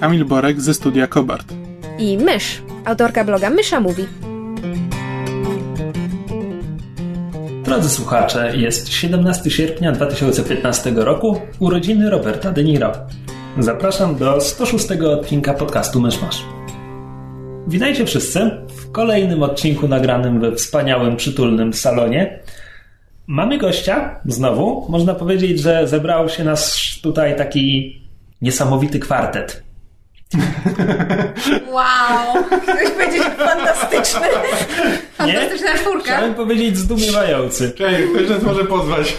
Kamil Borek ze studia Kobart. i Mysz, autorka bloga Mysza Mówi. Drodzy słuchacze, jest 17 sierpnia 2015 roku, urodziny Roberta De Niro. Zapraszam do 106 odcinka podcastu Myszmasz. Witajcie wszyscy w kolejnym odcinku nagranym we wspaniałym, przytulnym salonie. Mamy gościa, znowu. Można powiedzieć, że zebrał się nas tutaj taki niesamowity kwartet. Wow! Chcesz powiedzieć fantastyczny. Fantastyczna czwórka. Chciałem powiedzieć zdumiewający. Czekaj, ktoś nas może pozwać.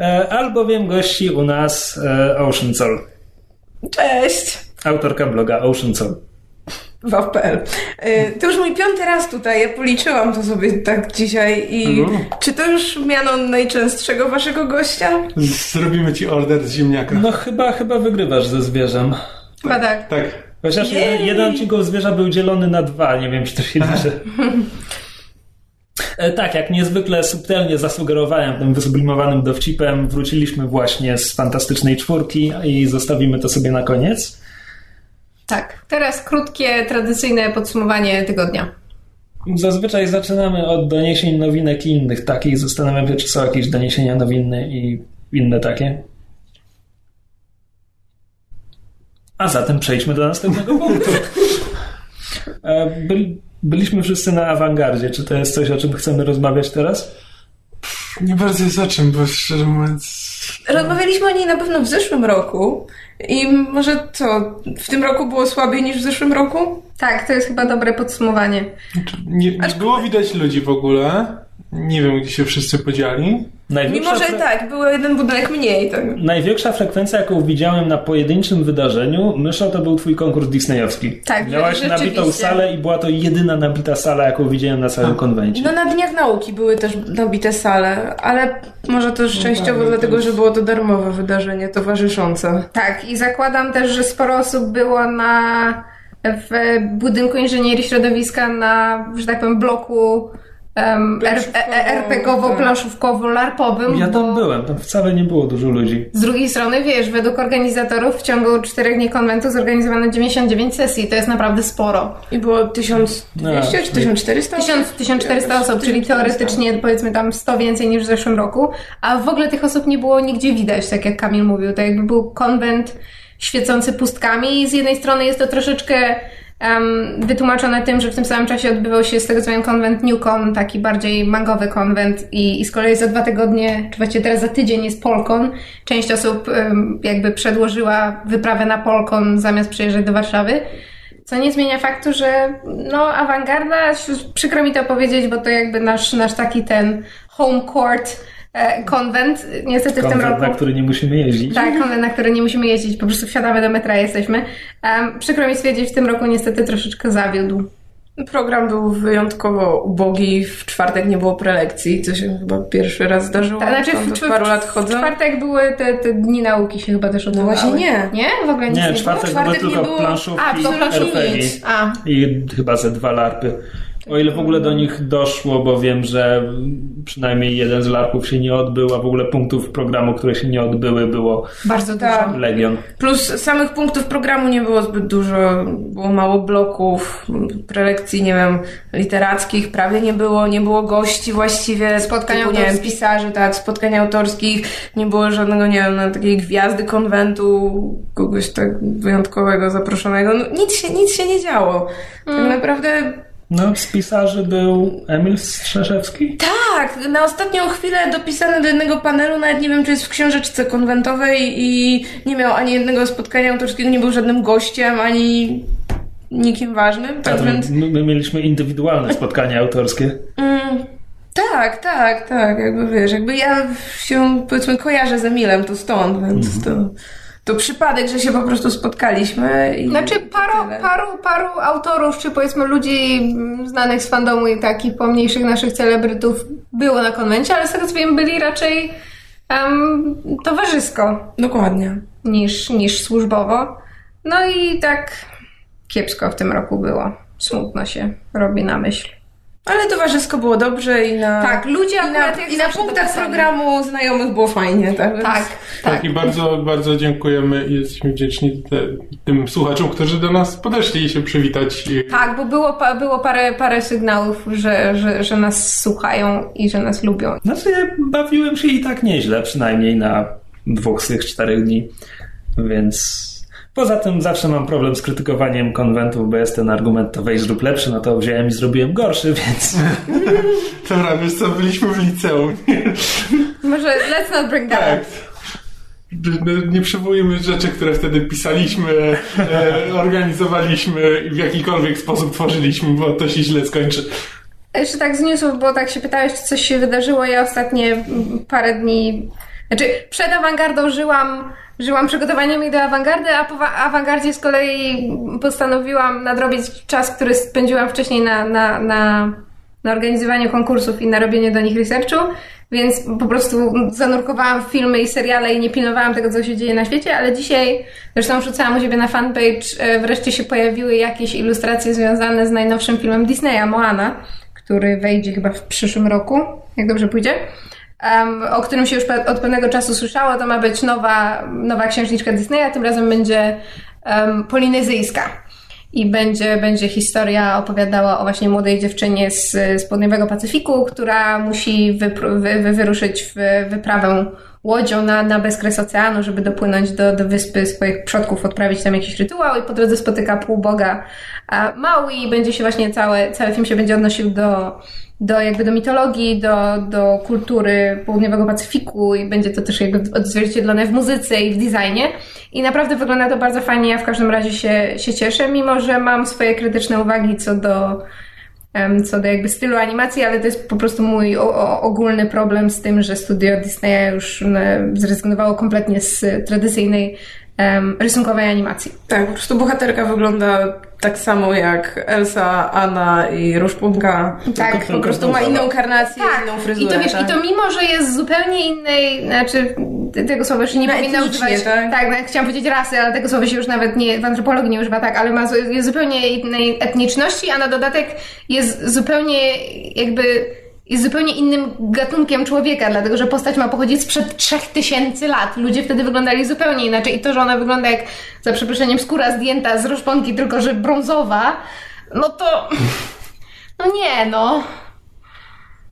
E, albowiem gości u nas e, Ocean Soul, Cześć! autorka bloga Ocean Soul. Waw.pl. Y, To już mój piąty raz tutaj, ja policzyłam to sobie tak dzisiaj i Mhm. czy to już miano najczęstszego waszego gościa? Zrobimy ci order z ziemniaka. No chyba, chyba wygrywasz ze zwierzem. Chyba tak. Tak. Chociaż Jej. jeden, jeden odcinek zwierza był dzielony na dwa, nie wiem czy to się liczy. E, Tak, jak niezwykle subtelnie zasugerowałem tym wysublimowanym dowcipem, wróciliśmy właśnie z fantastycznej czwórki i zostawimy to sobie na koniec. Tak, teraz krótkie, tradycyjne podsumowanie tygodnia. Zazwyczaj zaczynamy od doniesień nowinek i innych takich. Zastanawiam się, czy są jakieś doniesienia nowinne i inne takie. A zatem przejdźmy do następnego punktu. E, Byli, byliśmy wszyscy na awangardzie. Czy to jest coś, o czym chcemy rozmawiać teraz? Nie bardzo jest o czym, bo szczerze mówiąc... Rozmawialiśmy o niej na pewno w zeszłym roku i może co, w tym roku było słabiej niż w zeszłym roku? Tak, to jest chyba dobre podsumowanie. Znaczy, nie, nie było widać ludzi w ogóle. Nie wiem, gdzie się wszyscy podzieli. Mimo, że fre- tak, był jeden budynek mniej. Tak. największa frekwencja, jaką widziałem na pojedynczym wydarzeniu, Myszo, to był twój konkurs disneyowski. Tak, Miałaś nabitą salę i była to jedyna nabita sala, jaką widziałem na całym konwencie. No na Dniach Nauki były też nabite sale, ale może to szczęściowo tak, dlatego, to że było to darmowe wydarzenie towarzyszące. Tak, i zakładam też, że sporo osób było na w budynku inżynierii środowiska na, że tak powiem, bloku um, Planszówkowo, RPG-owo-planszówkowo-larpowym. Ja tam bo byłem, tam wcale nie było dużo ludzi. Z drugiej strony, wiesz, według organizatorów w ciągu czterech dni konwentu zorganizowano 99 sesji, to jest naprawdę sporo. I było 1200 No, czy 1400? 1000, 1400 osób, czyli teoretycznie powiedzmy tam 100 więcej niż w zeszłym roku, a w ogóle tych osób nie było nigdzie widać, tak jak Kamil mówił. To jakby był konwent świecący pustkami i z jednej strony jest to troszeczkę em, wytłumaczone tym, że w tym samym czasie odbywał się z tego co wiem konwent Newcon, taki bardziej mangowy konwent i, i z kolei za dwa tygodnie, czy właściwie teraz za tydzień jest Polkon. Część osób em, jakby przedłożyła wyprawę na Polkon zamiast przyjeżdżać do Warszawy. Co nie zmienia faktu, że no awangarda, przykro mi to powiedzieć, bo to jakby nasz, nasz taki ten home court konwent, niestety w tym Konwent, roku. na który nie musimy jeździć. Tak, konwent, na który nie musimy jeździć, po prostu wsiadamy do metra i jesteśmy. Um, przykro mi stwierdzić, w tym roku niestety troszeczkę zawiódł. Program był wyjątkowo ubogi, w czwartek nie było prelekcji, co się chyba pierwszy raz zdarzyło. Tak, znaczy w, w, paru lat w czwartek były te, te dni nauki się chyba też odbywały. właśnie nie. Nie? W ogóle nic nie, Nie, było? czwartek, czwartek były nie tylko było- planszówki, A, to planszówki nic. A, i chyba ze dwa larpy. O ile w ogóle do nich doszło, bo wiem, że przynajmniej jeden z larpów się nie odbył, a w ogóle punktów programu, które się nie odbyły, było bardzo dużo. Tak. legion. Plus samych punktów programu nie było zbyt dużo, było mało bloków, prelekcji, nie wiem, literackich prawie nie było, nie było gości właściwie, Spotkań typu, nie wiem, autorskich. pisarzy, tak, spotkań autorskich, nie było żadnego, nie wiem, takiej gwiazdy konwentu, kogoś tak wyjątkowego zaproszonego, no, nic się, nic się nie działo. Tak naprawdę No, z pisarzy był Emil Strzeszewski. Tak, na ostatnią chwilę dopisany do jednego panelu, nawet nie wiem, czy jest w książeczce konwentowej i nie miał ani jednego spotkania autorskiego, nie był żadnym gościem, ani nikim ważnym, tak więc... my, my mieliśmy indywidualne spotkania autorskie. Mm, tak, tak, tak, jakby wiesz, jakby ja się powiedzmy kojarzę z Emilem, to stąd, więc to to przypadek, że się po prostu spotkaliśmy. I Znaczy paru, paru, paru autorów, czy powiedzmy ludzi mm, znanych z fandomu i takich pomniejszych naszych celebrytów było na konwencie, ale z tego co wiem byli raczej em, towarzysko Dokładnie. niż, niż służbowo. No i tak kiepsko w tym roku było. Smutno się robi na myśl. Ale towarzysko było dobrze i na... Tak, ludzie I na, akurat jak i na punktach programu znajomych było fajnie, tak? więc- Tak, Tak, tak. i bardzo, bardzo dziękujemy i jesteśmy wdzięczni te, tym słuchaczom, którzy do nas podeszli i się przywitać. Tak, bo było, było parę, parę sygnałów, że, że, że nas słuchają i że nas lubią. Znaczy, ja bawiłem się i tak nieźle, przynajmniej na dwóch z tych czterech dni, więc... Poza tym zawsze mam problem z krytykowaniem konwentów, bo jest ten argument, to weź zrób lepszy, no to wziąłem i zrobiłem gorszy, więc... Dobra, wiesz co, byliśmy w liceum. Może let's not bring that tak. No, Nie przywołujemy rzeczy, które wtedy pisaliśmy, e, organizowaliśmy i w jakikolwiek sposób tworzyliśmy, bo to się źle skończy. Jeszcze tak z newsów, bo tak się pytałeś, czy coś się wydarzyło. Ja ostatnie parę dni, znaczy przed awangardą żyłam, żyłam przygotowaniami do awangardy, a po wa- awangardzie z kolei postanowiłam nadrobić czas, który spędziłam wcześniej na, na, na, na organizowaniu konkursów i na robienie do nich researchu, więc po prostu zanurkowałam filmy i seriale i nie pilnowałam tego, co się dzieje na świecie, ale dzisiaj, zresztą wrzucałam u siebie na fanpage, e, wreszcie się pojawiły jakieś ilustracje związane z najnowszym filmem Disneya, Moana, który wejdzie chyba w przyszłym roku, jak dobrze pójdzie. O którym się już od pewnego czasu słyszało, to ma być nowa, nowa księżniczka Disneya, tym razem będzie um, polinezyjska. I będzie, będzie historia opowiadała o właśnie młodej dziewczynie z, z południowego Pacyfiku, która musi wypr- wy, wy, wyruszyć w wyprawę łodzią na, na bezkres oceanu, żeby dopłynąć do, do wyspy swoich przodków, odprawić tam jakiś rytuał i po drodze spotyka półboga a, Maui i będzie się właśnie cały, cały film się będzie odnosił do, do jakby do mitologii, do, do kultury południowego Pacyfiku i będzie to też jakby odzwierciedlone w muzyce i w designie. I naprawdę wygląda to bardzo fajnie, ja w każdym razie się, się cieszę, mimo że mam swoje krytyczne uwagi co do co do jakby stylu animacji, ale to jest po prostu mój o, o, ogólny problem z tym, że studio Disneya już zrezygnowało kompletnie z tradycyjnej em, rysunkowej animacji. Tak, po prostu bohaterka wygląda tak samo jak Elsa, Anna i Różpumka. Tak, po prostu ma inną karnację, Tak, inną i fryzurę. to wiesz, tak. i to mimo, że jest zupełnie innej, znaczy te- tego słowa już nie No, powinna używać. tak? tak no, chciałam powiedzieć rasy, ale tego słowa się już nawet nie, w antropologii nie używa tak, ale ma, zupełnie innej etniczności, a na dodatek jest zupełnie jakby jest zupełnie innym gatunkiem człowieka, dlatego że postać ma pochodzić sprzed 3000 lat. Ludzie wtedy wyglądali zupełnie inaczej i to, że ona wygląda jak, za przeproszeniem, skóra zdjęta z roszponki, tylko że brązowa, no to... No nie, no.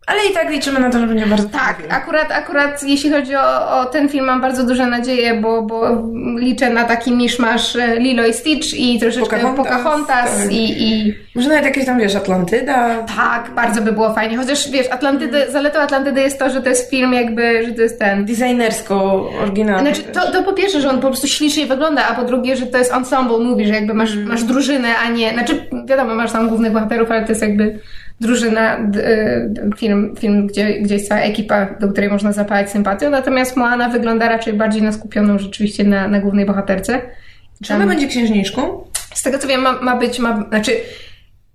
Ale i tak liczymy na to, że będzie bardzo Tak, akurat, akurat jeśli chodzi o, o ten film mam bardzo duże nadzieje, bo, bo liczę na taki miszmasz e, Lilo i Stitch i troszeczkę Pocahontas, Pocahontas, tak. i, i Może nawet jakieś tam, wiesz, Atlantyda. tak, bardzo by było fajnie. Chociaż wiesz, Atlantydy, zaletą Atlantydy jest to, że to jest film jakby, że to jest ten... Designersko, oryginalny. Znaczy, to, to po pierwsze, że on po prostu ślicznie wygląda, a po drugie, że to jest ensemble movie, że jakby masz, masz drużynę, a nie... Znaczy, wiadomo, masz tam głównych bohaterów, ale to jest jakby drużyna, y, film, film gdzie, gdzie jest cała ekipa, do której można zapalać sympatią, natomiast Moana wygląda raczej bardziej na skupioną rzeczywiście na, na głównej bohaterce. Czy ona będzie księżniczką? Z tego co wiem, ma, ma być, ma, znaczy,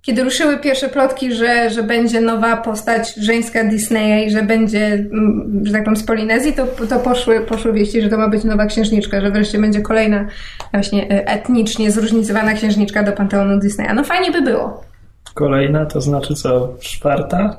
kiedy ruszyły pierwsze plotki, że, że będzie nowa postać żeńska Disneya i że będzie, mm, że tak powiem, z Polinezji, to, to poszły, poszły wieści, że to ma być nowa księżniczka, że wreszcie będzie kolejna właśnie e, etnicznie zróżnicowana księżniczka do panteonu Disneya. No fajnie by było. Kolejna, to znaczy co, czwarta?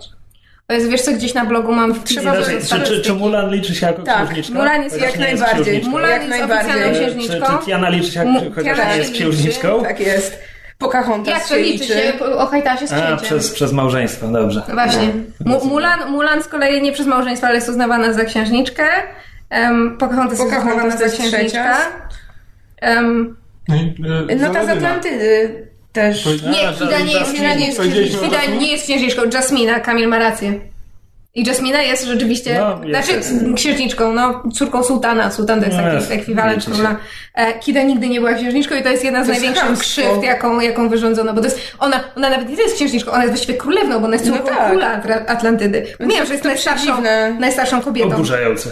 O Jezu, wiesz co, gdzieś na blogu mam... Trzeba Inaczej, by- czy, czy, czy Mulan liczy się jako Tak, księżniczka? Mulan jest jak jest najbardziej. księżniczką. Mulan Jak jest najbardziej. oficjalną księżniczką. Czy, czy Tiana liczy się, Mu- jak, chociaż Tiana nie jest księżniczką? Tak jest. Pocahontas Jak to się liczy się? O hajtasie z A, księciem. przez, przez małżeństwo, dobrze. No Właśnie. Mu- Mulan, Mulan z kolei nie przez małżeństwo, ale jest uznawana za księżniczkę. Um, Pocahontas jest uznawana to za jest księżniczka. Um, No, No ta z. Atlantydy też. Nie, A, Kida nie jest. Kida nie jest, nie jest księżniczką. Jasmina, Kamil ma rację. I Jasmina jest rzeczywiście, No, jest, znaczy jest. księżniczką, no, córką sułtana. Sułtan to jest No, jest, ekwiwalent króla. E, Kida nigdy nie była księżniczką i to jest jedna z największych krzywd, jaką, jaką wyrządzono, bo to jest, ona, ona nawet nie jest księżniczką, ona jest właściwie królewną, bo ona jest No córką tak. króla Atla- Atlantydy. Wiem, że jest najstarszą, najstarszą kobietą. Oburzające.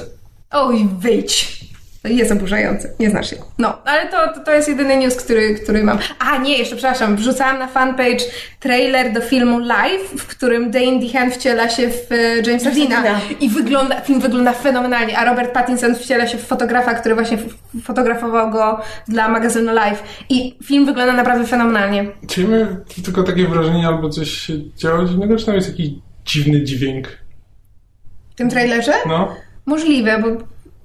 Oj, wyjdź. Jest oburzający, nie znasz się. No, ale to, to, to jest jedyny news, który, który mam. A nie, jeszcze przepraszam, wrzucałam na fanpage trailer do filmu Live, w którym Dane DeHaan wciela się w e, Jamesa Deana. I wygląda, film wygląda fenomenalnie, a Robert Pattinson wciela się w fotografa, który właśnie fotografował go dla magazynu Live. I film wygląda naprawdę fenomenalnie. Czy my tylko takie wrażenie, albo coś się działo dziwnego, czy tam jest jakiś dziwny dźwięk? W tym trailerze? No. Możliwe, bo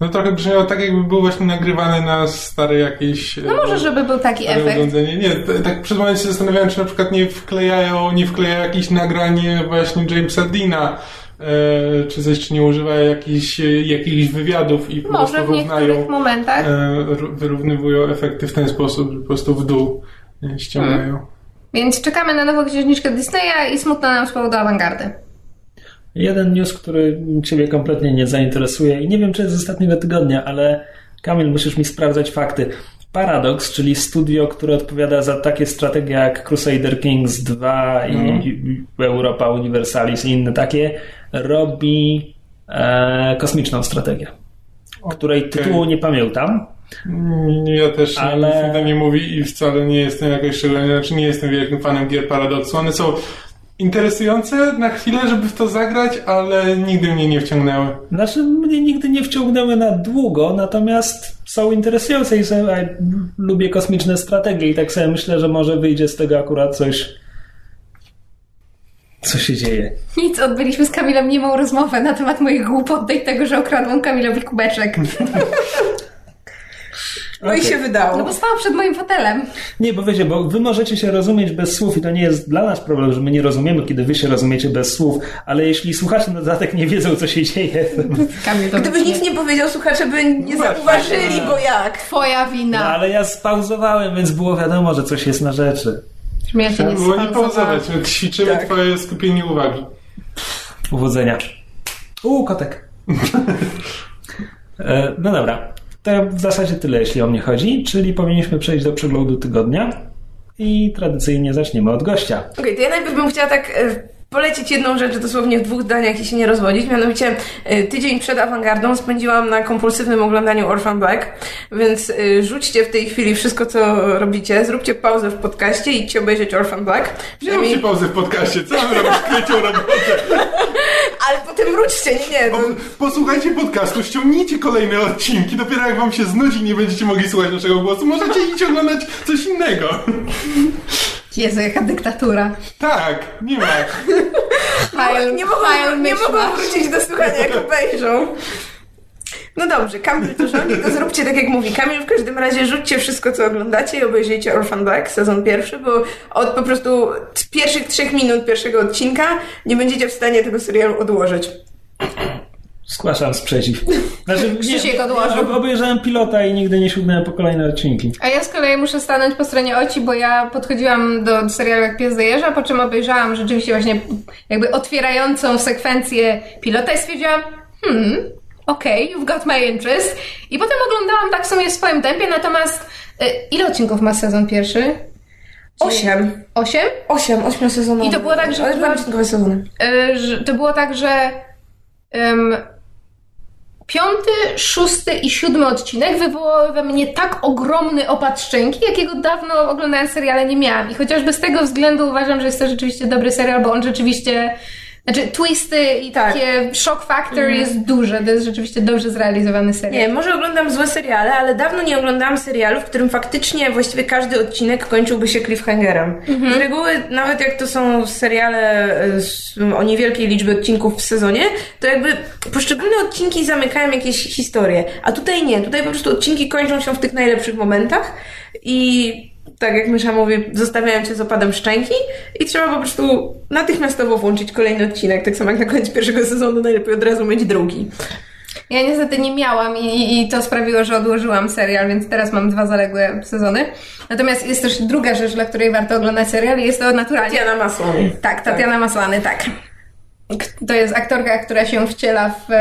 No trochę brzmiało tak, jakby był właśnie nagrywany na stare jakieś... no może, żeby był taki efekt. urządzenie. Nie, tak przed momentem się zastanawiałem, czy na przykład nie wklejają, nie wklejają jakieś nagranie właśnie Jamesa Deana, e, czy coś, czy nie używają jakichś, e, jakichś wywiadów i po Może prostu w niektórych równają, momentach. e, wyrównywują efekty w ten sposób, że po prostu w dół e, ściągają. Hmm. Więc czekamy na nową księżniczkę Disneya i smutno nam z powodu awangardy. Jeden news, który Ciebie kompletnie nie zainteresuje i nie wiem, czy jest z ostatniego tygodnia, ale Kamil, musisz mi sprawdzać fakty. Paradox, czyli studio, które odpowiada za takie strategie jak Crusader Kings 2 i i Europa Universalis i inne takie, robi e, kosmiczną strategię, której tytułu nie pamiętam. Mm, Ja też Ale- nic nie mówi i wcale nie jestem jakoś szczególnie, znaczy nie jestem wielkim fanem gier Paradoxu. One są interesujące na chwilę, żeby w to zagrać, ale nigdy mnie nie wciągnęły. Znaczy, mnie nigdy nie wciągnęły na długo, natomiast są interesujące i są, a, lubię kosmiczne strategie i tak sobie myślę, że może wyjdzie z tego akurat coś, co się dzieje. Nic, odbyliśmy z Kamilem niemą rozmowę na temat moich głupot i tego, że okradłam Kamilowi kubeczek. No i Okej. się wydało. No bo stałam przed moim fotelem. Nie, bo wiecie, bo wy możecie się rozumieć bez słów i to nie jest dla nas problem, że my nie rozumiemy, kiedy wy się rozumiecie bez słów, ale jeśli słuchacze na dodatek nie wiedzą, co się dzieje, to... Gdybyś nic nie powiedział, słuchacze by nie zauważyli, bo jak? Twoja No, wina. ale ja spauzowałem, więc było wiadomo, że coś jest na rzeczy. Ja się nie Było nie pauzować, my ćwiczymy Tak. twoje skupienie uwagi. Powodzenia. U, kotek. E, No dobra. To w zasadzie tyle, jeśli o mnie chodzi, czyli powinniśmy przejść do przeglądu tygodnia i tradycyjnie zaczniemy od gościa. Okej, to ja najpierw bym chciała tak e, polecić jedną rzecz dosłownie w dwóch zdaniach i się nie rozwodzić. Mianowicie e, tydzień przed awangardą spędziłam na kompulsywnym oglądaniu Orphan Black, więc e, rzućcie w tej chwili wszystko, co robicie, zróbcie pauzę w podcaście i idźcie obejrzeć Orphan Black. Wziąłem ci pauzę w podcaście, co wy robisz krecią robotę? Ale potem wróćcie, nie, nie. No. posłuchajcie podcastu, ściągnijcie kolejne odcinki, dopiero jak wam się znudzi nie będziecie mogli słuchać naszego głosu, możecie iść oglądać coś innego. Jezu, jaka dyktatura. Tak, nie ma. File, nie mogą, file nie mogą wrócić do słuchania, jak obejrzą. No dobrze, Kamil to rządzi, to zróbcie tak jak mówi Kamil. W każdym razie rzućcie wszystko, co oglądacie i obejrzyjcie Orphan Black, sezon pierwszy, bo od po prostu z pierwszych trzech minut pierwszego odcinka nie będziecie w stanie tego serialu odłożyć. Zgłaszam sprzeciw. Znaczy, Krzysiek odłożył. ob- Obejrzałem pilota i nigdy nie sięgnąłem po kolejne odcinki. A ja z kolei muszę stanąć po stronie Oci, bo ja podchodziłam do serialu jak pies do jeża, po czym obejrzałam rzeczywiście właśnie jakby otwierającą sekwencję pilota i stwierdziłam, hmm, okej, you've got my interest. I potem oglądałam tak w sumie w swoim tempie, natomiast y, ile odcinków ma sezon pierwszy? Osiem. Osiem? Osiem, ośmiosezonowe. I to było tak, że Ale chyba- dwa odcinkowe sezony. Y, że to było tak, że piąty, szósty i siódmy odcinek wywołały we mnie tak ogromny opad szczęki, jakiego dawno oglądając seriale nie miałam. I chociażby z tego względu uważam, że jest to rzeczywiście dobry serial, bo on rzeczywiście znaczy twisty i Tak. takie shock factor jest duże. To jest rzeczywiście dobrze zrealizowany serial. Nie, może oglądam złe seriale, ale dawno nie oglądałam serialu, w którym faktycznie właściwie każdy odcinek kończyłby się cliffhangerem. Z reguły, nawet jak to są seriale e, z, o niewielkiej liczbie odcinków w sezonie, to jakby poszczególne odcinki zamykają jakieś historie. A tutaj nie, tutaj po prostu odcinki kończą się w tych najlepszych momentach i tak jak Mysza mówi, zostawiają cię z opadem szczęki i trzeba po prostu natychmiastowo włączyć kolejny odcinek. Tak samo jak na koniec pierwszego sezonu, najlepiej od razu mieć drugi. Ja niestety nie miałam i, i to sprawiło, że odłożyłam serial, więc teraz mam dwa zaległe sezony. Natomiast jest też druga rzecz, dla której warto oglądać serial i jest to naturalnie. Diana Masłony. Tak, Tatiana Maslany, tak. To jest aktorka, która się wciela w...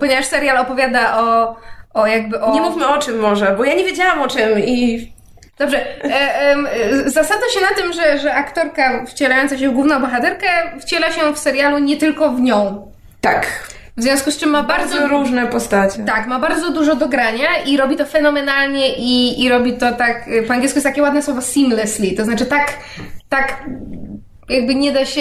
Ponieważ serial opowiada o, o jakby o... Nie mówmy o czym może, bo ja nie wiedziałam o czym i Dobrze. E, em, zasadza się na tym, że, że aktorka wcielająca się w główną bohaterkę wciela się w serialu nie tylko w nią. tak. W związku z czym ma bardzo, Bardzo różne postacie. Tak, ma bardzo dużo do grania i robi to fenomenalnie i, i robi to tak, po angielsku jest takie ładne słowo seamlessly, to znaczy tak, tak jakby nie da się,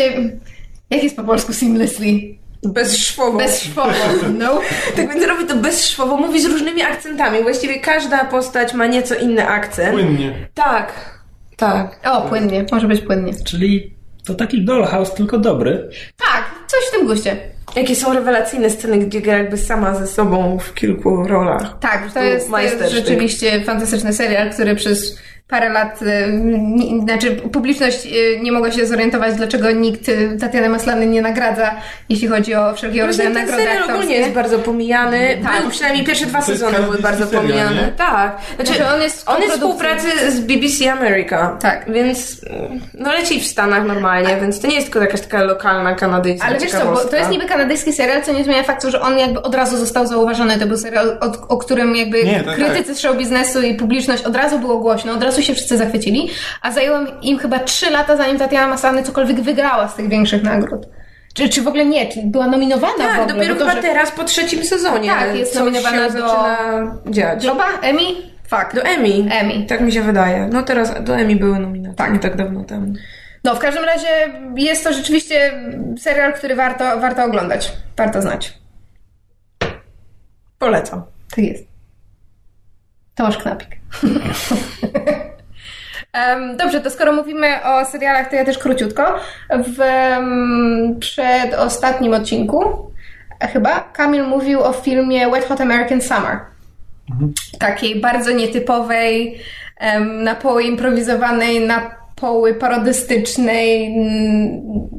jak jest po polsku seamlessly? Bezszwowo. Bezszwowo, no. Tak więc robi to bezszwowo, mówi z różnymi akcentami. Właściwie każda postać ma nieco inny akcent. Płynnie. Tak, tak. O, płynnie, może być płynnie. Czyli to taki dollhouse, tylko dobry. Tak, coś w tym guście. Jakie są rewelacyjne sceny, gdzie gra jakby sama ze sobą w kilku rolach. Tak, to jest, to jest rzeczywiście fantastyczny serial, który przez parę lat, y, nie, znaczy publiczność y, nie mogła się zorientować, dlaczego nikt y, Tatiany Maslany nie nagradza, jeśli chodzi o wszelkiego rodzaju Właśnie ten nagrody serial ogólnie jest bardzo pomijany. Tak. Był przynajmniej pierwsze dwa sezony były bardzo serial, pomijane. nie? Tak. Znaczy, Znaczy, on jest w on jest współpracy z BBC America. Tak. Więc no leci w Stanach normalnie, więc to nie jest tylko jakaś taka lokalna kanadyjska Ale wiesz co, bo to jest niby kanadyjski serial, co nie zmienia faktu, że on jakby od razu został zauważony. To był serial, o, o którym jakby Nie, tak, krytycy z show biznesu i publiczność od razu było głośno, od razu się wszyscy zachwycili, a zajęło im chyba trzy lata, zanim Tatiana Maslany cokolwiek wygrała z tych większych nagród. Czy, czy w ogóle nie, czy była nominowana w Tak, ogóle? dopiero to, chyba że- teraz po trzecim sezonie. Tak, jest nominowana do- dziać. Globa? Emmy? Fakt. Do Emmy. Emmy. Tak mi się wydaje. No teraz do Emmy były nominacje. Tak. Nie tak dawno temu. No, w każdym razie jest to rzeczywiście serial, który warto, warto oglądać. Warto znać. Polecam. Tak jest. Tomasz Knapik. Dobrze, to skoro mówimy o serialach, to ja też króciutko. W przedostatnim odcinku e, chyba Kamil mówił o filmie Wet Hot American Summer. Takiej bardzo nietypowej, na poły improwizowanej, na poły parodystycznej, mm,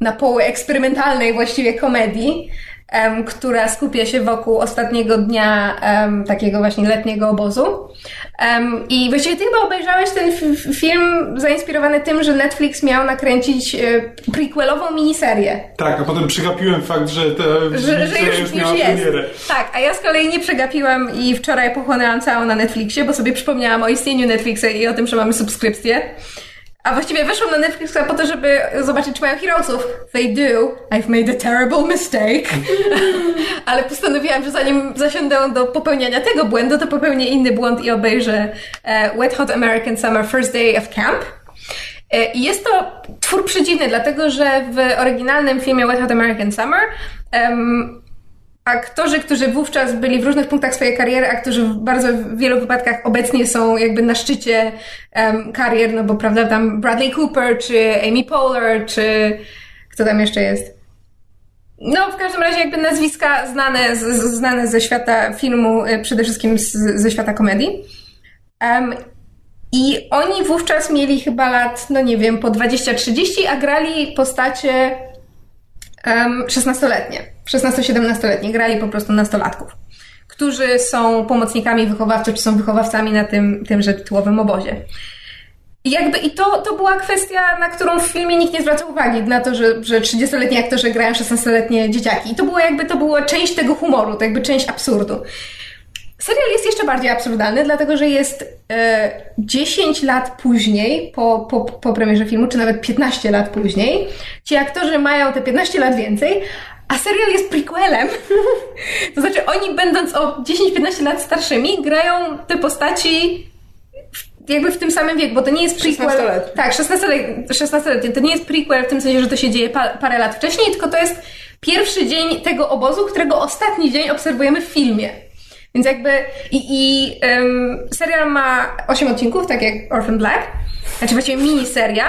na poły eksperymentalnej właściwie komedii, która skupia się wokół ostatniego dnia takiego właśnie letniego obozu. I właściwie ty chyba obejrzałeś ten film zainspirowany tym, że Netflix miał nakręcić e, prequelową miniserię. Tak, a potem przegapiłem fakt, że ta Że, że już, już miała jest. premierę. Tak, a ja z kolei nie przegapiłam i wczoraj pochłonęłam całą na Netflixie, bo sobie przypomniałam o istnieniu Netflixa i o tym, że mamy subskrypcję. A właściwie weszłam na Netflixa po to, żeby zobaczyć, czy mają Heroesów. They do. I've made a terrible mistake. Ale postanowiłam, że zanim zasiądę do popełniania tego błędu, to popełnię inny błąd i obejrzę e, Wet Hot American Summer First Day of Camp. E, I jest to twór przedziwny, dlatego że w oryginalnym filmie Wet Hot American Summer em, aktorzy, którzy wówczas byli w różnych punktach swojej kariery, a którzy w bardzo wielu wypadkach obecnie są jakby na szczycie em, karier, no bo prawda, tam Bradley Cooper, czy Amy Poehler, czy kto tam jeszcze jest? No, w każdym razie jakby nazwiska znane, z, znane ze świata filmu, y, przede wszystkim z, ze świata komedii. Em, I oni wówczas mieli chyba lat, no nie wiem, po 20-30, a grali postacie em, 16-letnie. 16-17-letnie. Grali po prostu nastolatków, którzy są pomocnikami wychowawców, czy są wychowawcami na tym, tymże tytułowym obozie. I jakby i to, to była kwestia, na którą w filmie nikt nie zwraca uwagi, na to, że, że 30-letni aktorzy grają 16-letnie dzieciaki. I to było jakby, to była część tego humoru, to jakby część absurdu. Serial jest jeszcze bardziej absurdalny, dlatego że jest e, 10 lat później, po, po, po premierze filmu, czy nawet 15 lat później. Ci aktorzy mają te 15 lat więcej, a serial jest prequelem. to znaczy, oni będąc o 10-15 lat starszymi, grają te postaci jakby w tym samym wieku, bo to nie jest prequel. 16-letni. Tak, 16-letni. 16 To nie jest prequel w tym sensie, że to się dzieje pa, parę lat wcześniej, tylko to jest pierwszy dzień tego obozu, którego ostatni dzień obserwujemy w filmie. Więc jakby i, i em, serial ma 8 odcinków, tak jak Orphan Black, znaczy właściwie miniseria.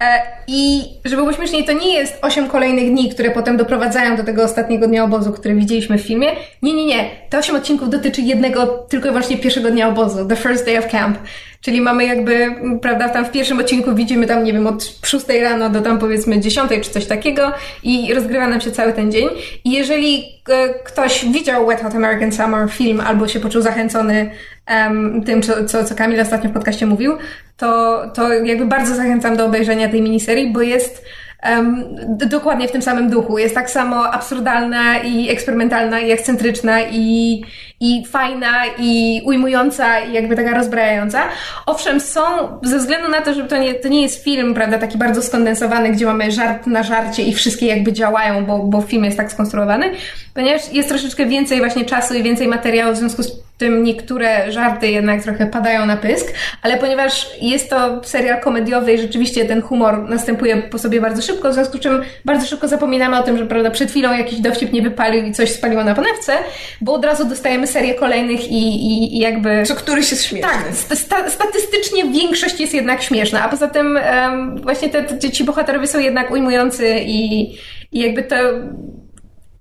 E, I żeby było śmieszniej, to nie jest 8 kolejnych dni, które potem doprowadzają do tego ostatniego dnia obozu, który widzieliśmy w filmie. Nie, nie, nie. Te 8 odcinków dotyczy jednego, tylko i wyłącznie pierwszego dnia obozu, the first day of camp. Czyli mamy jakby, prawda, tam w pierwszym odcinku widzimy tam, nie wiem, od 6 rano do tam powiedzmy 10 czy coś takiego i rozgrywa nam się cały ten dzień. I jeżeli e, ktoś widział Wet Hot American Summer film albo się poczuł zachęcony em, tym, co, co, co Kamil ostatnio w podcaście mówił, to, to jakby bardzo zachęcam do obejrzenia tej miniserii, bo jest um, dokładnie w tym samym duchu. Jest tak samo absurdalna i eksperymentalna i ekscentryczna i, i fajna i ujmująca i jakby taka rozbrajająca. Owszem, są, ze względu na to, że to nie, to nie jest film, prawda, taki bardzo skondensowany, gdzie mamy żart na żarcie i wszystkie jakby działają, bo, bo film jest tak skonstruowany, ponieważ jest troszeczkę więcej właśnie czasu i więcej materiału, w związku z tym niektóre żarty jednak trochę padają na pysk, ale ponieważ jest to serial komediowy i rzeczywiście ten humor następuje po sobie bardzo szybko, w związku z czym bardzo szybko zapominamy o tym, że prawda, przed chwilą jakiś dowcip nie wypalił i coś spaliło na panewce, bo od razu dostajemy serię kolejnych i, i, i jakby... Co któryś jest śmieszny. Tak, sta statystycznie większość jest jednak śmieszna, a poza tym um, właśnie te, te, ci bohaterowie są jednak ujmujący i, i jakby to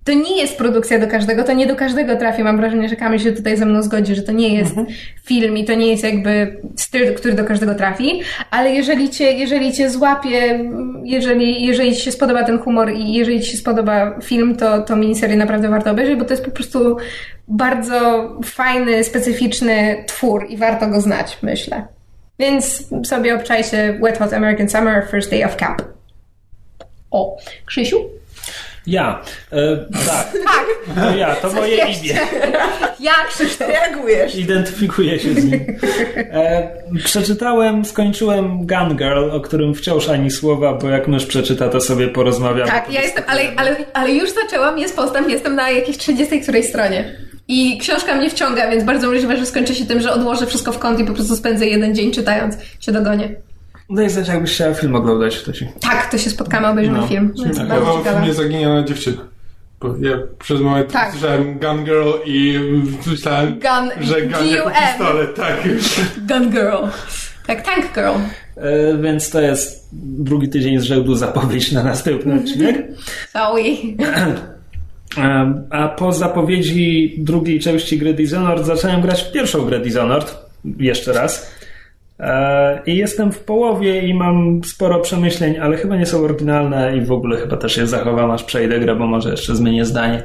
to nie jest produkcja do każdego, to nie do każdego trafi. Mam wrażenie, że Kamil się tutaj ze mną zgodzi, że to nie jest mhm. film i to nie jest jakby styl, który do każdego trafi, ale jeżeli cię, jeżeli cię złapie, jeżeli, jeżeli ci się spodoba ten humor i jeżeli ci się spodoba film, to, to miniserię naprawdę warto obejrzeć, bo to jest po prostu bardzo fajny, specyficzny twór i warto go znać, myślę. Więc sobie obczajcie Wet Hot American Summer First Day of Camp. O, Krzysiu? Ja. E, tak. tak. To ja, to moje imię. Ja, Krzysztof. Reagujesz. Identyfikuję się z nim. E, przeczytałem, skończyłem Gun Girl, o którym wciąż ani słowa, bo jak mysz przeczyta, to sobie porozmawiamy. Tak, ja jestem, ale, ale, ale już zaczęłam, jest postęp, jestem na jakiejś 30 której stronie. I książka mnie wciąga, więc bardzo możliwe, że skończy się tym, że odłożę wszystko w kąt i po prostu spędzę jeden dzień czytając, się dogonię. No znać, jakbyś chciała film oglądać, ci... Tak, to się spotkamy, obejrzymy no. film. No, tak. bardzo ciekawe. filmie Zaginiona dziewczyna. Bo ja przez moment tak. słyszałem Gun Girl i myślałem, gun, że gun jako pistolet, tak. Gun Girl. Tak, Tank Girl. E, więc to jest drugi tydzień z rzędu zapowiedź na następny odcinek. Sorry. E, a po zapowiedzi drugiej części gry Dishonored zacząłem grać w pierwszą grę Dishonored. Jeszcze raz. E, I jestem w połowie i mam sporo przemyśleń, ale chyba nie są oryginalne i w ogóle chyba też je zachowam, aż przejdę grę, bo może jeszcze zmienię zdanie.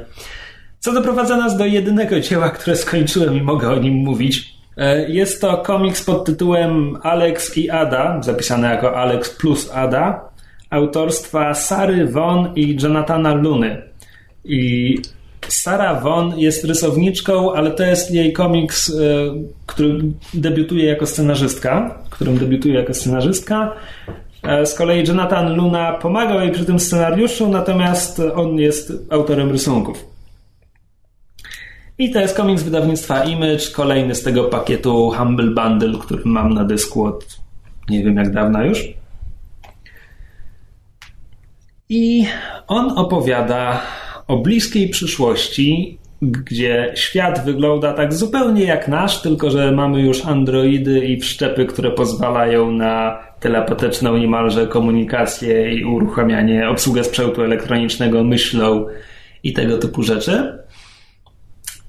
Co doprowadza nas do jedynego dzieła, które skończyłem i mogę o nim mówić. E, jest to komiks pod tytułem Alex i Ada, zapisane jako Alex plus Ada, autorstwa Sary Von i Jonathana Luny. I Sarah Von jest rysowniczką, ale to jest jej komiks, e, który debiutuje jako scenarzystka, którym debiutuje jako scenarzystka. E, z kolei Jonathan Luna pomagał jej przy tym scenariuszu, natomiast on jest autorem rysunków. I to jest komiks wydawnictwa Image, kolejny z tego pakietu Humble Bundle, który mam na dysku od nie wiem jak dawna już. I on opowiada o bliskiej przyszłości, gdzie świat wygląda tak zupełnie jak nasz, tylko że mamy już androidy i wszczepy, które pozwalają na telepatyczną niemalże komunikację i uruchamianie, obsługę sprzętu elektronicznego myślą i tego typu rzeczy.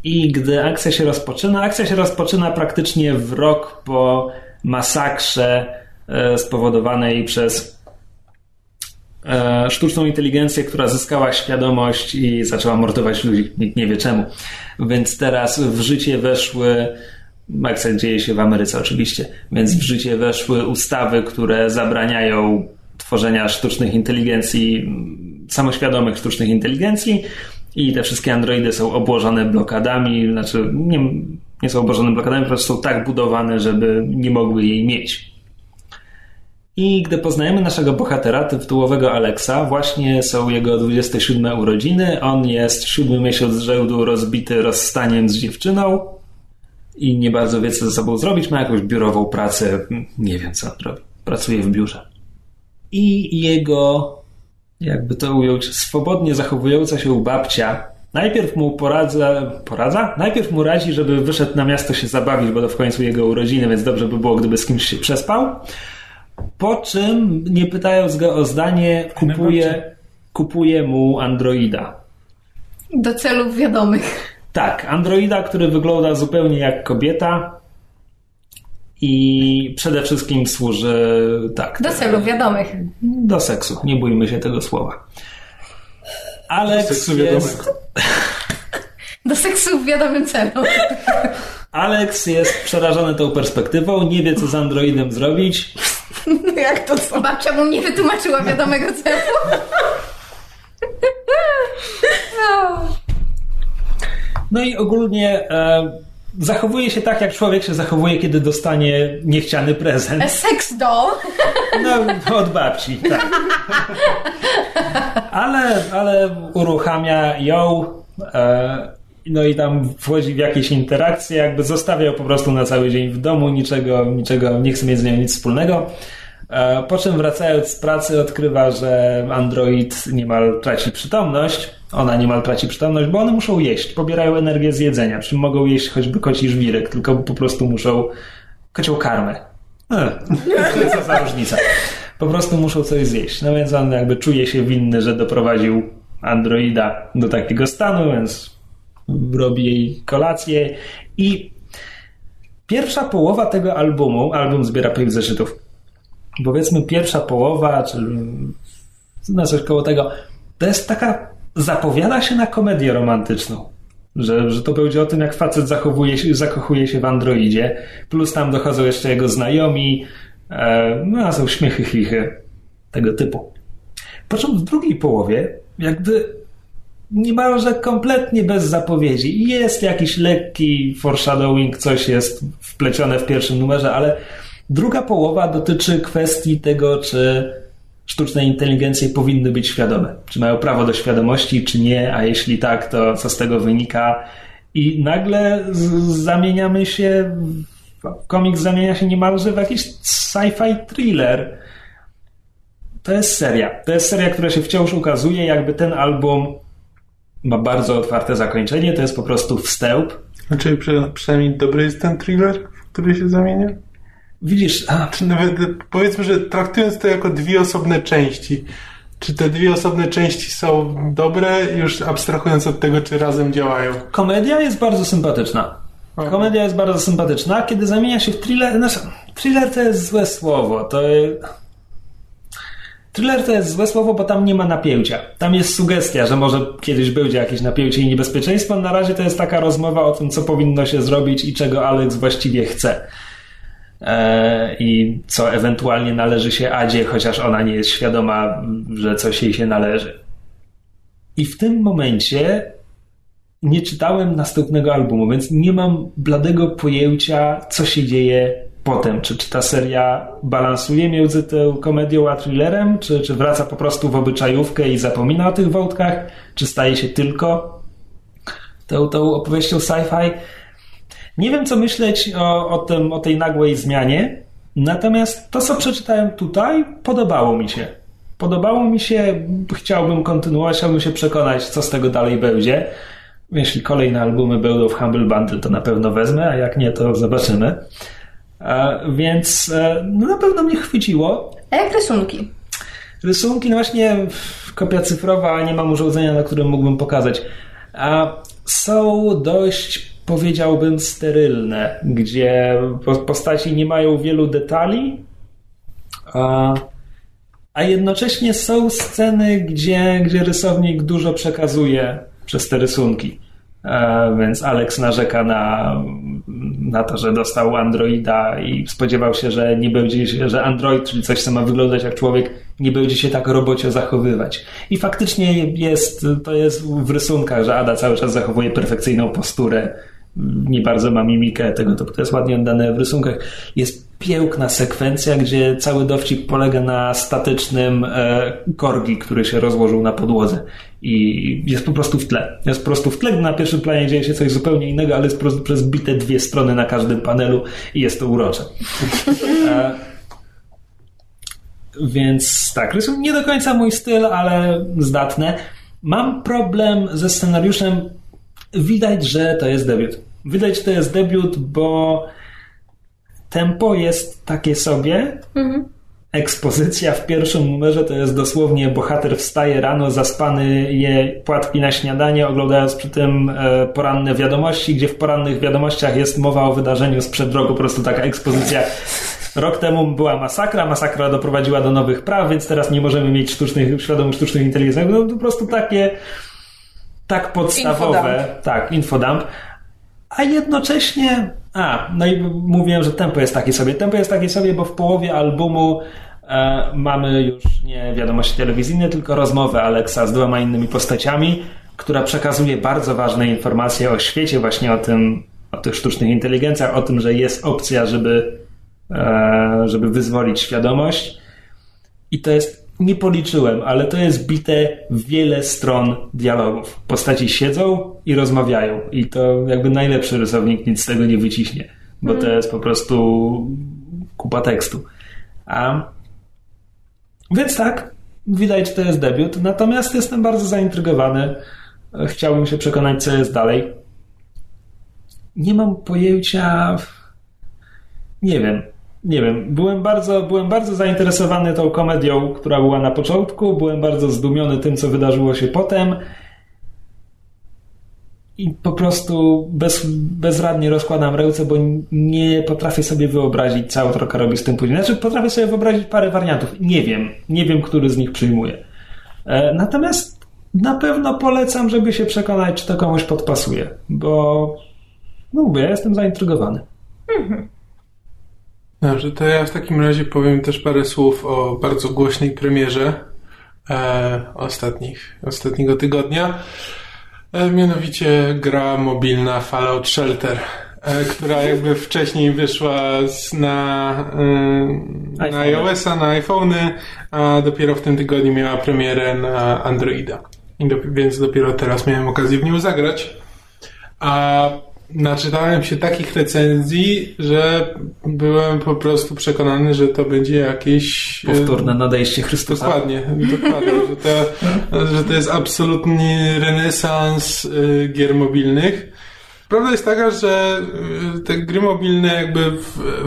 I gdy akcja się rozpoczyna, akcja się rozpoczyna praktycznie w rok po masakrze e, spowodowanej przez sztuczną inteligencję, która zyskała świadomość i zaczęła mordować ludzi. Nikt nie wie czemu. Więc teraz w życie weszły akcent dzieje się w Ameryce oczywiście, więc w życie weszły ustawy, które zabraniają tworzenia sztucznych inteligencji, samoświadomych sztucznych inteligencji i te wszystkie androidy są obłożone blokadami, znaczy nie, nie są obłożone blokadami, po prostu są tak budowane, żeby nie mogły jej mieć. I gdy poznajemy naszego bohatera, tytułowego Alexa, właśnie są jego 27 urodziny. On jest siódmy miesiąc rzędu rozbity rozstaniem z dziewczyną i nie bardzo wie, co ze sobą zrobić. Ma jakąś biurową pracę. Nie wiem, co on robi. Pracuje w biurze. I jego, jakby to ująć, swobodnie zachowująca się babcia Najpierw mu poradza, poradza? Najpierw mu radzi, żeby wyszedł na miasto się zabawić, bo to w końcu jego urodziny, więc dobrze by było, gdyby z kimś się przespał. Po czym, nie pytając go o zdanie, kupuje, kupuje mu Androida. Do celów wiadomych. Tak, Androida, który wygląda zupełnie jak kobieta i przede wszystkim służy tak. Do celów wiadomych. Do seksu, nie bójmy się tego słowa. Alex do seksu jest... Do seksu w wiadomym celu. Alex jest przerażony tą perspektywą, nie wie co z Androidem zrobić Jak to co? Babcia mu nie wytłumaczyła wiadomego celu. No. No i ogólnie e, zachowuje się tak, jak człowiek się zachowuje, kiedy dostanie niechciany prezent. A sex doll. No, od babci, tak. Ale, ale uruchamia ją, e, no i tam wchodzi w jakieś interakcje, jakby zostawia ją po prostu na cały dzień w domu, niczego, niczego nie chce mieć z nią nic wspólnego. E, po czym wracając z pracy odkrywa, że android niemal traci przytomność. Ona niemal traci przytomność, bo one muszą jeść, pobierają energię z jedzenia, przy czym mogą jeść choćby koci żwirek, tylko po prostu muszą kocią karmę. E, co za różnica. Po prostu muszą coś zjeść. No więc on jakby czuje się winny, że doprowadził androida do takiego stanu, więc robi jej kolację i pierwsza połowa tego albumu, album zbiera pięć zeszytów, powiedzmy pierwsza połowa, czy na coś koło tego, to jest taka, zapowiada się na komedię romantyczną. Że, że to będzie o tym, jak facet zachowuje się, zakochuje się w androidzie, plus tam dochodzą jeszcze jego znajomi, e, no są śmiechy, chichy, tego typu. Po czym w drugiej połowie, jakby niemalże kompletnie bez zapowiedzi. Jest jakiś lekki foreshadowing, coś jest wplecione w pierwszym numerze, ale druga połowa dotyczy kwestii tego, czy sztuczne inteligencje powinny być świadome. Czy mają prawo do świadomości, czy nie, a jeśli tak, to co z tego wynika. I nagle zamieniamy się, komiks zamienia się niemalże w jakiś sci-fi thriller. To jest seria. To jest seria, która się wciąż ukazuje, jakby ten album ma bardzo otwarte zakończenie, to jest po prostu wstęp. Znaczy przynajmniej dobry jest ten thriller, w który się zamienia? Widzisz, a... Czy nawet powiedzmy, że traktując to jako dwie osobne części, czy te dwie osobne części są dobre, już abstrahując od tego, czy razem działają? Komedia jest bardzo sympatyczna. Komedia jest bardzo sympatyczna, kiedy zamienia się w thriller. Znaczy, thriller to jest złe słowo. To Thriller to jest złe słowo, bo tam nie ma napięcia. Tam jest sugestia, że może kiedyś będzie jakieś napięcie i niebezpieczeństwo. Na razie to jest taka rozmowa o tym, co powinno się zrobić i czego Alex właściwie chce. Eee, I co ewentualnie należy się Adzie, chociaż ona nie jest świadoma, że coś jej się należy. I w tym momencie nie czytałem następnego albumu, więc nie mam bladego pojęcia, co się dzieje potem? Czy, czy ta seria balansuje między tą komedią a thrillerem? Czy, czy wraca po prostu w obyczajówkę i zapomina o tych wątkach? Czy staje się tylko tą, tą opowieścią sci-fi? Nie wiem, co myśleć o, o, tym, o tej nagłej zmianie, natomiast to, co przeczytałem tutaj, podobało mi się. Podobało mi się, chciałbym kontynuować, chciałbym się przekonać, co z tego dalej będzie. Jeśli kolejne albumy będą w Humble Bundle, to na pewno wezmę, a jak nie, to zobaczymy. E, więc e, no na pewno mnie chwyciło. A jak rysunki? Rysunki, no właśnie kopia cyfrowa, nie mam urządzenia, na którym mógłbym pokazać. A są dość, powiedziałbym, sterylne, gdzie postaci nie mają wielu detali, a, a jednocześnie są sceny, gdzie, gdzie rysownik dużo przekazuje przez te rysunki. E, więc Alex narzeka na, na to, że dostał Androida i spodziewał się, że nie będzie się, że Android, czyli coś, co ma wyglądać jak człowiek, nie będzie się tak robocio zachowywać. I faktycznie jest, to jest w rysunkach, że Ada cały czas zachowuje perfekcyjną posturę, nie bardzo ma mimikę tego, to jest ładnie oddane w rysunkach. Jest piękna sekwencja, gdzie cały dowcip polega na statycznym e, korgi, który się rozłożył na podłodze i jest po prostu w tle. Jest po prostu w tle, na pierwszym planie dzieje się coś zupełnie innego, ale jest po prostu przez bite dwie strony na każdym panelu i jest to urocze. E, więc tak, rysunek nie do końca mój styl, ale zdatne. Mam problem ze scenariuszem. Widać, że to jest debiut. Widać, że to jest debiut, bo tempo jest takie sobie. Mhm ekspozycja w pierwszym numerze to jest dosłownie bohater wstaje rano, zaspany, je płatki na śniadanie, oglądając przy tym e, poranne wiadomości, gdzie w porannych wiadomościach jest mowa o wydarzeniu sprzed roku, po prostu taka ekspozycja. Rok temu była masakra, masakra doprowadziła do nowych praw, więc teraz nie możemy mieć sztucznych, świadomych sztucznych inteligencji. No, po prostu takie tak podstawowe, infodump. tak, infodump, a jednocześnie. A, no i mówiłem, że tempo jest takie sobie. Tempo jest takie sobie, bo w połowie albumu e, mamy już nie wiadomości telewizyjne, tylko rozmowę Alexa z dwoma innymi postaciami, która przekazuje bardzo ważne informacje o świecie, właśnie o tym, o tych sztucznych inteligencjach, o tym, że jest opcja, żeby, e, żeby wyzwolić świadomość. I to jest, nie policzyłem, ale to jest bite wiele stron dialogów. Postaci siedzą i rozmawiają. I to jakby najlepszy rysownik nic z tego nie wyciśnie, bo to jest po prostu kupa tekstu. A więc tak, widać, że to jest debiut, natomiast jestem bardzo zaintrygowany. Chciałbym się przekonać, co jest dalej. Nie mam pojęcia. Nie wiem. Nie wiem. Byłem bardzo, byłem bardzo zainteresowany tą komedią, która była na początku. Byłem bardzo zdumiony tym, co wydarzyło się potem. I po prostu bez, bezradnie rozkładam ręce, bo nie potrafię sobie wyobrazić, co autorka robi z tym później. Znaczy, potrafię sobie wyobrazić parę wariantów. Nie wiem. Nie wiem, który z nich przyjmuję. E, natomiast na pewno polecam, żeby się przekonać, czy to komuś podpasuje, bo no mówię, ja jestem zaintrygowany. Dobrze, to ja w takim razie powiem też parę słów o bardzo głośnej premierze e, ostatnich, ostatniego tygodnia. E, mianowicie gra mobilna Fallout Shelter, e, która jakby wcześniej wyszła z, na, e, na iOS-a, na iPhony, a dopiero w tym tygodniu miała premierę na Androida. Do, więc dopiero teraz miałem okazję w nią zagrać. A naczytałem się takich recenzji, że byłem po prostu przekonany, że to będzie jakieś... e, Powtórne nadejście Chrystusa. Dokładnie, dokładnie, że to, że to jest absolutny renesans y, gier mobilnych. Prawda jest taka, że y, te gry mobilne jakby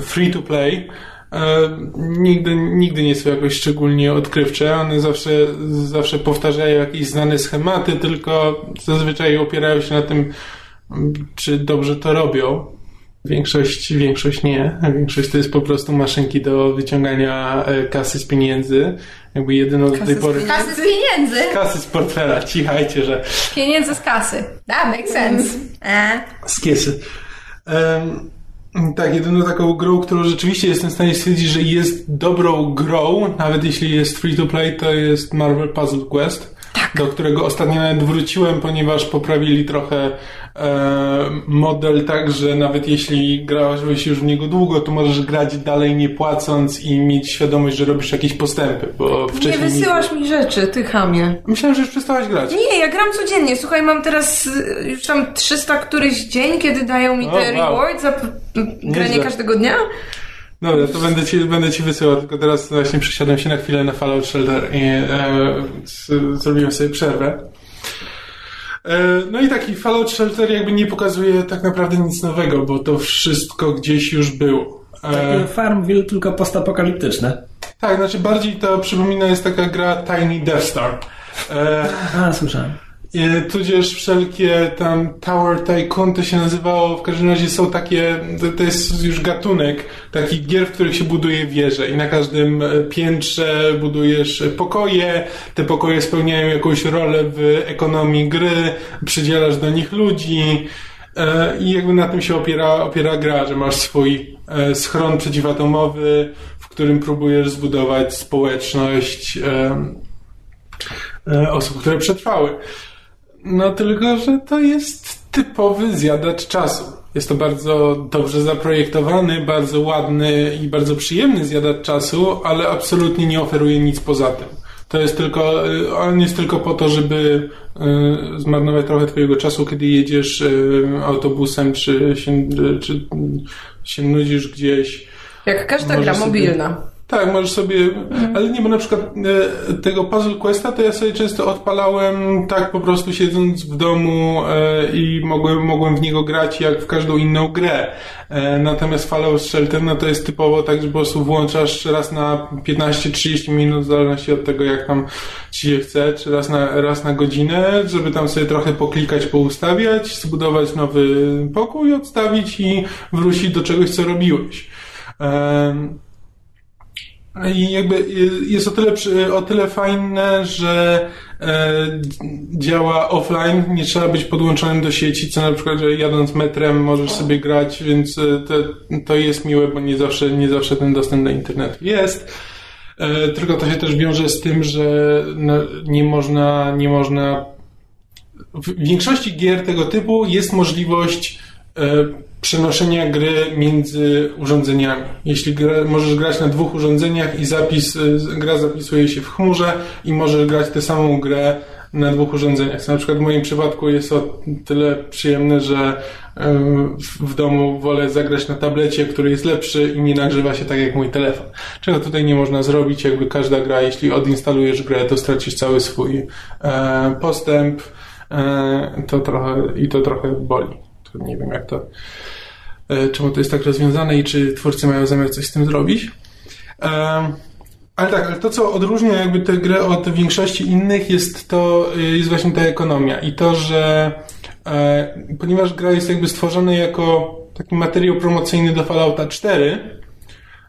free to play nigdy, nigdy nie są jakoś szczególnie odkrywcze. One zawsze, zawsze powtarzają jakieś znane schematy, tylko zazwyczaj opierają się na tym, czy dobrze to robią. Większość, większość nie. Większość to jest po prostu maszynki do wyciągania e, kasy z pieniędzy. Jakby jedyną do tej pory... Kasy z pieniędzy. Kasy z portfela, cichajcie, że Pieniędzy z kasy. That makes sense. Z kiesy. Em, tak, jedyną taką grą, którą rzeczywiście jestem w stanie stwierdzić, że jest dobrą grą, nawet jeśli jest free to play, to jest Marvel Puzzle Quest, do którego ostatnio nawet wróciłem, ponieważ poprawili trochę model tak, że nawet jeśli grałeś już w niego długo, to możesz grać dalej nie płacąc i mieć świadomość, że robisz jakieś postępy, bo Nie wcześniej... wysyłasz mi rzeczy, ty chamie. Myślałem, że już przestałaś grać. Nie, ja gram codziennie. Słuchaj, mam teraz y, już tam 300 któryś dzień, kiedy dają mi te wow. rewards za granie Nieźle. każdego dnia. Dobra, to będę ci, będę ci wysyłał, tylko teraz właśnie przesiadłem się na chwilę na Fallout Shelter i e, zrobiłem sobie przerwę. E, no i taki Fallout Shelter jakby nie pokazuje tak naprawdę nic nowego, bo to wszystko gdzieś już było. E, Takie Farmville, tylko postapokaliptyczne. tak, znaczy bardziej to przypomina jest taka gra Tiny Death Star. E, A, słyszałem. E, Tudzież wszelkie tam Tower Tycoon to się nazywało, w każdym razie są takie, to, jest już gatunek takich gier, w których się buduje wieże i na każdym e, piętrze budujesz pokoje, te pokoje spełniają jakąś rolę w ekonomii gry, przydzielasz do nich ludzi. E, i jakby na tym się opiera, opiera gra, że masz swój schron przeciwatomowy, w którym próbujesz zbudować społeczność osób, które przetrwały. No tylko, że to jest typowy zjadacz czasu. Jest to bardzo dobrze zaprojektowany, bardzo ładny i bardzo przyjemny zjadacz czasu, ale absolutnie nie oferuje nic poza tym. To jest tylko, y, on jest tylko po to, żeby y, zmarnować trochę twojego czasu, kiedy jedziesz y, autobusem, czy się, czy się nudzisz gdzieś. Jak każda Może gra sobie- mobilna. Tak, możesz sobie, ale nie, bo na przykład e, tego Puzzle Questa to ja sobie często odpalałem tak po prostu siedząc w domu e, i mogłem, mogłem w niego grać jak w każdą inną grę. E, natomiast Fallout Shelter no to jest typowo tak, że po prostu włączasz raz na 15-30 minut, w zależności od tego jak tam ci się chce, czy raz na, raz na godzinę, żeby tam sobie trochę poklikać, poustawiać, zbudować nowy pokój, odstawić i wrócić do czegoś, co robiłeś. Em, I jakby jest o tyle, o tyle fajne, że e, działa offline, nie trzeba być podłączonym do sieci, co na przykład, że jadąc metrem możesz sobie grać, więc e, to, to jest miłe, bo nie zawsze, nie zawsze ten dostęp do internetu jest. E, tylko to się też wiąże z tym, że no, nie można, nie można w większości gier tego typu jest możliwość przenoszenia gry między urządzeniami. Jeśli gra, możesz grać na dwóch urządzeniach i zapis, e, gra zapisuje się w chmurze i możesz grać tę samą grę na dwóch urządzeniach. Na przykład w moim przypadku jest o tyle przyjemne, że w domu wolę zagrać na tablecie, który jest lepszy i nie nagrzewa się tak jak mój telefon. Czego tutaj nie można zrobić, jakby każda gra, jeśli odinstalujesz grę, to stracisz cały swój e, postęp e, to trochę, i to trochę boli. To nie wiem jak to, czemu to jest tak rozwiązane i czy twórcy mają zamiar coś z tym zrobić. Ale tak, ale to co odróżnia jakby tę grę od większości innych jest to, jest właśnie ta ekonomia i to, że E, ponieważ gra jest jakby stworzona jako taki materiał promocyjny do Fallouta 4,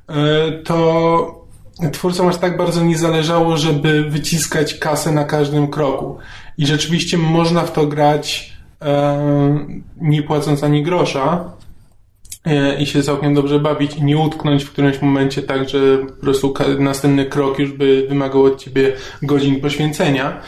e, to twórcom aż tak bardzo nie zależało, żeby wyciskać kasę na każdym kroku. I rzeczywiście można w to grać e, nie płacąc ani grosza i się całkiem dobrze bawić i nie utknąć w którymś momencie tak, że po prostu następny krok już by wymagał od ciebie godzin poświęcenia.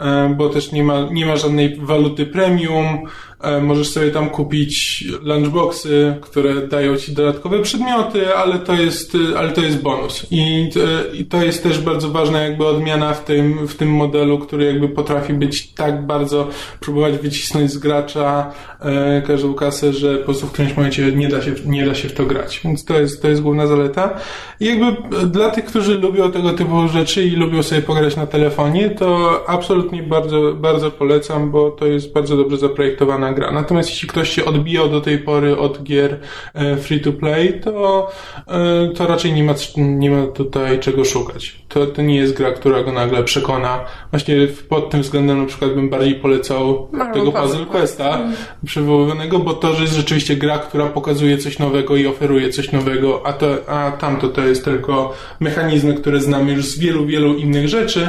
E, bo też nie ma, nie ma żadnej waluty premium. E, możesz sobie tam kupić lunchboxy, które dają ci dodatkowe przedmioty, ale to jest, ale to jest bonus. I, I to jest też bardzo ważna jakby odmiana w tym, w tym modelu, który jakby potrafi być tak bardzo, próbować wycisnąć z gracza e, każdą kasę, że po prostu w którymś momencie nie da się, nie da się w to grać. Więc to jest, to jest główna zaleta. I jakby dla tych, którzy lubią tego typu rzeczy i lubią sobie pograć na telefonie, to absolutnie bardzo, bardzo polecam, bo to jest bardzo dobrze zaprojektowana gra. Natomiast jeśli ktoś się odbijał do tej pory od gier e, free to play, to, e, to raczej nie ma, nie ma tutaj czego szukać. To, to nie jest gra, która go nagle przekona. Właśnie pod tym względem na przykład bym bardziej polecał no, tego Puzzle Questa mm. przywoływanego, bo to, że jest rzeczywiście gra, która pokazuje coś nowego i oferuje coś nowego, a, to, a tamto to jest tylko mechanizmy, które znamy już z wielu, wielu innych rzeczy,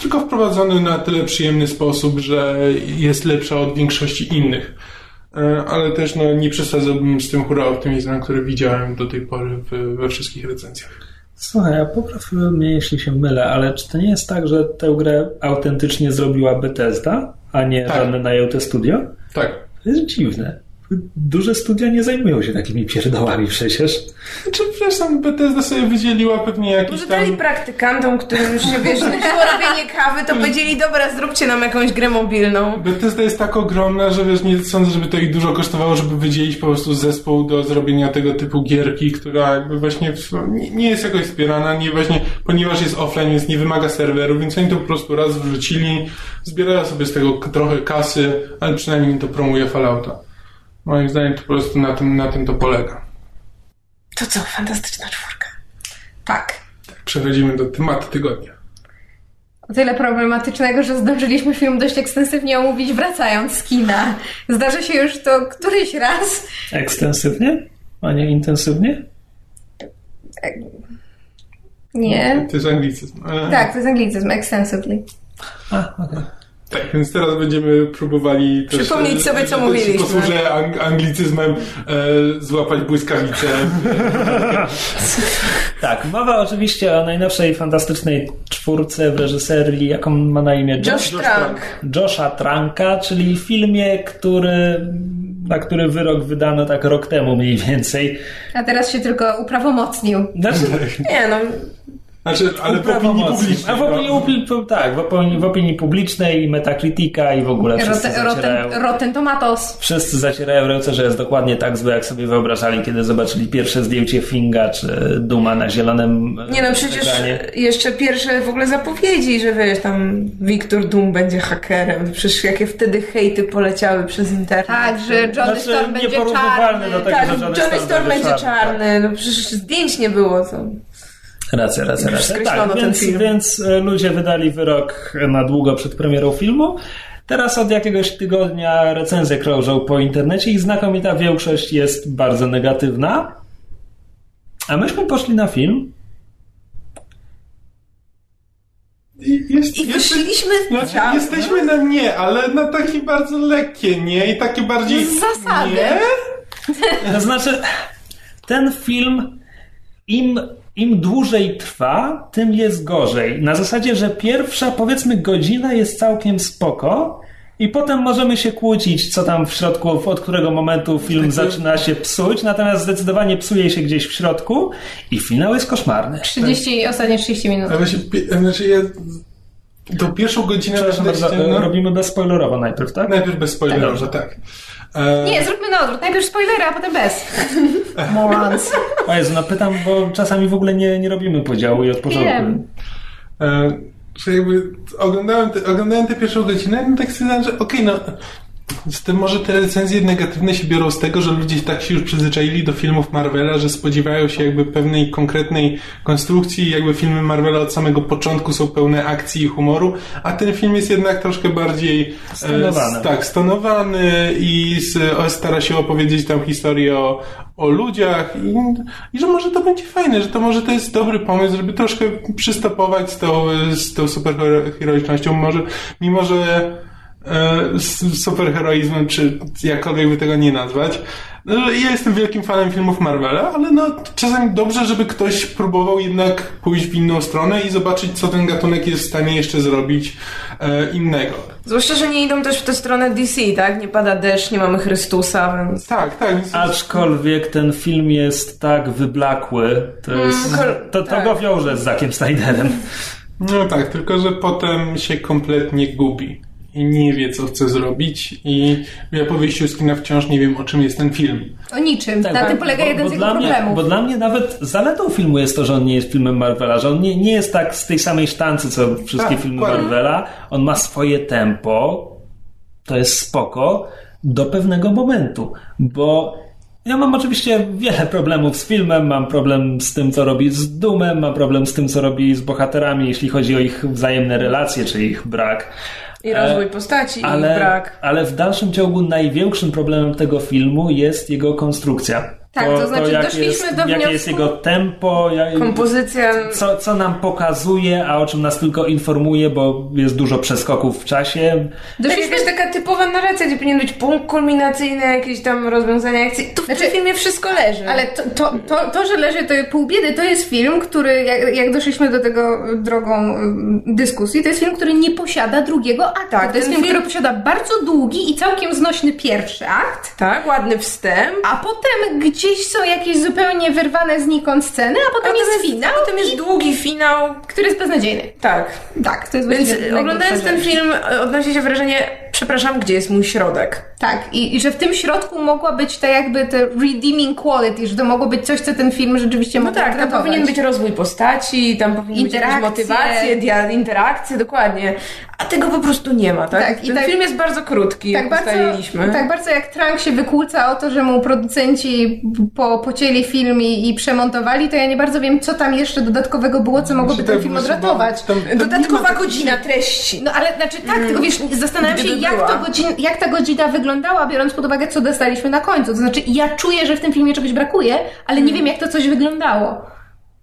tylko wprowadzony na tyle przyjemny sposób, że jest lepsza od większości innych. E, ale też no, nie przesadzałbym z tym hura optymizmem, który widziałem do tej pory w, we wszystkich recenzjach. Słuchaj, ja popraw mnie, jeśli się mylę, ale czy to nie jest tak, że tę grę autentycznie zrobiła Bethesda, a nie tak. żadne najęte studio? Tak. To jest dziwne duże studia nie zajmują się takimi pierdołami przecież. Znaczy, przepraszam, Bethesda sobie wydzieliła pewnie jakiś Może tam... dali praktykantom, którym już się wiesz, nudziło robienie kawy, to powiedzieli, dobra, zróbcie nam jakąś grę mobilną. Bethesda jest tak ogromna, że wiesz, nie sądzę, żeby to ich dużo kosztowało, żeby wydzielić po prostu zespół do zrobienia tego typu gierki, która jakby właśnie nie jest jakoś wspierana, nie właśnie, ponieważ jest offline, więc nie wymaga serweru, więc oni to po prostu raz wrzucili, zbierają sobie z tego trochę kasy, ale przynajmniej to promuje Fallouta. Moim zdaniem to po prostu na tym, na tym to polega. To co, fantastyczna czwórka. Tak. tak. Przechodzimy do tematu tygodnia. O tyle problematycznego, że zdążyliśmy film dość ekstensywnie omówić wracając z kina. Zdarzy się już to któryś raz. Ekstensywnie? A nie intensywnie? Nie. To jest anglicyzm. Tak, to jest anglicyzm, extensively. A, okej. Okay. Tak, więc teraz będziemy próbowali też, przypomnieć e, sobie, co mówiliśmy. Posłużę ang anglicyzmem e, złapać błyskawicę. tak, mowa oczywiście o najnowszej fantastycznej czwórce w reżyserii, jaką ma na imię Josh, Josh Trank. Josha Tranka, czyli filmie, który, na który wyrok wydano tak rok temu mniej więcej. A teraz się tylko uprawomocnił. Znaczy, nie no, znaczy, ale w opinii publicznej. A w opinii, tak, w opinii, w opinii publicznej i Metacritica i w ogóle wszyscy Rotten, zacierają... Rotten Tomatoes. Wszyscy zacierają ręce, że jest dokładnie tak złe, jak sobie wyobrażali, kiedy zobaczyli pierwsze zdjęcie Finga czy Duma na zielonym Nie no, przecież ekranie. jeszcze pierwsze w ogóle zapowiedzi, że wiesz, tam Wiktor Doom będzie hakerem. Przecież jakie wtedy hejty poleciały przez internet. Tak, że Johnny znaczy, Storm będzie czarny. Do tego, tak, że Johnny, Johnny Storm, Storm będzie czarny. czarny. No przecież zdjęć nie było. To... Racja, racja, racja. Tak, więc, więc e, ludzie wydali wyrok na długo przed premierą filmu. Teraz od jakiegoś tygodnia recenzje krążą po internecie i znakomita większość jest bardzo negatywna. A myśmy poszli na film Jest, I wyszliśmy znaczy, jesteśmy na nie, ale na takie bardzo lekkie nie i takie bardziej... Z zasady. Nie? To znaczy, ten film im, im dłużej trwa, tym jest gorzej. Na zasadzie, że pierwsza powiedzmy godzina jest całkiem spoko i potem możemy się kłócić, co tam w środku, od którego momentu film zaczyna się psuć, natomiast zdecydowanie psuje się gdzieś w środku i finał jest koszmarny. 30, ostatnie 30 minut. Ale właśnie, pie- znaczy ja... Tą pierwszą godzinę... Przepraszam bardzo, no, robimy bezspoilerowo najpierw, tak? Najpierw bez spoilerów, że tak. E, Nie, zróbmy na odwrót. Najpierw spoilery, a potem bez. Morons. O Jezu, no pytam, bo czasami w ogóle nie, nie robimy podziału i od początku. Wiem. E, że jakby oglądałem, te, oglądałem tę pierwszą godzinę, no tak sobie zdałem, że okej, no z tym może te recenzje negatywne się biorą z tego, że ludzie tak się już przyzwyczaili do filmów Marvela, że spodziewają się jakby pewnej konkretnej konstrukcji jakby filmy Marvela od samego początku są pełne akcji i humoru, a ten film jest jednak troszkę bardziej Stonowany. E, tak, stonowany i z, o, stara się opowiedzieć tam historię o, o ludziach i, i że może to będzie fajne, że to może to jest dobry pomysł, żeby troszkę przystopować z tą, z tą superheroicznością, może, mimo że e, superheroizmem, czy jakkolwiek by tego nie nazwać. No, ja jestem wielkim fanem filmów Marvela, ale no czasami dobrze, żeby ktoś próbował jednak pójść w inną stronę i zobaczyć, co ten gatunek jest w stanie jeszcze zrobić e, innego. Zwłaszcza, że nie idą też w tę stronę DC, tak? Nie pada deszcz, nie mamy Chrystusa, więc... Tak, tak. Więc Aczkolwiek ten film jest tak wyblakły, to, jest, kol- to, to tak. go wiąże z Zakiem Snyderem. No tak, tylko że potem się kompletnie gubi nie wie, co chce zrobić i ja po wyjściu z kina wciąż nie wiem, o czym jest ten film. O niczym. Tak, Na bo- tym polega bo- jeden bo z jego dla mnie, problemów. Bo dla mnie nawet zaletą filmu jest to, że on nie jest filmem Marvela, że on nie, nie jest tak z tej samej sztancy, co wszystkie Tak, filmy dokładnie. Marvela. On ma swoje tempo, to jest spoko, do pewnego momentu, bo ja mam oczywiście wiele problemów z filmem, mam problem z tym, co robi z Dumem, mam problem z tym, co robi z bohaterami, jeśli chodzi o ich wzajemne relacje, czy ich brak. I rozwój E, postaci, ale, i brak. ale w dalszym ciągu największym problemem tego filmu jest jego konstrukcja. Tak, to znaczy jak doszliśmy jest, do Jakie wniosku- jest jego tempo, jak, Kompozycja... co, co nam pokazuje, a o czym nas tylko informuje, bo jest dużo przeskoków w czasie. To Doszliśmy jest jakaś taka typowa narracja, gdzie powinien być punkt kulminacyjny, jakieś tam rozwiązania akcji. Tu w Znaczy- tym filmie wszystko leży. Ale to, to, to, to, że leży to pół biedy, to jest film, który, jak, jak doszliśmy do tego drogą ym, dyskusji, to jest film, który nie posiada drugiego aktu. Tak, to jest ten film, film- który posiada bardzo długi i całkiem znośny pierwszy akt, Tak, ładny wstęp. a potem gdzieś są jakieś zupełnie wyrwane znikąd sceny, a potem jest Natomiast finał, Potem jest długi finał. który jest beznadziejny. Tak. Tak, to jest Więc oglądając ten film e, odnosi się wrażenie, przepraszam, gdzie jest mój środek? Tak, i, i że w tym środku mogła być ta jakby te redeeming quality, że to mogło być coś, co ten film rzeczywiście No mógł tak, tam powinien być rozwój postaci, tam powinien być Interakcje. motywacje, dia- interakcje, dokładnie. A tego po prostu nie ma, tak? Tak, i ten tak- film jest bardzo krótki, tak jak bardzo, ustaliliśmy. tak bardzo jak Trank się wykłóca o to, że mu producenci po, pocięli film i, i przemontowali, to ja nie bardzo wiem, co tam jeszcze dodatkowego było, co mogłoby ten film odratować. tam- tam ma Dodatkowa godzina treści. No ale znaczy tak, tylko wiesz, zastanawiam się, jak, to godzin, jak ta godzina wyglądała, biorąc pod uwagę, co dostaliśmy na końcu. To znaczy, ja czuję, że w tym filmie czegoś brakuje, ale nie wiem, jak to coś wyglądało.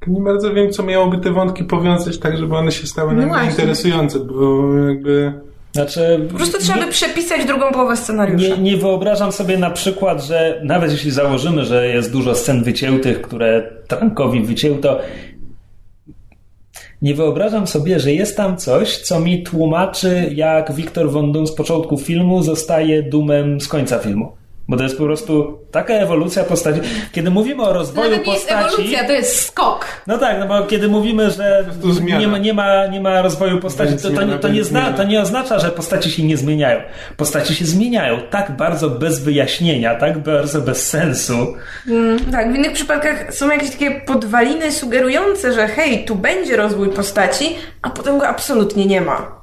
Nie bardzo wiem, co miałoby te wątki powiązać tak, żeby one się stały No nam właśnie. interesujące, bo jakby... Znaczy, Po prostu trzeba by przepisać drugą połowę scenariusza. Nie, nie wyobrażam sobie na przykład, że nawet jeśli założymy, że jest dużo scen wyciętych, które Trankowi wycięł, to nie wyobrażam sobie, że jest tam coś, co mi tłumaczy, jak Wiktor Von Doom z początku filmu zostaje dumem z końca filmu. Bo to jest po prostu taka ewolucja postaci. Kiedy mówimy o rozwoju Nawet nie jest postaci. ewolucja, to jest skok. No tak, no bo kiedy mówimy, że nie ma, nie, ma, nie ma rozwoju postaci, to, to, nie, to, nie zna, to nie oznacza, że postaci się nie zmieniają. Postaci się zmieniają tak bardzo bez wyjaśnienia, tak bardzo bez sensu. Mm, tak, w innych przypadkach są jakieś takie podwaliny sugerujące, że hej, tu będzie rozwój postaci, a potem go absolutnie nie ma.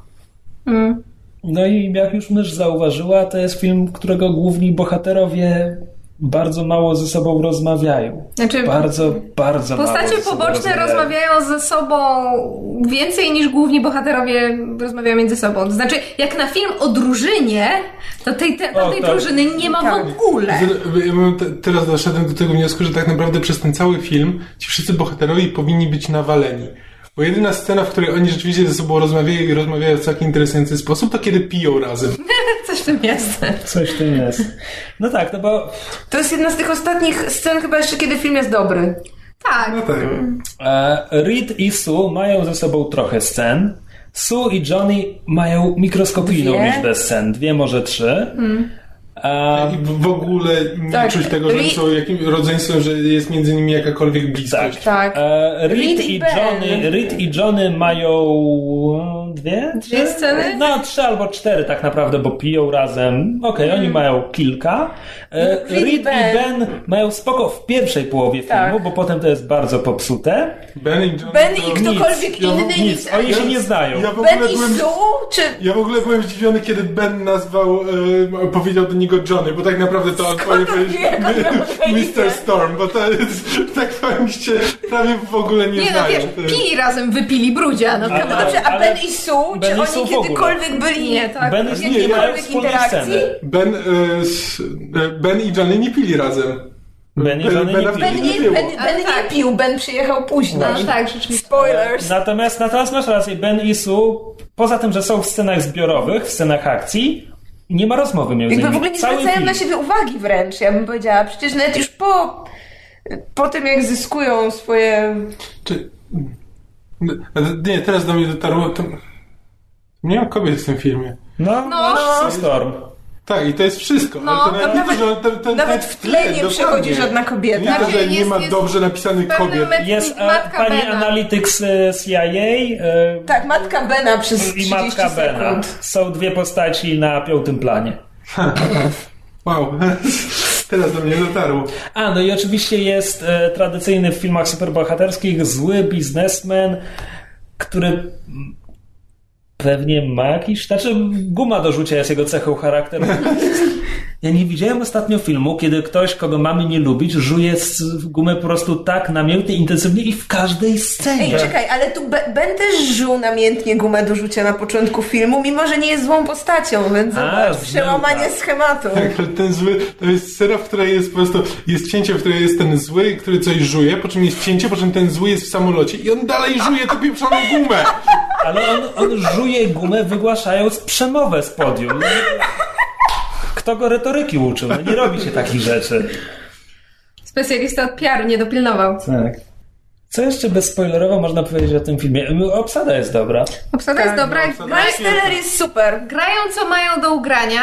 No i jak już mysz zauważyła, to jest film, którego główni bohaterowie bardzo mało ze sobą rozmawiają. Znaczy, Bardzo, bardzo mało Postacie ze sobą poboczne rozmawiają ze sobą więcej niż główni bohaterowie rozmawiają między sobą. To znaczy, jak na film o drużynie, to tej, te, O, tej tak. drużyny nie ma Tak. w ogóle. Z- Ja bym te, teraz doszedłem do tego wniosku, że tak naprawdę przez ten cały film ci wszyscy bohaterowie powinni być nawaleni. Bo jedyna scena, w której oni rzeczywiście ze sobą rozmawiają i rozmawiają w całkiem interesujący sposób, to kiedy piją razem. Coś w tym jest. Coś w tym jest. No tak, no bo To jest jedna z tych ostatnich scen chyba jeszcze, kiedy film jest dobry. Tak. No tak. e, Reed i Sue mają ze sobą trochę scen. Sue i Johnny mają mikroskopijną Dwie? liczbę scen. Dwie, może trzy. I w ogóle nie Tak. czuć tego, że są jakim rodzeństwem, że jest między nimi jakakolwiek bliskość. Tak. E, Reed, Reed i i Ben. Johnny, Reed i Johnny mają dwie? Dwie sceny? No, trzy albo cztery tak naprawdę, bo piją razem. Okej, oni mają kilka. E, Reed i Reed i Ben. Mają spoko w pierwszej połowie Tak. filmu, bo potem to jest bardzo popsute. Ben i John Ben i ktokolwiek ja- inny Nic, niż... oni się nie znają. Ja Ben ogóle i byłem... Sue? Czy... Ja w ogóle byłem zdziwiony, kiedy Ben nazwał, e, powiedział do niego Johnny, bo tak naprawdę to on powinien powiedzieć? Mr. Storm, bo to jest, tak powiem się, prawie w ogóle nie, Nie no, znają. wiesz, To jest- pili razem, wypili brudzia, no come on. Dobrze, a ale Ben i Sue? Ben Czy oni Sue w ogóle. kiedykolwiek byli... Nie, tak. Ben i w Sue nie mają interakcji? sceny. Ben, e, s, e, ben i Johnny nie pili razem. Ben i Johnny nie Bena pili. Ben nie, było. ben, ben tak. nie pił, Ben przyjechał później. No tak, rzeczywiście. Spoilers. Natomiast, natomiast masz rację, Ben i Sue, poza tym, że są w scenach zbiorowych, w scenach akcji, nie ma rozmowy między Jakby nimi. w ogóle nie Cały zwracają film. na siebie uwagi wręcz, ja bym powiedziała. Przecież nawet już po, po tym, jak zyskują swoje... Czy, nie, teraz do mnie dotarło, to, nie ma kobiet w tym filmie. No, No. no. Storm. Tak, i to jest wszystko. No, ale to nawet, nawet- to, to, to, Nawet w tle nie dokładnie. przychodzi żadna kobieta. Nie to, Znaczy, że nie jest- ma jest dobrze napisanych kobiet. met- Jest e, Matka pani Bena. Analytics e, CIA e, Tak, matka Bena przez 30 i matka Bena. sekund. Są dwie postaci na piątym planie. Wow, teraz do mnie dotarło. A, no i oczywiście jest e, tradycyjny w filmach superbohaterskich zły biznesmen, który pewnie ma jakiś... Znaczy, guma do rzucia jest jego cechą charakteru. Ja nie widziałem ostatnio filmu, kiedy ktoś, kogo mamy nie lubić, żuje z gumę po prostu tak namiętnie, intensywnie i w każdej scenie. Ej, czekaj, ale tu Be- Ben też żył namiętnie gumę do rzucia na początku filmu, mimo że nie jest złą postacią, więc A, zobacz, przełamanie tak. schematu. Tak, ale ten zły, to jest scena, w której jest po prostu, jest cięcie, w której jest ten zły, który coś żuje, po czym jest cięcie, po czym ten zły jest w samolocie i on dalej żuje tę pieprzoną gumę. Ale on, on żuje gumę wygłaszając przemowę z podium. Kto go retoryki uczył? No nie robi się takich rzeczy. Specjalista od PR nie dopilnował. Tak. Co jeszcze bezspoilerowo można powiedzieć o tym filmie? Obsada jest dobra. Obsada Tak, jest dobra. no, obsada Gra, jest- Steller jest super. grają co mają do ugrania.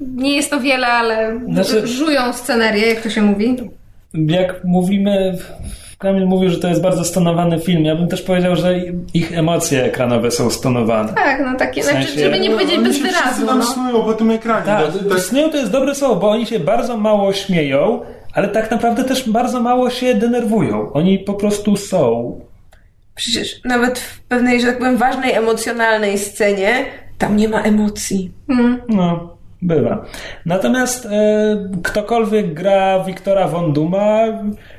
Nie jest to wiele, ale Znaczy- żują scenerię, jak to się mówi. Jak mówimy, Kamil mówił, że to jest bardzo stonowany film. Ja bym też powiedział, że ich emocje ekranowe są stonowane. Tak, no takie, sensie- znaczy, żeby nie No, powiedzieć oni bez wyrazu. tam No. snują po tym ekranie. Tak, To- to- snują to jest dobre słowo, bo oni się bardzo mało śmieją, ale tak naprawdę też bardzo mało się denerwują. Oni po prostu są. Przecież nawet w pewnej, że tak powiem, ważnej, emocjonalnej scenie tam nie ma emocji. No, bywa. Natomiast e, ktokolwiek gra Wiktora Von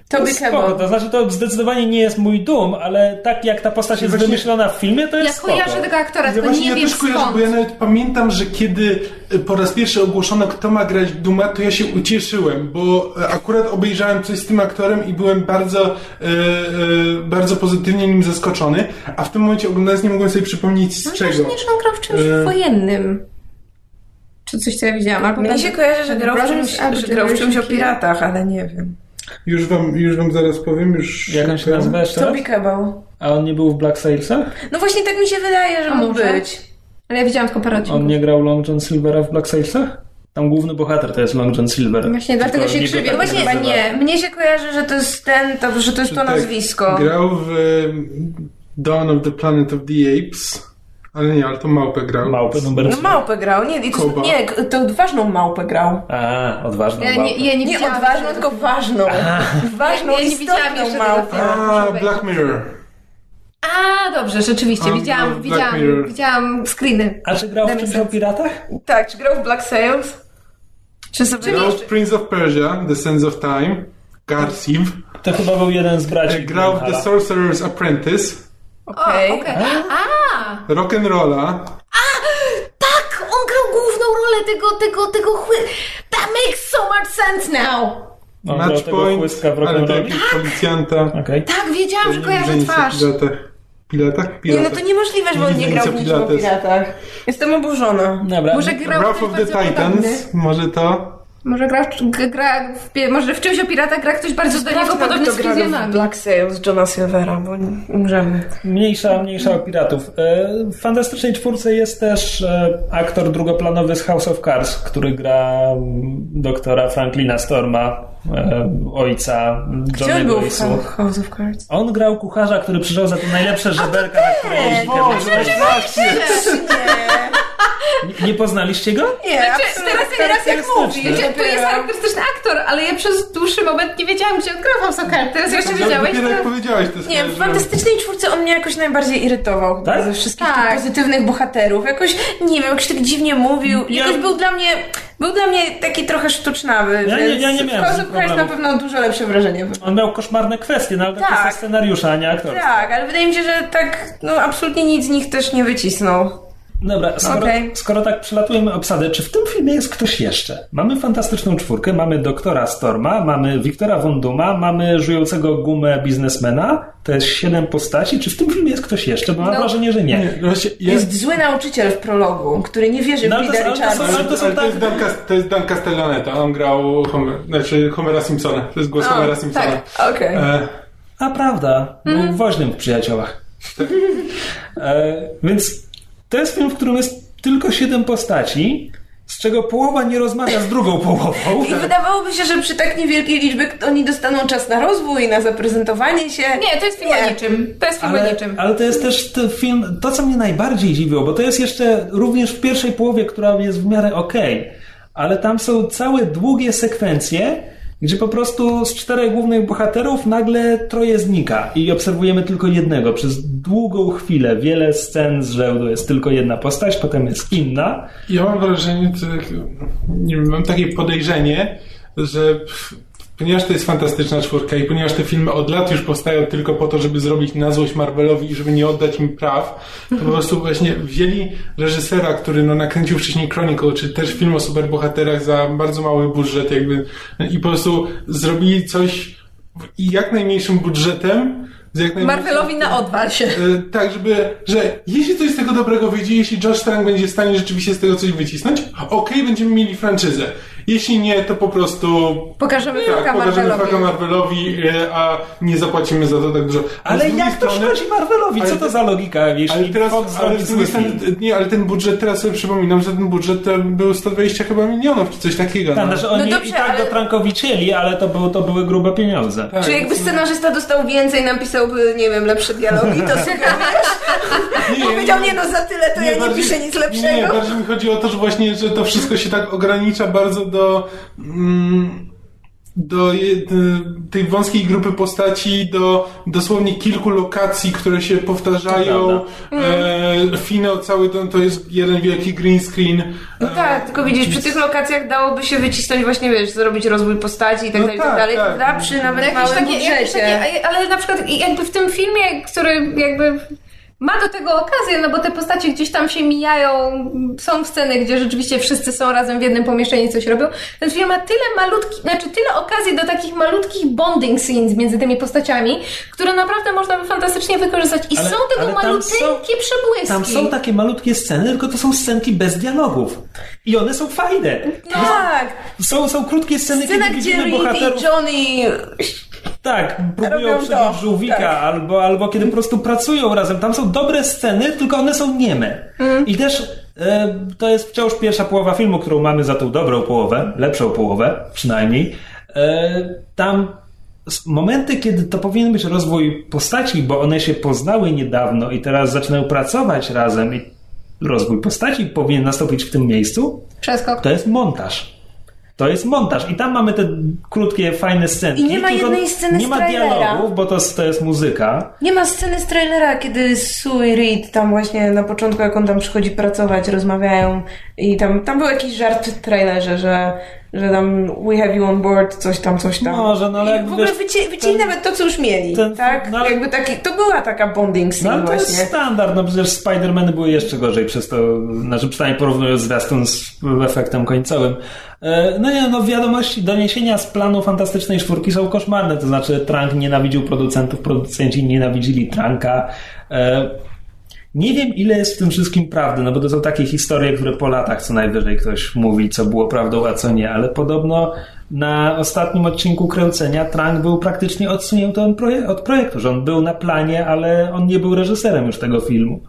To Toby jest spoko. To znaczy, to zdecydowanie nie jest mój dum, ale tak jak ta postać jest Właśnie- wymyślona w filmie, to jest Ja spoko. kojarzę tego aktora, Ja tylko właśnie nie ja wiem też kojarzę, skąd. bo ja nawet pamiętam, że kiedy y, po raz pierwszy ogłoszono, kto ma grać Duma, to ja się ucieszyłem, bo e, akurat obejrzałem coś z tym aktorem i byłem bardzo, e, e, bardzo pozytywnie nim zaskoczony, a w tym momencie oglądając nie mogłem sobie przypomnieć z No czego. właśnie, że on grał w czymś E. wojennym. Czy coś, co ja widziałam. Albo Mnie ten- się kojarzy, że grał w czymś, grał w czymś o piratach, ale nie wiem. Już wam, już wam zaraz powiem, już... Jak on się nazywa jeszcze raz? Toby Kebbell. A on nie był w Black Sailsach? No właśnie tak mi się wydaje, że A mógł może? być. Ale ja widziałam tylko parę odcinków. On nie grał Long John Silvera w Black Sailsach? Tam główny bohater to jest Long John Silver. Właśnie dlatego się krzywię. tak Właśnie nazywa. nie. Mnie się kojarzy, że to jest ten, to, że to jest to Tak, nazwisko. Grał w Dawn of the Planet of the Apes, ale nie, ale to małpę grał. Małpy numer No 3. małpę grał, nie, to, nie, to odważną małpę grał. A, odważną Ja małpę. nie, ja nie, Nie widziałam odważną, tylko ważną. Ważną, Ja nie widziałam małpę. A, Black Mirror. A, dobrze, rzeczywiście. A, widziałam, Black widziałam, Mirror. widziałam screeny. A czy grał w czymś o piratach? Tak, czy grał w Black Sails? Czy sobie Grał w Prince of Persia, The Sands of Time, Garciv. To chyba był jeden z braci. Grał w The. Sorcerer's Apprentice, Okej. O, okej. A, Rock'n'Rolla. tak! On grał główną rolę tego, tego, tego chły... That makes so much sense now! Tego Matchpoint, ale jakiś policjanta. Okej. Tak, wiedziałam, że kojarzę twarz. o piratach. Piratach? Nie, no to niemożliwe, że on nie grał w piratach. Jestem oburzona. Dobra. Może grał Wrath of the. Titans, może to? Może gra, gra w, może w czymś o piratach gra ktoś bardzo do niego podobny z Fizjonami. Black Sail z Johna Silvera, bo umrzemy. Mniejsza, mniejsza o piratów. E, W Fantastycznej Czwórce jest też e, aktor drugoplanowy z House of Cards, który gra mm, doktora Franklina Storma, e, ojca Gdzie był w Isu. House of Cards? On grał kucharza, który przyszedł za te najlepsze żeberka, na które jeździ Boże, Kevin właśnie! Nie, poznaliście go? Nie, Znaczy, absolutnie. teraz, teraz jak mówisz, to jest charakterystyczny aktor, ale ja przez dłuższy moment nie wiedziałam, gdzie on grał w House of Cards. Teraz jeszcze wiedziałeś, Dopiero jak powiedziałeś, to Nie, w. Fantastycznej Czwórce on mnie jakoś najbardziej irytował Tak? ze wszystkich Tak. tych pozytywnych bohaterów. Jakoś, nie wiem, jakoś tak dziwnie mówił. Ja- Jakoś był dla mnie, był dla mnie taki trochę sztucznawy. Ja nie- więc ja nie miałem w na pewno dużo lepsze wrażenie. On miał koszmarne kwestie, no ale Tak. kwestia scenariusza, a nie aktorstwa. Tak, ale wydaje mi się, że tak, no absolutnie nic z nich też nie wycisnął. Dobra, skoro, Okej. skoro tak przelatujemy obsadę, czy w tym filmie jest ktoś jeszcze? Mamy fantastyczną czwórkę, mamy doktora Storma, mamy Wiktora Wonduma, mamy żującego gumę biznesmena. To jest siedem postaci. Czy w tym filmie jest ktoś jeszcze? Bo mam No. wrażenie, że nie. Nie, no właśnie, Jest jest, zły nauczyciel w prologu, który nie wierzy No, w są- Richarda. to tak- jest, Dan, Cas- to jest Dan Castellaneta, on grał Homer, znaczy Homera Simpsona, to jest głos O, Homera Simpsona. tak, okej. E, A prawda, był woźnym w przyjaciołach. e, więc to jest film, w którym jest tylko siedem postaci, z czego połowa nie rozmawia z drugą połową. I wydawałoby się, że przy tak niewielkiej liczbie oni dostaną czas na rozwój, na zaprezentowanie się. Nie, to jest film Nie. o niczym. To jest film o Ale, niczym. ale to jest też ten film, to co mnie najbardziej dziwiło, bo to jest jeszcze również w pierwszej połowie, która jest w miarę okej, ale tam są całe długie sekwencje, gdzie po prostu z czterech głównych bohaterów nagle troje znika i obserwujemy tylko jednego przez długą chwilę. Wiele scen z rzędu jest tylko jedna postać, potem jest inna. Ja mam wrażenie, tak, nie wiem, mam takie podejrzenie, że ponieważ to jest fantastyczna czwórka i ponieważ te filmy od lat już powstają tylko po to, żeby zrobić na złość Marvelowi i żeby nie oddać im praw, to po prostu właśnie wzięli reżysera, który no, nakręcił wcześniej Chronicle, czy też film o superbohaterach za bardzo mały budżet jakby i po prostu zrobili coś i jak najmniejszym budżetem z jak najmniejszym- Marvelowi na odwal się. E, tak, żeby, że jeśli coś z tego dobrego wyjdzie, jeśli Josh Trank będzie w stanie rzeczywiście z tego coś wycisnąć, okej, będziemy mieli franczyzę. Jeśli nie, to po prostu Pokażemy tak, faka pokażemy Marvelowi. faka Marvelowi, e, a nie zapłacimy za to tak dużo. Ale drugiej jak to strony- szkodzi Marvelowi? Co ale to za logika, jeśli ale teraz, Fox ale film? nie, ale ten budżet, teraz sobie przypominam, że ten budżet to był 120 chyba milionów, czy coś takiego. Tak, no. znaczy oni No dobrze, i tak ale- do Trankowi cieli, ale to, było, to były grube pieniądze. Tak, Czy jakby więc- scenarzysta dostał więcej, napisałby, nie wiem, lepsze dialogi, to sugerujesz? Nie, Powiedział, nie no, za tyle to ja nie bardziej- piszę nic Nie, lepszego. bardziej mi chodzi o to, że właśnie, że to wszystko się tak ogranicza bardzo do mm, do je- d- tej wąskiej grupy postaci, do dosłownie kilku lokacji, które się powtarzają. E, finał cały to, to jest jeden wielki green screen. No tak, tylko widzisz, przy tych lokacjach dałoby się wycisnąć właśnie, wiesz, zrobić rozwój postaci i tak No dalej, tak, tak dalej, tak. Przy No nawet jakieś małym takie, budżecie. takie, ale na przykład jakby w tym filmie, który jakby ma do tego okazję, no bo te postacie gdzieś tam się mijają, są sceny, gdzie rzeczywiście wszyscy są razem w jednym pomieszczeniu i coś robią. Ten film ma tyle malutkich, znaczy tyle okazji do takich malutkich bonding scenes między tymi postaciami, które naprawdę można by fantastycznie wykorzystać i Ale- są tego malutkie są- przebłyski. Tam są takie malutkie sceny, tylko to są scenki bez dialogów. I one są fajne. Tak, Są, są krótkie sceny, scena, kiedy gdzie widzimy bohaterów. i Johnny Tak, próbują przebić żółwika, tak. albo, albo kiedy po prostu pracują razem. Tam są dobre sceny, tylko one są nieme. Mm. I też e, to jest wciąż pierwsza połowa filmu, którą mamy za tą dobrą połowę, lepszą połowę przynajmniej. E, tam momenty, kiedy to powinien być rozwój postaci, bo one się poznały niedawno i teraz zaczynają pracować razem i rozwój postaci powinien nastąpić w tym miejscu, Przeskok. to jest montaż. To jest montaż. I tam mamy te krótkie, fajne sceny. I nie ma jednej sceny Nie ma dialogów, bo to, to jest muzyka. Nie ma sceny z trailera, kiedy Sue i Reed tam właśnie na początku, jak on tam przychodzi pracować, rozmawiają i tam, tam był jakiś żart w trailerze, że, że tam we have you on board, coś tam, coś tam. Może, no ale I w ogóle wycięli, nawet to, co już mieli, ten- tak? no Jakby taki, to była taka bonding No scene ale to właśnie. jest standard, no przecież Spider-Many były jeszcze gorzej przez to, znaczy przynajmniej porównując zwiastun z efektem końcowym. E, No nie, no wiadomości, doniesienia z planu Fantastycznej Czwórki są koszmarne, to znaczy Trank nienawidził producentów, producenci nienawidzili Tranka. E, Nie wiem, ile jest w tym wszystkim prawdy, no bo to są takie historie, które po latach co najwyżej ktoś mówi, co było prawdą, a co nie, ale podobno na ostatnim odcinku Kręcenia Trank był praktycznie odsunięty od proje- od projektu, że on był na planie, ale on nie był reżyserem już tego filmu.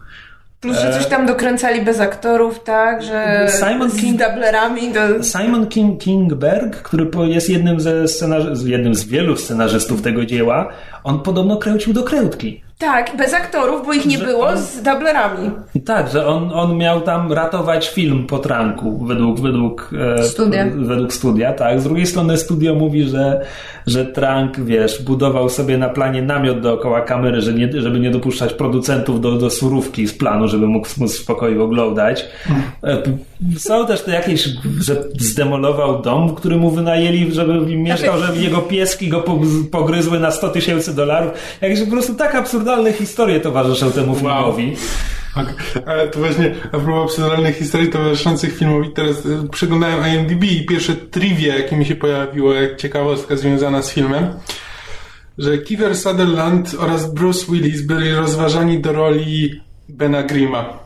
Plus, że coś tam dokręcali bez aktorów, tak? Że Simon z King- dublerami to... Simon King Kingberg, który jest jednym, ze scenarzy- jednym z wielu scenarzystów tego dzieła, on podobno kręcił do krętki. Tak, bez aktorów, bo ich nie Że było, on- z dublerami. Tak, że on, on miał tam ratować film po tranku według, według, e, Studia. według studia, tak. Z drugiej strony studio mówi, że, że Trank, wiesz, budował sobie na planie namiot dookoła kamery, że nie, żeby nie dopuszczać producentów do, do surówki z planu, żeby mógł móc w spokoju oglądać. E, Są też te jakieś, że zdemolował dom, który mu wynajęli, żeby mieszkał, żeby jego pieski go po- pogryzły na 100 tysięcy dolarów. Jakieś po prostu tak absurdalne historie towarzyszą temu filmowi. Ok, Ale to właśnie, a propos absurdalnych historii towarzyszących filmowi, teraz y, przeglądałem IMDb i pierwsze trivia, jakie mi się pojawiło, jak ciekawostka związana z filmem, że Kiefer Sutherland oraz Bruce Willis byli rozważani do roli Bena Grima.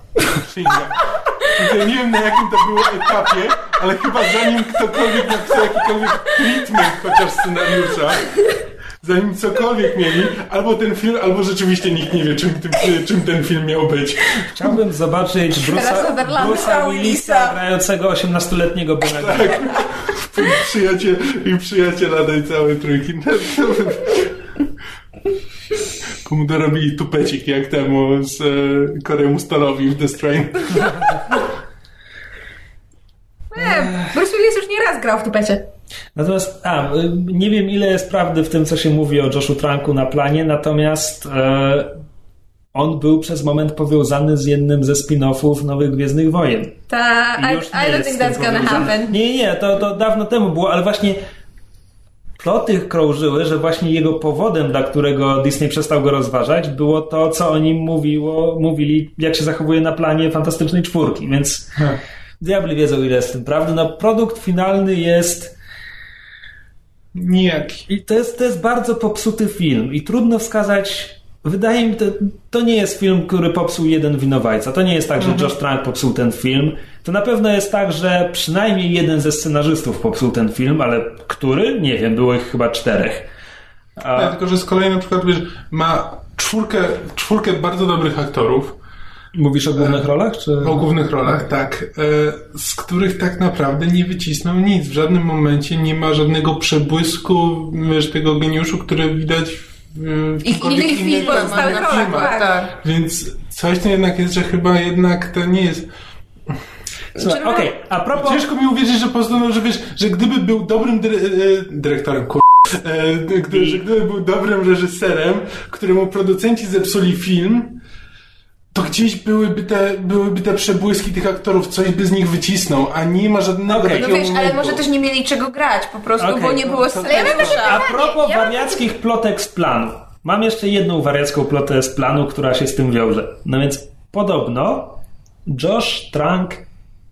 Nie wiem na jakim to było etapie, ale chyba zanim ktokolwiek napisał jakikolwiek treatment chociaż scenariusza, zanim cokolwiek mieli, albo ten film, albo rzeczywiście nikt nie wie, czym, tym, czym ten film miał być. Chciałbym zobaczyć Bruce'a. Bruce'a Willisa grającego 18-letniego Bena Grima. I przyjaciel, i przyjaciela tej całej trójki. No, Komu dorobili tupecik, jak temu z e, Koremu Stalowi w The Strain. Nie, Bruce Willis już nie raz grał w tupecie. Natomiast, a, nie wiem ile jest prawdy w tym, co się mówi o Joshu Tranku na planie, natomiast e, on był przez moment powiązany z jednym ze spin-offów Nowych Gwiezdnych Wojen. Ta, I I, już I nie don't jest think that's gonna happen. Nie, nie, to, to dawno temu było, ale właśnie ploty krążyły, że właśnie jego powodem, dla którego Disney przestał go rozważać, było to, co o nim mówiło, mówili, jak się zachowuje na planie Fantastycznej Czwórki, więc diabli wiedzą, ile jest w tym prawdy. No, produkt finalny jest Nijaki. i to jest, to jest bardzo popsuty film i trudno wskazać. Wydaje mi to, to nie jest film, który popsuł jeden winowajca. To nie jest tak, że Josh Trank popsuł ten film. To na pewno jest tak, że przynajmniej jeden ze scenarzystów popsuł ten film, ale który? Nie wiem, było ich chyba czterech. A, Ja, tylko, że z kolei na przykład wiesz, ma czwórkę, czwórkę bardzo dobrych aktorów mówisz o głównych rolach? Czy... o głównych rolach, tak, e, z których tak naprawdę nie wycisnął nic. W żadnym momencie nie ma żadnego przebłysku wiesz, tego geniuszu, który widać w, Ich innych filmach, filmach. stałych rolach, filmach. tak. Więc coś to jednak jest, że chyba jednak to nie jest... Słuchaj, okej, a propos... Ciężko mi uwierzyć, że po prostu, no, że wiesz, że gdyby był dobrym dyre, e, dyrektorem, kur... E, gdy, że gdyby był dobrym reżyserem, któremu producenci zepsuli film, to gdzieś byłyby te, byłyby te przebłyski tych aktorów, coś by z nich wycisnął, a nie ma żadnego Okej. No takiego wiesz, ale może też nie mieli czego grać po prostu, Okej, bo nie no było to- Ale ja mam A propos Ja mam wariackich plotek z planu. Mam jeszcze jedną wariacką plotę z planu, która się z tym wiąże. No więc podobno Josh Trank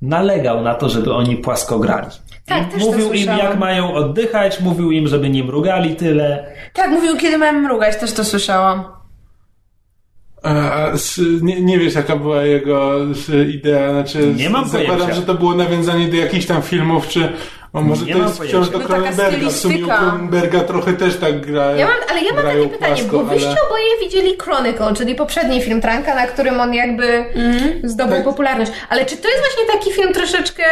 nalegał na to, żeby oni płasko grali. Tak, też to mówił im, jak mają oddychać, mówił im, żeby nie mrugali tyle. Tak, mówił, kiedy miałem mrugać, też to słyszałam. A, nie, nie wiesz, jaka była jego idea, znaczy Nie mam zakładam, pojęcia. że to było nawiązanie do jakichś tam filmów, czy o, może Nie to jest pojęcia. wciąż do No Cronenberga, w sumie. Cronenberga trochę też tak gra. Ja mam, ale ja mam takie pytanie, płasko, bo wyście ale- oboje widzieli Chronicle, czyli poprzedni film Tranka, na którym on jakby zdobył Tak. popularność. Ale czy to jest właśnie taki film troszeczkę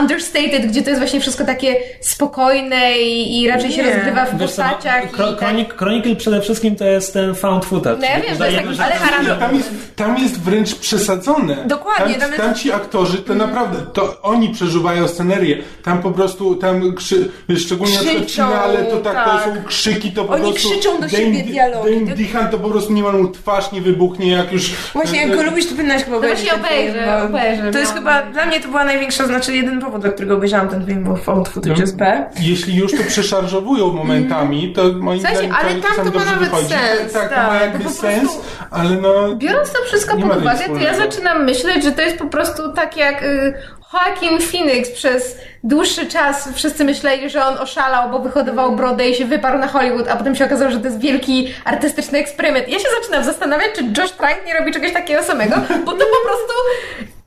understated, gdzie to jest właśnie wszystko takie spokojne i, i raczej się Nie. rozgrywa w Wiesz co, no, postaciach Kro- i tak... Chronicle przede wszystkim to jest ten found footage. No ja wiem, to jest taki- ale Harald- Tam jest, tam jest wręcz przesadzone. Dokładnie, Tam, tam jest- tam ci aktorzy, to naprawdę, to oni przeżuwają scenerię. Tam po prostu, tam krzy, szczególnie na przykład w Krzyczą, finale, to tak, tak. to są krzyki, to po Oni prostu... krzyczą do Dane- siebie dialogi. Dane Dehan to po prostu nie ma mu twarz, nie wybuchnie, jak już... Właśnie, jak go lubisz, to powinnaś chyba obejrzeć. właśnie ten film, obejrzę, obejrzę, To jest no. chyba, dla mnie to była największa, znaczy jeden powód, dla którego obejrzałam ten film, bo Found Footage jest B. Jeśli już to przeszarżowują momentami, to moim W sensie, zdaniem ale to tam czasami to ma nawet wychodzi. sens, Tak, to tak, ma to jakby sens, ale no... Biorąc to wszystko pod uwagę, to ja zaczynam myśleć, że to jest po prostu tak jak y, Joaquin Phoenix przez dłuższy czas wszyscy myśleli, że on oszalał, bo wyhodował brodę i się wyparł na Hollywood, a potem się okazało, że to jest wielki artystyczny eksperyment. Ja się zaczynam zastanawiać, czy Josh Trank nie robi czegoś takiego samego, bo to po prostu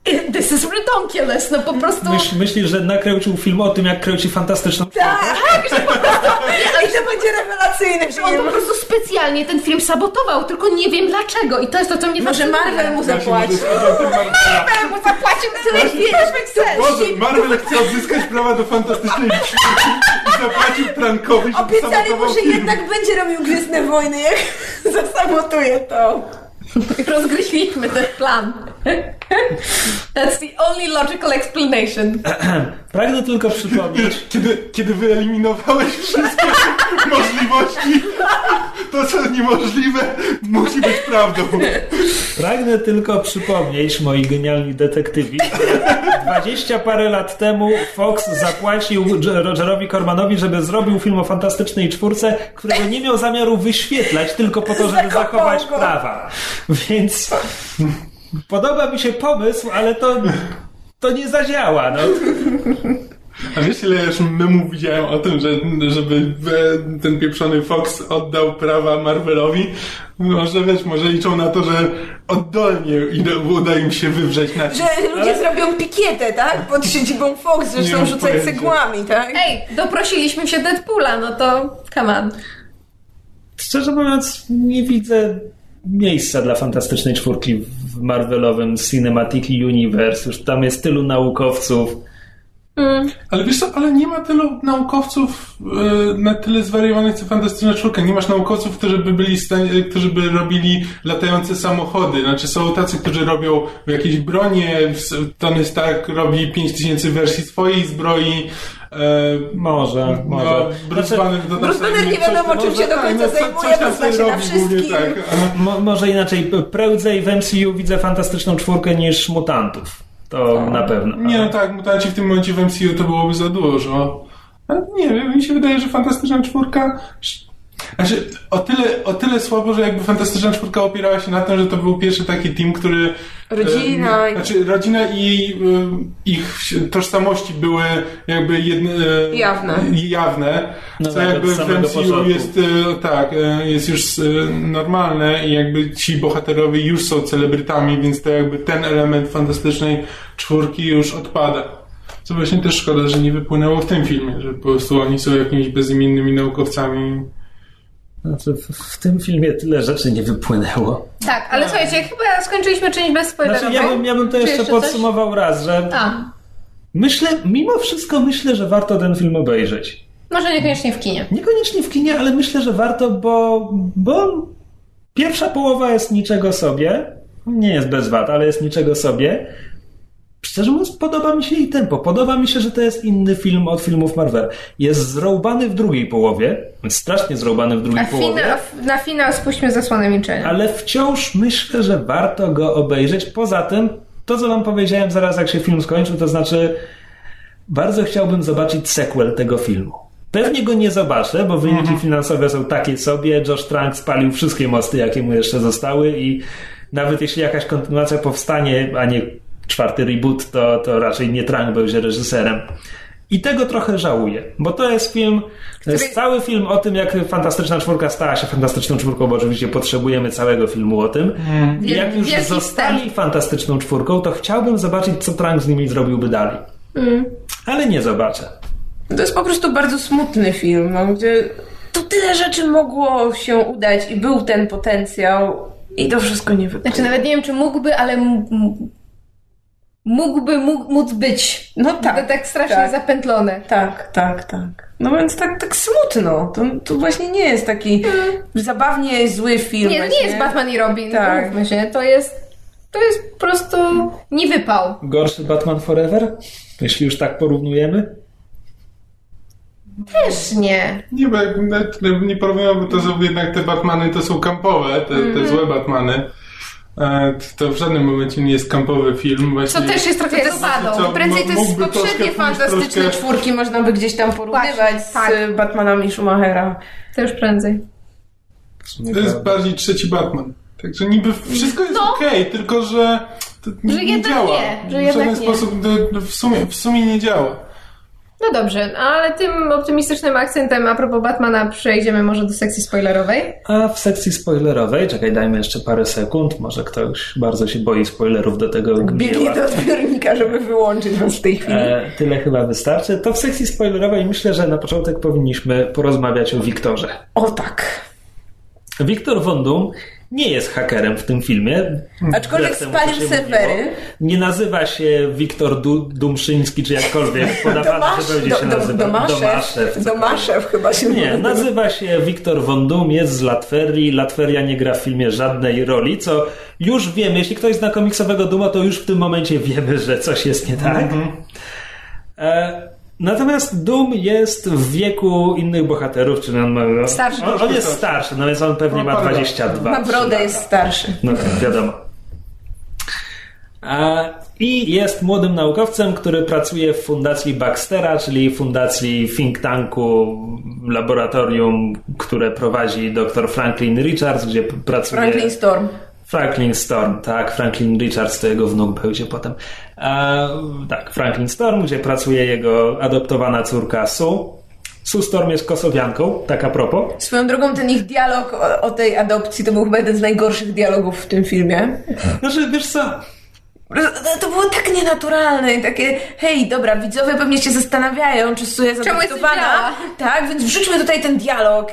this is ridiculous, no po prostu... Myśl, myślisz, że nakręcił film o tym, jak kręci fantastyczną Tak, że po prostu... I to będzie rewelacyjny Że on po prostu specjalnie ten film sabotował, tylko nie wiem dlaczego i to jest to, co mnie Może fascynuje. Marvel mu Właśnie, zapłaci. może studenty Marvela. Marvel mu zapłacił tyle pieniędzy. Boże, Marvel chce odzyskać prawa do fantastycznej i zapłacił Trankowi, żeby Obiecali mu, że jednak będzie robił Gwiezdne Wojny, jak zasabotuje to. Rozgryźliśmy ten plan. That's the only logical explanation. Pragnę tylko przypomnieć, Kiedy, kiedy wyeliminowałeś wszystkie możliwości, to co niemożliwe musi być prawdą. pragnę tylko przypomnieć, moi genialni detektywi, że 20 parę lat temu Fox zapłacił Rogerowi Cormanowi, żeby zrobił film o fantastycznej czwórce, którego nie miał zamiaru wyświetlać, tylko po to, żeby zachować prawa. Więc podoba mi się pomysł, ale to, to nie zadziała. No. A wiesz, ile już memów widziałem o tym, że, żeby ten pieprzony Fox oddał prawa Marvelowi? Może wiesz, może liczą na to, że oddolnie uda im się wywrzeć na Że ludzie zrobią pikietę, tak? Pod siedzibą Fox, że chcą rzucać pojęcia. cegłami, tak? Ej, doprosiliśmy się Deadpoola, no to come on. Szczerze mówiąc, nie widzę miejsca dla fantastycznej czwórki w Marvelowym Cinematic Universe. Już tam jest tylu naukowców. Ale wiesz co, ale nie ma tylu naukowców e, na tyle zwariowanych co Fantastyczna Czwórka. Nie masz naukowców, którzy by byli stanie, którzy by robili latające samochody. Znaczy są tacy, którzy robią jakieś bronie, Tony Stark robi 5000 wersji swojej zbroi. E, Może, może. no, Bruce Znaczy, Banner Bruce Banner nie wiadomo, czym może się do tak, końca zajmuje, coś tam bo zna się na wszystkim. Tak. Może inaczej, prędzej w MCU widzę fantastyczną czwórkę niż mutantów. To na pewno. Nie no tak, mutanci w tym momencie w MCU to byłoby za dużo. Ale nie wiem, mi się wydaje, że Fantastyczna Czwórka... Znaczy, o tyle, o tyle słabo, że jakby Fantastyczna Czwórka opierała się na tym, że to był pierwszy taki team, który... Rodzina E, i- znaczy, rodzina i e, ich tożsamości były jakby jedne... e, Jawne. Jawne. No co tak, jakby w MCU początku. jest e, tak, e, jest już e, normalne i jakby ci bohaterowie już są celebrytami, więc to jakby ten element fantastycznej czwórki już odpada. Co właśnie też szkoda, że nie wypłynęło w tym filmie, że po prostu oni są jakimiś bezimiennymi naukowcami. Znaczy, w, w tym filmie tyle rzeczy nie wypłynęło. Tak, ale słuchajcie, chyba skończyliśmy część bez spoilerów. Znaczy, ja bym, ja bym to jeszcze coś? podsumował raz, że A, myślę, mimo wszystko myślę, że warto ten film obejrzeć. może niekoniecznie w kinie. Niekoniecznie w kinie, ale myślę, że warto, bo, bo pierwsza połowa jest niczego sobie. Nie jest bez wad, ale jest niczego sobie. Szczerze mówiąc, podoba mi się jej tempo. Podoba mi się, że to jest inny film od filmów Marvel. Jest zrobany w drugiej połowie. Strasznie zrobany w drugiej A połowie. fina, na finał spuśćmy zasłonę milczenia. Ale wciąż myślę, że warto go obejrzeć. Poza tym, to co wam powiedziałem zaraz, jak się film skończył, to znaczy bardzo chciałbym zobaczyć sequel tego filmu. Pewnie go nie zobaczę, bo wyniki finansowe są takie sobie. Josh Trank spalił wszystkie mosty, jakie mu jeszcze zostały i nawet jeśli jakaś kontynuacja powstanie, a nie czwarty reboot, to, to raczej nie Trank będzie reżyserem. I tego trochę żałuję, bo to jest film, to jest cały film o tym, jak Fantastyczna Czwórka stała się Fantastyczną Czwórką, bo oczywiście potrzebujemy całego filmu o tym. I jak już Wielki zostali Fantastyczną Czwórką, to chciałbym zobaczyć, co Trank z nimi zrobiłby dalej. Ale nie zobaczę. To jest po prostu bardzo smutny film, no, gdzie tu tyle rzeczy mogło się udać i był ten potencjał i to wszystko nie wypłyło. Znaczy nawet nie wiem, czy mógłby, ale mógłby mógł, móc być. No tak, To tak strasznie tak. zapętlone. Tak, tak, tak. No więc tak, tak smutno. To, to właśnie nie jest taki zabawnie zły film. Nie, to nie właśnie. jest Batman i Robin, Tak. tak. się. To jest, to jest po prostu nie wypał. Gorszy Batman Forever? Jeśli już tak porównujemy? Też nie. Nie, bo jak nie porównują, bo to są jednak te Batmany, to są kampowe, te, te złe Batmany. E, To w żadnym momencie nie jest kampowy film. Właśnie, Co też jest trochę zasadą. Prędzej to jest poprzednie fantastyczne troszkę- czwórki można by gdzieś tam porównywać Właśnie, z tak. Batmanami Schumachera. To już prędzej. To jest bardziej trzeci Batman. Także niby wszystko jest No. okej, tylko że to nie, Że jednak działa. nie, że w żaden nie. sposób w sumie, w sumie nie działa. No dobrze, ale tym optymistycznym akcentem a propos Batmana przejdziemy może do sekcji spoilerowej. A w sekcji spoilerowej, czekaj, dajmy jeszcze parę sekund, może ktoś bardzo się boi spoilerów do tego Biegnie do odbiornika, żeby wyłączyć was w tej chwili. E, tyle chyba wystarczy. To w sekcji spoilerowej myślę, że na początek powinniśmy porozmawiać o Wiktorze. O tak. Wiktor Von Doom nie jest hakerem w tym filmie. Aczkolwiek spalił serwery. mówiło. Nie nazywa się Wiktor du Dumszyński, czy jakkolwiek podawany, że będzie się nazywał. Domaszew. Domaszew. Domaszew chyba się Nie, nazywa. nazywa się Wiktor Von Doom, jest z Latverii. Latveria nie gra w filmie żadnej roli, co już wiemy. Jeśli ktoś zna komiksowego Duma, to już w tym momencie wiemy, że coś jest nie tak. E, natomiast Doom jest w wieku innych bohaterów, czyli on ma... Starszy. On, on jest starszy, no więc on pewnie No, ma parę lat. 22. Na brodę jest starszy. No tak, wiadomo. A, I jest młodym naukowcem, który pracuje w fundacji Baxtera, czyli fundacji think tanku, laboratorium, które prowadzi dr Franklin Richards, gdzie pracuje... Franklin Storm. Franklin Storm, tak, Franklin Richards to jego wnuk będzie potem. A, tak, Franklin Storm, gdzie pracuje jego adoptowana córka Sue. Sue Storm jest kosowianką, tak a propos. Swoją drogą ten ich dialog o, o tej adopcji to był chyba jeden z najgorszych dialogów w tym filmie. Znaczy, wiesz co, To było tak nienaturalne i takie, hej, dobra, widzowie pewnie się zastanawiają, czy Sue jest Czemu adoptowana. Tak, więc wrzućmy tutaj ten dialog.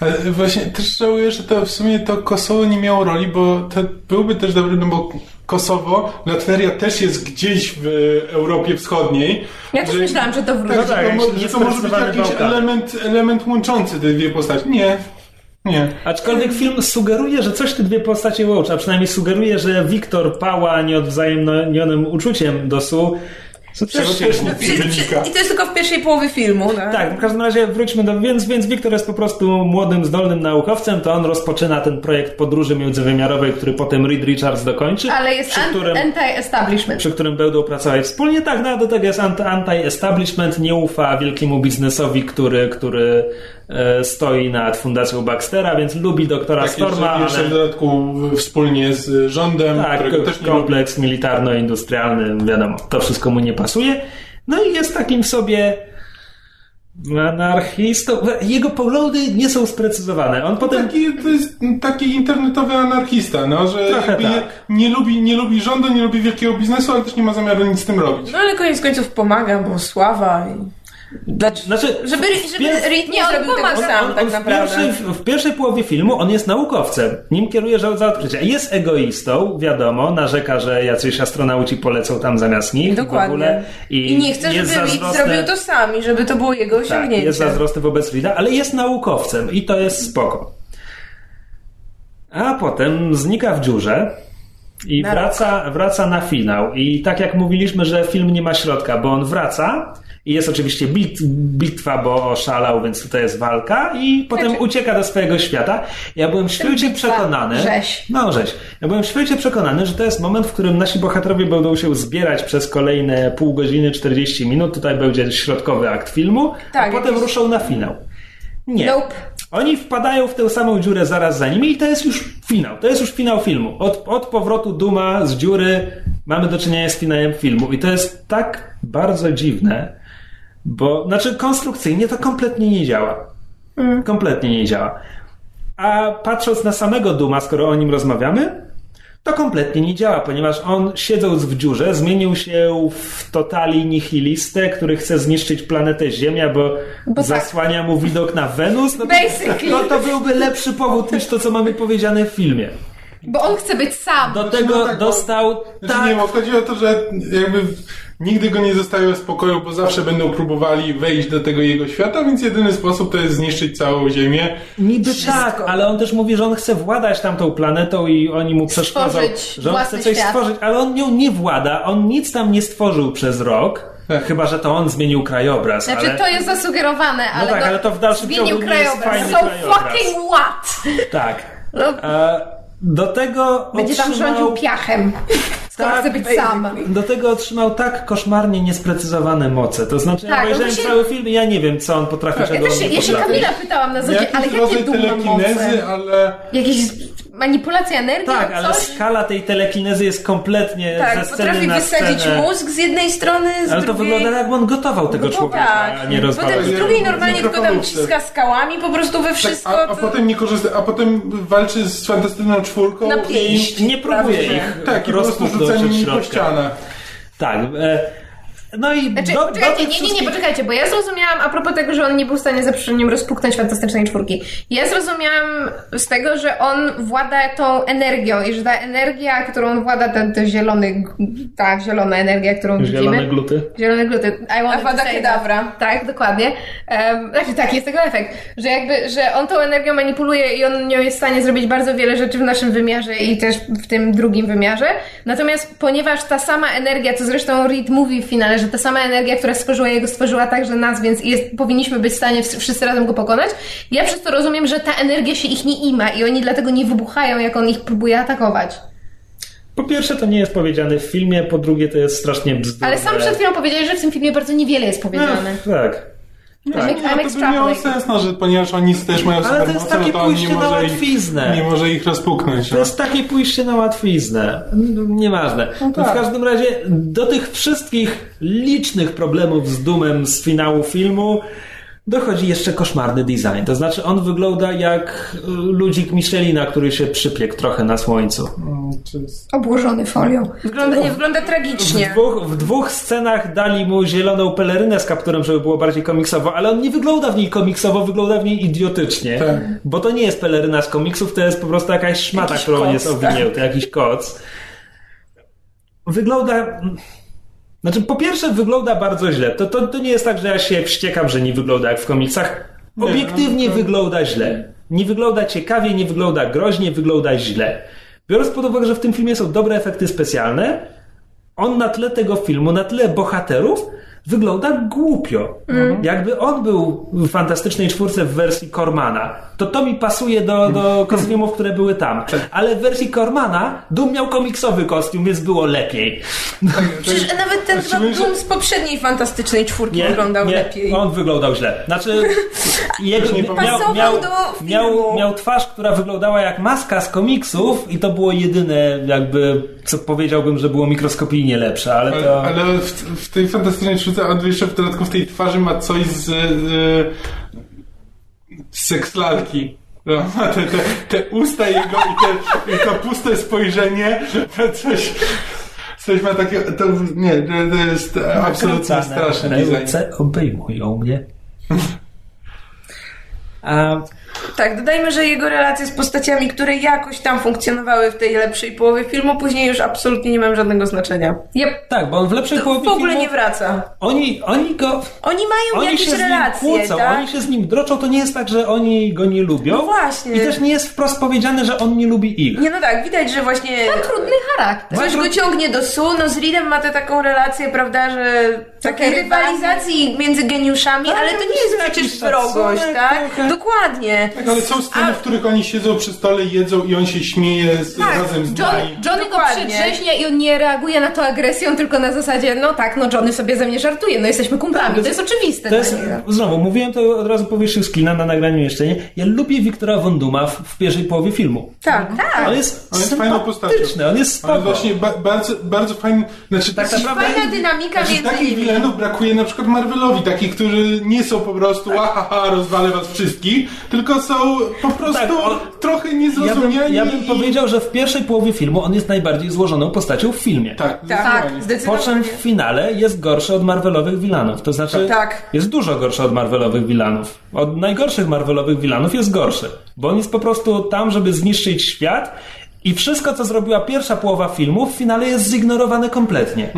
Ale właśnie też żałuję, że to w sumie to Kosowo nie miało roli, bo to byłby też dobry, no bo Kosowo, Latveria też jest gdzieś w Europie Wschodniej. Ja też Że- myślałam, że to wróci. Tak, że tak, to, mo- nie że to może być jakiś element, element łączący te dwie postaci. Nie, nie. Aczkolwiek film sugeruje, że coś te dwie postacie łączy, a przynajmniej sugeruje, że Wiktor pała nieodwzajemnionym uczuciem do Su. Co też też nie wynika. I to jest tylko w pierwszej połowie filmu. Tak? Tak, w każdym razie wróćmy do... Więc, więc Wiktor jest po prostu młodym, zdolnym naukowcem, to on rozpoczyna ten projekt podróży międzywymiarowej, który potem Reed Richards dokończy. Ale jest przy an- którym, anti-establishment. przy którym będą pracować wspólnie. Tak, no a do tego jest anti-establishment, nie ufa wielkiemu biznesowi, który, który stoi nad fundacją Baxtera, więc lubi doktora Tak, Storma, jeszcze, ale... w dodatku wspólnie z rządem, Tak, kompleks militarno-industrialny, wiadomo, to wszystko mu nie pasuje. No i jest takim sobie anarchistą. Jego poglądy nie są sprecyzowane. On potem... Taki, to jest taki internetowy anarchista, no, że tak. nie, nie, lubi, nie lubi rządu, nie lubi wielkiego biznesu, ale też nie ma zamiaru nic z tym robić. No ale koniec końców pomaga, bo sława i... Dlaczego? Znaczy, Żeby, żeby Reed nie on zrobił tego sam, on, tak on w, naprawdę. pierwszej, w pierwszej połowie filmu on jest naukowcem. Nim kieruje za za odkrycia. Jest egoistą, wiadomo, narzeka, że jacyś astronauci polecą tam zamiast nich. W ogóle. Dokładnie. I, I nie chcę, żeby Reed zrobił to sam i żeby to było jego Tak, osiągnięcie. jest zazdrosny wobec Rida, ale jest naukowcem i to jest spoko. A potem znika w dziurze i Na wraca, wraca na finał. I tak jak mówiliśmy, że film nie ma środka, bo on wraca i jest oczywiście bit, bitwa, bo oszalał, więc tutaj jest walka i potem ucieka do swojego świata. Ja byłem święcie bitwa, przekonany... rzeź. No, rzeź. Ja byłem święcie przekonany, że to jest moment, w którym nasi bohaterowie będą się zbierać przez kolejne pół godziny, 40 minut. Tutaj będzie środkowy akt filmu, Tak, a potem ruszą na finał. Nie. Nope. Oni wpadają w tę samą dziurę zaraz za nimi i to jest już finał. To jest już finał filmu. Od, od powrotu Duma z dziury mamy do czynienia z finałem filmu. I to jest tak bardzo dziwne, bo, znaczy konstrukcyjnie to kompletnie nie działa. Kompletnie nie działa. A patrząc na samego Duma, skoro o nim rozmawiamy, to kompletnie nie działa, ponieważ on siedząc w dziurze zmienił się w totali nihilistę, który chce zniszczyć planetę Ziemia, bo, Bo tak. zasłania mu widok na Wenus. No Basically. no to byłby lepszy powód niż to, co mamy powiedziane w filmie. Bo on chce być sam. Do tego no tak, bo- dostał Znaczy tak, nie, bo chodzi o to, że jakby nigdy go nie zostawią w spokoju, bo zawsze będą próbowali wejść do tego jego świata, więc jedyny sposób to jest zniszczyć całą Ziemię. Niby Wszystko. tak, ale on też mówi, że on chce władać tamtą planetą i oni mu przeszkodzą, Stworzyć że on chce coś świat. stworzyć, ale on nią nie włada, on nic tam nie stworzył przez rok, Tak. chyba, że to on zmienił krajobraz, Znaczy, ale... to jest zasugerowane, ale, tak, no, ale to w dalszym zmienił ciągu jest krajobraz. fajny So krajobraz. fucking what? Tak. No. E, Do tego Będzie tam otrzymał... rządził piachem. Skoro Tak, chce być sam. Do tego otrzymał tak koszmarnie niesprecyzowane moce. To znaczy, Tak, ja obejrzałem właśnie- cały film i ja nie wiem, co on potrafi, Ja czego też on się, nie ja się. Kamila pytałam na zasadzie, ale Jakiś jakie ma moce? ale... Jakieś manipulacja energii? Tak, ale coś? skala tej telekinezy jest kompletnie Tak, ze sceny potrafi na wysadzić scenę. mózg z jednej strony, z Ale to drugiej... wygląda jakby on gotował tego Gotował, człowieka, tak. a nie rozwalał. Potem z drugiej nie, normalnie nie tylko tam ciska skałami po prostu we wszystko. Tak, a, a to... potem nie korzysta, a potem walczy z fantastyczną czwórką Na i... pięść. Nie próbuje Prawie, ich Tak, i po prostu rozpuknąć rzuca od nimi po ścianę. Tak. E, no i Znaczy, do, do poczekajcie, tych nie, nie, nie, wszystkich- poczekajcie, bo ja zrozumiałam a propos tego, że on nie był w stanie za przeproszeniem rozpuknąć fantastycznej czwórki. Ja zrozumiałam z tego, że on włada tą energią i że ta energia, którą włada ten, ten zielony, ta zielona energia, którą Zielone widzimy. gluty. Zielone gluty. I want Avada Kedavra. Tak, dokładnie. Um, znaczy tak, jest tego efekt, że jakby, że on tą energią manipuluje i on nią jest w stanie zrobić bardzo wiele rzeczy w naszym wymiarze i też w tym drugim wymiarze. Natomiast ponieważ ta sama energia, co zresztą Reed mówi w finale, że ta sama energia, która stworzyła jego, stworzyła także nas, więc jest, powinniśmy być w stanie wsz- wszyscy razem go pokonać. Ja przez to rozumiem, że ta energia się ich nie ima i oni dlatego nie wybuchają, jak on ich próbuje atakować. Po pierwsze, to nie jest powiedziane w filmie, po drugie, to jest strasznie bzdurne. Ale sam przed chwilą powiedziałeś, że w tym filmie bardzo niewiele jest powiedziane. Tak. Tak. No, to by miało sens, no, że ponieważ oni też mają Ale to jest no takie to pójście na może, ich, łatwiznę. nie może ich rozpuknąć. To No. jest takie pójście na łatwiznę. Nieważne. No tak. W każdym razie do tych wszystkich licznych problemów z Dumem z finału filmu dochodzi jeszcze koszmarny design. To znaczy on wygląda jak y, ludzik Michelina, który się przypiekł trochę na słońcu. Obłożony folią. Wygląda, nie, wygląda W tragicznie. dwóch, w dwóch scenach dali mu zieloną pelerynę z kapturem, żeby było bardziej komiksowo, ale on nie wygląda w niej komiksowo, wygląda w niej idiotycznie. Tak. Bo to nie jest peleryna z komiksów, to jest po prostu jakaś szmata, Jakiś którą on koc, jest owinięty, jakiś koc. Wygląda... Znaczy, po pierwsze wygląda bardzo źle. To, to, to nie jest tak, że ja się wściekam, że nie wygląda jak w komiksach. Nie, Obiektywnie no to- wygląda źle. Nie wygląda ciekawie, nie wygląda groźnie, wygląda źle. Biorąc pod uwagę, że w tym filmie są dobre efekty specjalne, on na tle tego filmu, na tle bohaterów, wygląda głupio. Jakby on był w Fantastycznej Czwórce w wersji Cormana, to to mi pasuje do, do kostiumów, które były tam. Ale w wersji Cormana Doom miał komiksowy kostium, więc było lepiej. Przecież nawet ten Szczególnie, że- Doom z poprzedniej fantastycznej czwórki wyglądał nie, lepiej. On wyglądał źle. Znaczy, jego, nie miał, miał, do filmu. miał, miał twarz, która wyglądała jak maska z komiksów i to było jedyne, jakby, co powiedziałbym, że było mikroskopijnie lepsze, ale Ale, to... ale w, w tej fantastycznej czwórce on jeszcze w dodatku w tej twarzy ma coś z, z, z sekslalki. No, te, te, te usta jego i, te, i to puste spojrzenie, to coś, coś ma takie, to nie, to, jest absolutnie straszny design. Ręce obejmują mnie. A, Tak, dodajmy, że jego relacje z postaciami, które jakoś tam funkcjonowały w tej lepszej połowie filmu, później już absolutnie nie mają żadnego znaczenia. Yep. tak, bo on w lepszej W połowie ogóle filmu, nie wraca. Oni, oni go... Oni mają Oni jakieś się z nim relacje, kłócą, tak? oni się z nim droczą, to nie jest tak, że oni go nie lubią. No właśnie. I też nie jest wprost powiedziane, że on nie lubi ich. Nie, no tak, widać, że właśnie Trudny charakter. coś go ciągnie do su, no z Reedem ma tę taką relację, prawda, że takiej rywalizacji między geniuszami, ale to nie jest przecież wrogość, tak? Dokładnie. Tak, ale są sceny, A- w których oni siedzą przy stole, jedzą i on się śmieje z, razem z John, nami. Johnny go Dokładnie. przedrzeźnia i on nie reaguje na to agresją, tylko na zasadzie, no tak, no Johnny sobie ze mnie żartuje, no jesteśmy kumplami, to jest oczywiste To jest, niego. znowu, mówiłem to od razu po wierzchu skina na nagraniu jeszcze, nie? Ja lubię Wiktora Von Duma w, w pierwszej połowie filmu. Tak, tak. On jest, On jest fajną postacią. on jest Ale spoko. właśnie ba, bardzo, bardzo fajny, znaczy Tak naprawdę- Fajna dynamika Znaczy, między takich nimi. wilenów brakuje na przykład Marvelowi, takich, którzy nie są po prostu ahaha, rozwalę was wszystkich, tylko są po prostu Tak, on- trochę Ja bym, niezrozumiani. ja bym i- powiedział, że w pierwszej połowie filmu on jest najbardziej złożoną postacią w filmie. Tak, Tak, zdecydowanie. Po czym w finale jest gorszy od Marvelowych wilanów. To znaczy, Tak. jest dużo gorszy od Marvelowych wilanów. Od najgorszych Marvelowych wilanów jest gorszy. Bo on jest po prostu tam, żeby zniszczyć świat i wszystko, co zrobiła pierwsza połowa filmu, w finale jest zignorowane kompletnie.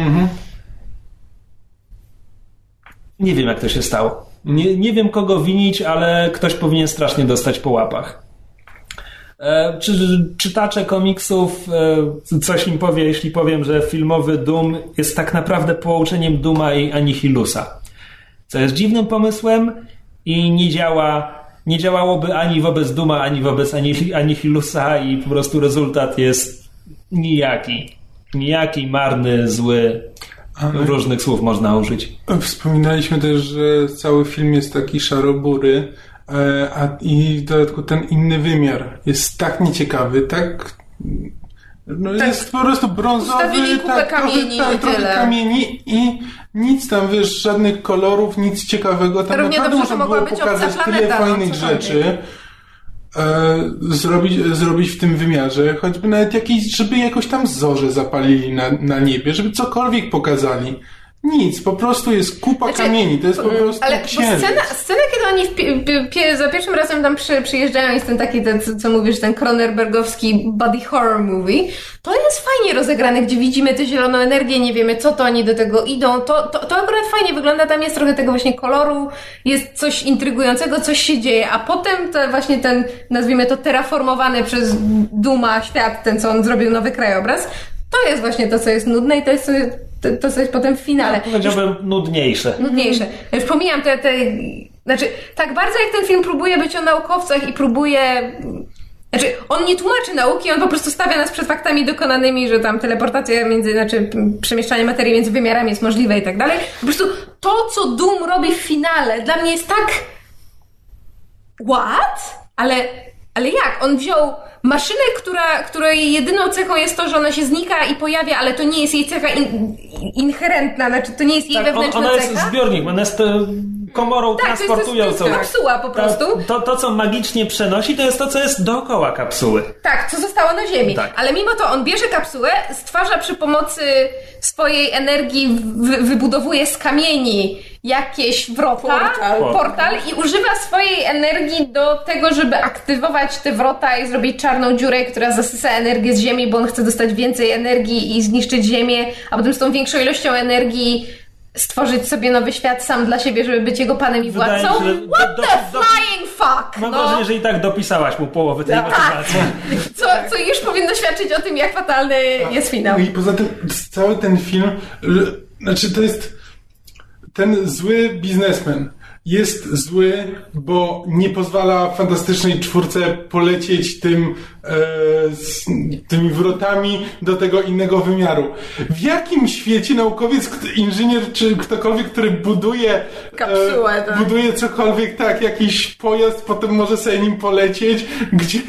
Nie wiem, jak to się stało. Nie, nie wiem, kogo winić, ale ktoś powinien strasznie dostać po łapach. E, Czy czytacze komiksów e, coś im powie, jeśli powiem, że filmowy Doom jest tak naprawdę połączeniem Duma i Anihilusa? Co jest dziwnym pomysłem i nie działa nie działałoby ani wobec Duma, ani wobec Anihilusa i po prostu rezultat jest nijaki. Nijaki, marny, zły. Ale- Różnych słów można użyć. Wspominaliśmy też, że cały film jest taki szarobury, e, a i w dodatku ten inny wymiar jest tak nieciekawy, tak. No Tak. jest po prostu brązowy, tak, kamieni trochę, i tak, trochę kamieni i nic tam, wiesz, żadnych kolorów, nic ciekawego. Tam Równie naprawdę można mogła było być pokazać obca tyle planeta, no, fajnych rzeczy. E, zrobić, zrobić w tym wymiarze, choćby nawet jakiś, żeby jakoś tam zorze zapalili na, na niebie, żeby cokolwiek pokazali. Nic, po prostu jest kupa Znaczy, kamieni, to jest po prostu Ale scena, scena, kiedy oni w pie- za pierwszym razem tam przy, przyjeżdżają, jest ten taki, ten, co, co mówisz, ten Cronenbergowski body horror movie, to jest fajnie rozegrane, gdzie widzimy tę zieloną energię, nie wiemy co to, oni do tego idą, to, to, to akurat fajnie wygląda, tam jest trochę tego właśnie koloru, jest coś intrygującego, coś się dzieje, a potem to właśnie ten, nazwijmy to terraformowany przez Duma świat, ten co on zrobił, nowy krajobraz, to jest właśnie to, co jest nudne i to jest to, to co jest potem w finale. Powiedziałbym nudniejsze. nudniejsze. Już pomijam te, te. Znaczy, tak bardzo jak ten film próbuje być o naukowcach i próbuje. Znaczy, on nie tłumaczy nauki, on po prostu stawia nas przed faktami dokonanymi, że tam teleportacja między, znaczy przemieszczanie materii między wymiarami jest możliwe i tak dalej. Po prostu to, co Doom robi w finale, dla mnie jest tak. What? Ale, ale jak? On wziął maszynę, która, której jedyną cechą jest to, że ona się znika i pojawia, ale to nie jest jej cecha in, inherentna, znaczy to nie jest jej Tak, on, wewnętrzna ona jest cecha. zbiornik, ona jest komorą Tak, to jest, to jest, to transportującą. jest kapsuła po prostu. To, to, to, co magicznie przenosi, to jest to, co jest dookoła kapsuły. Tak, co zostało na Ziemi. Tak. Ale mimo to on bierze kapsułę, stwarza przy pomocy swojej energii, wy, wybudowuje z kamieni jakieś wrota, Portal. portal i używa swojej energii do tego, żeby aktywować te wrota i zrobić czarną dziurę, która zasysa energię z Ziemi, bo on chce dostać więcej energii i zniszczyć Ziemię, a potem z tą większą ilością energii stworzyć sobie nowy świat sam dla siebie, żeby być jego panem i władcą. się, What do- the do- do- flying fuck! Mam no. wrażenie, że i tak dopisałaś mu połowę tej Tak. motywacji. Co, co już powinno świadczyć o tym, jak fatalny jest finał. No i poza tym cały ten film, znaczy to jest ten zły biznesmen jest zły, bo nie pozwala fantastycznej czwórce polecieć tym, z tymi wrotami do tego innego wymiaru. W jakim świecie naukowiec, inżynier czy ktokolwiek, który buduje Kapsułę, tak. buduje cokolwiek, tak, jakiś pojazd, potem może sobie nim polecieć, gdzie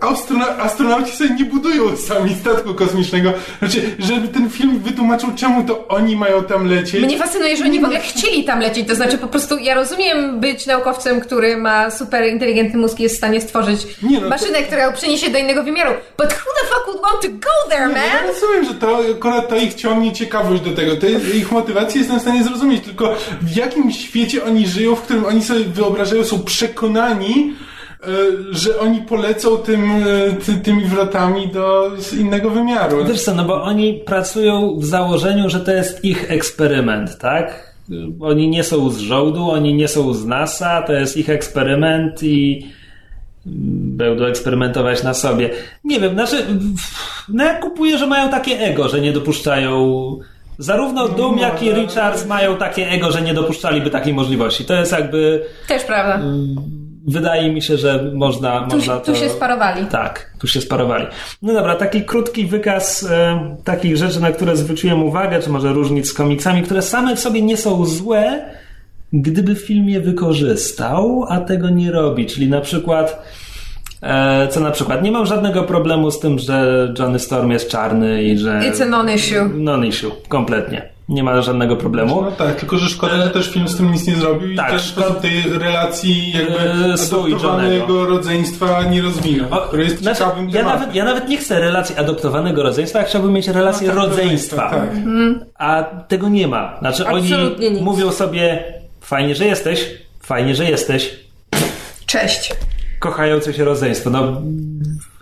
astrona- astronauci sobie nie budują sami statku kosmicznego. Znaczy, żeby ten film wytłumaczył, czemu to oni mają tam lecieć. Mnie fascynuje, że oni w ogóle chcieli tam lecieć. To znaczy, po prostu ja rozumiem być naukowcem, który ma super inteligentny mózg i jest w stanie stworzyć Nie, no to- maszynę, która ją przeniesie do innego wymiaru. But who the fuck would want to go there, Nie, no ja man? rozumiem, że to akurat to ich ciągnie ciekawość do tego. To jest, ich motywację jestem w stanie zrozumieć, tylko w jakim świecie oni żyją, w którym oni sobie wyobrażają, są przekonani, e, że oni polecą tym, e, ty, tymi wrotami do z innego wymiaru. Wiesz co, no bo oni pracują w założeniu, że to jest ich eksperyment, tak? Oni nie są z żołdu, oni nie są z NASA, to jest ich eksperyment i będą eksperymentować na sobie. Nie wiem, znaczy, no ja kupuję, że mają takie ego, że nie dopuszczają. Zarówno Doom, jak i Richards mają takie ego, że nie dopuszczaliby takiej możliwości. To jest jakby. Też prawda. Wydaje mi się, że można. Tu, można się- tu to... się sparowali. Tak, tu się sparowali. No dobra, taki krótki wykaz e, takich rzeczy, na które zwróciłem uwagę, czy może różnic z komiksami, które same w sobie nie są złe, gdyby film je wykorzystał, a tego nie robi. Czyli na przykład, e, co na przykład, nie mam żadnego problemu z tym, że Johnny Storm jest czarny i że... It's a non-issue. Non-issue, kompletnie. Nie ma żadnego problemu. No tak, tylko że szkoda, że też film z tym nic nie zrobił Tak, i też szkoda- tej relacji jakby i adoptowanego rodzeństwa nie rozwinął, jest znaczy, ciekawym ja, nawet, ja nawet nie chcę relacji adoptowanego rodzeństwa, ja chciałbym mieć relację No tak, rodzeństwa. tak. A tego nie ma. Znaczy Absolutnie oni nic. mówią sobie fajnie, że jesteś, fajnie, że jesteś, Cześć. kochające się rodzeństwo. No,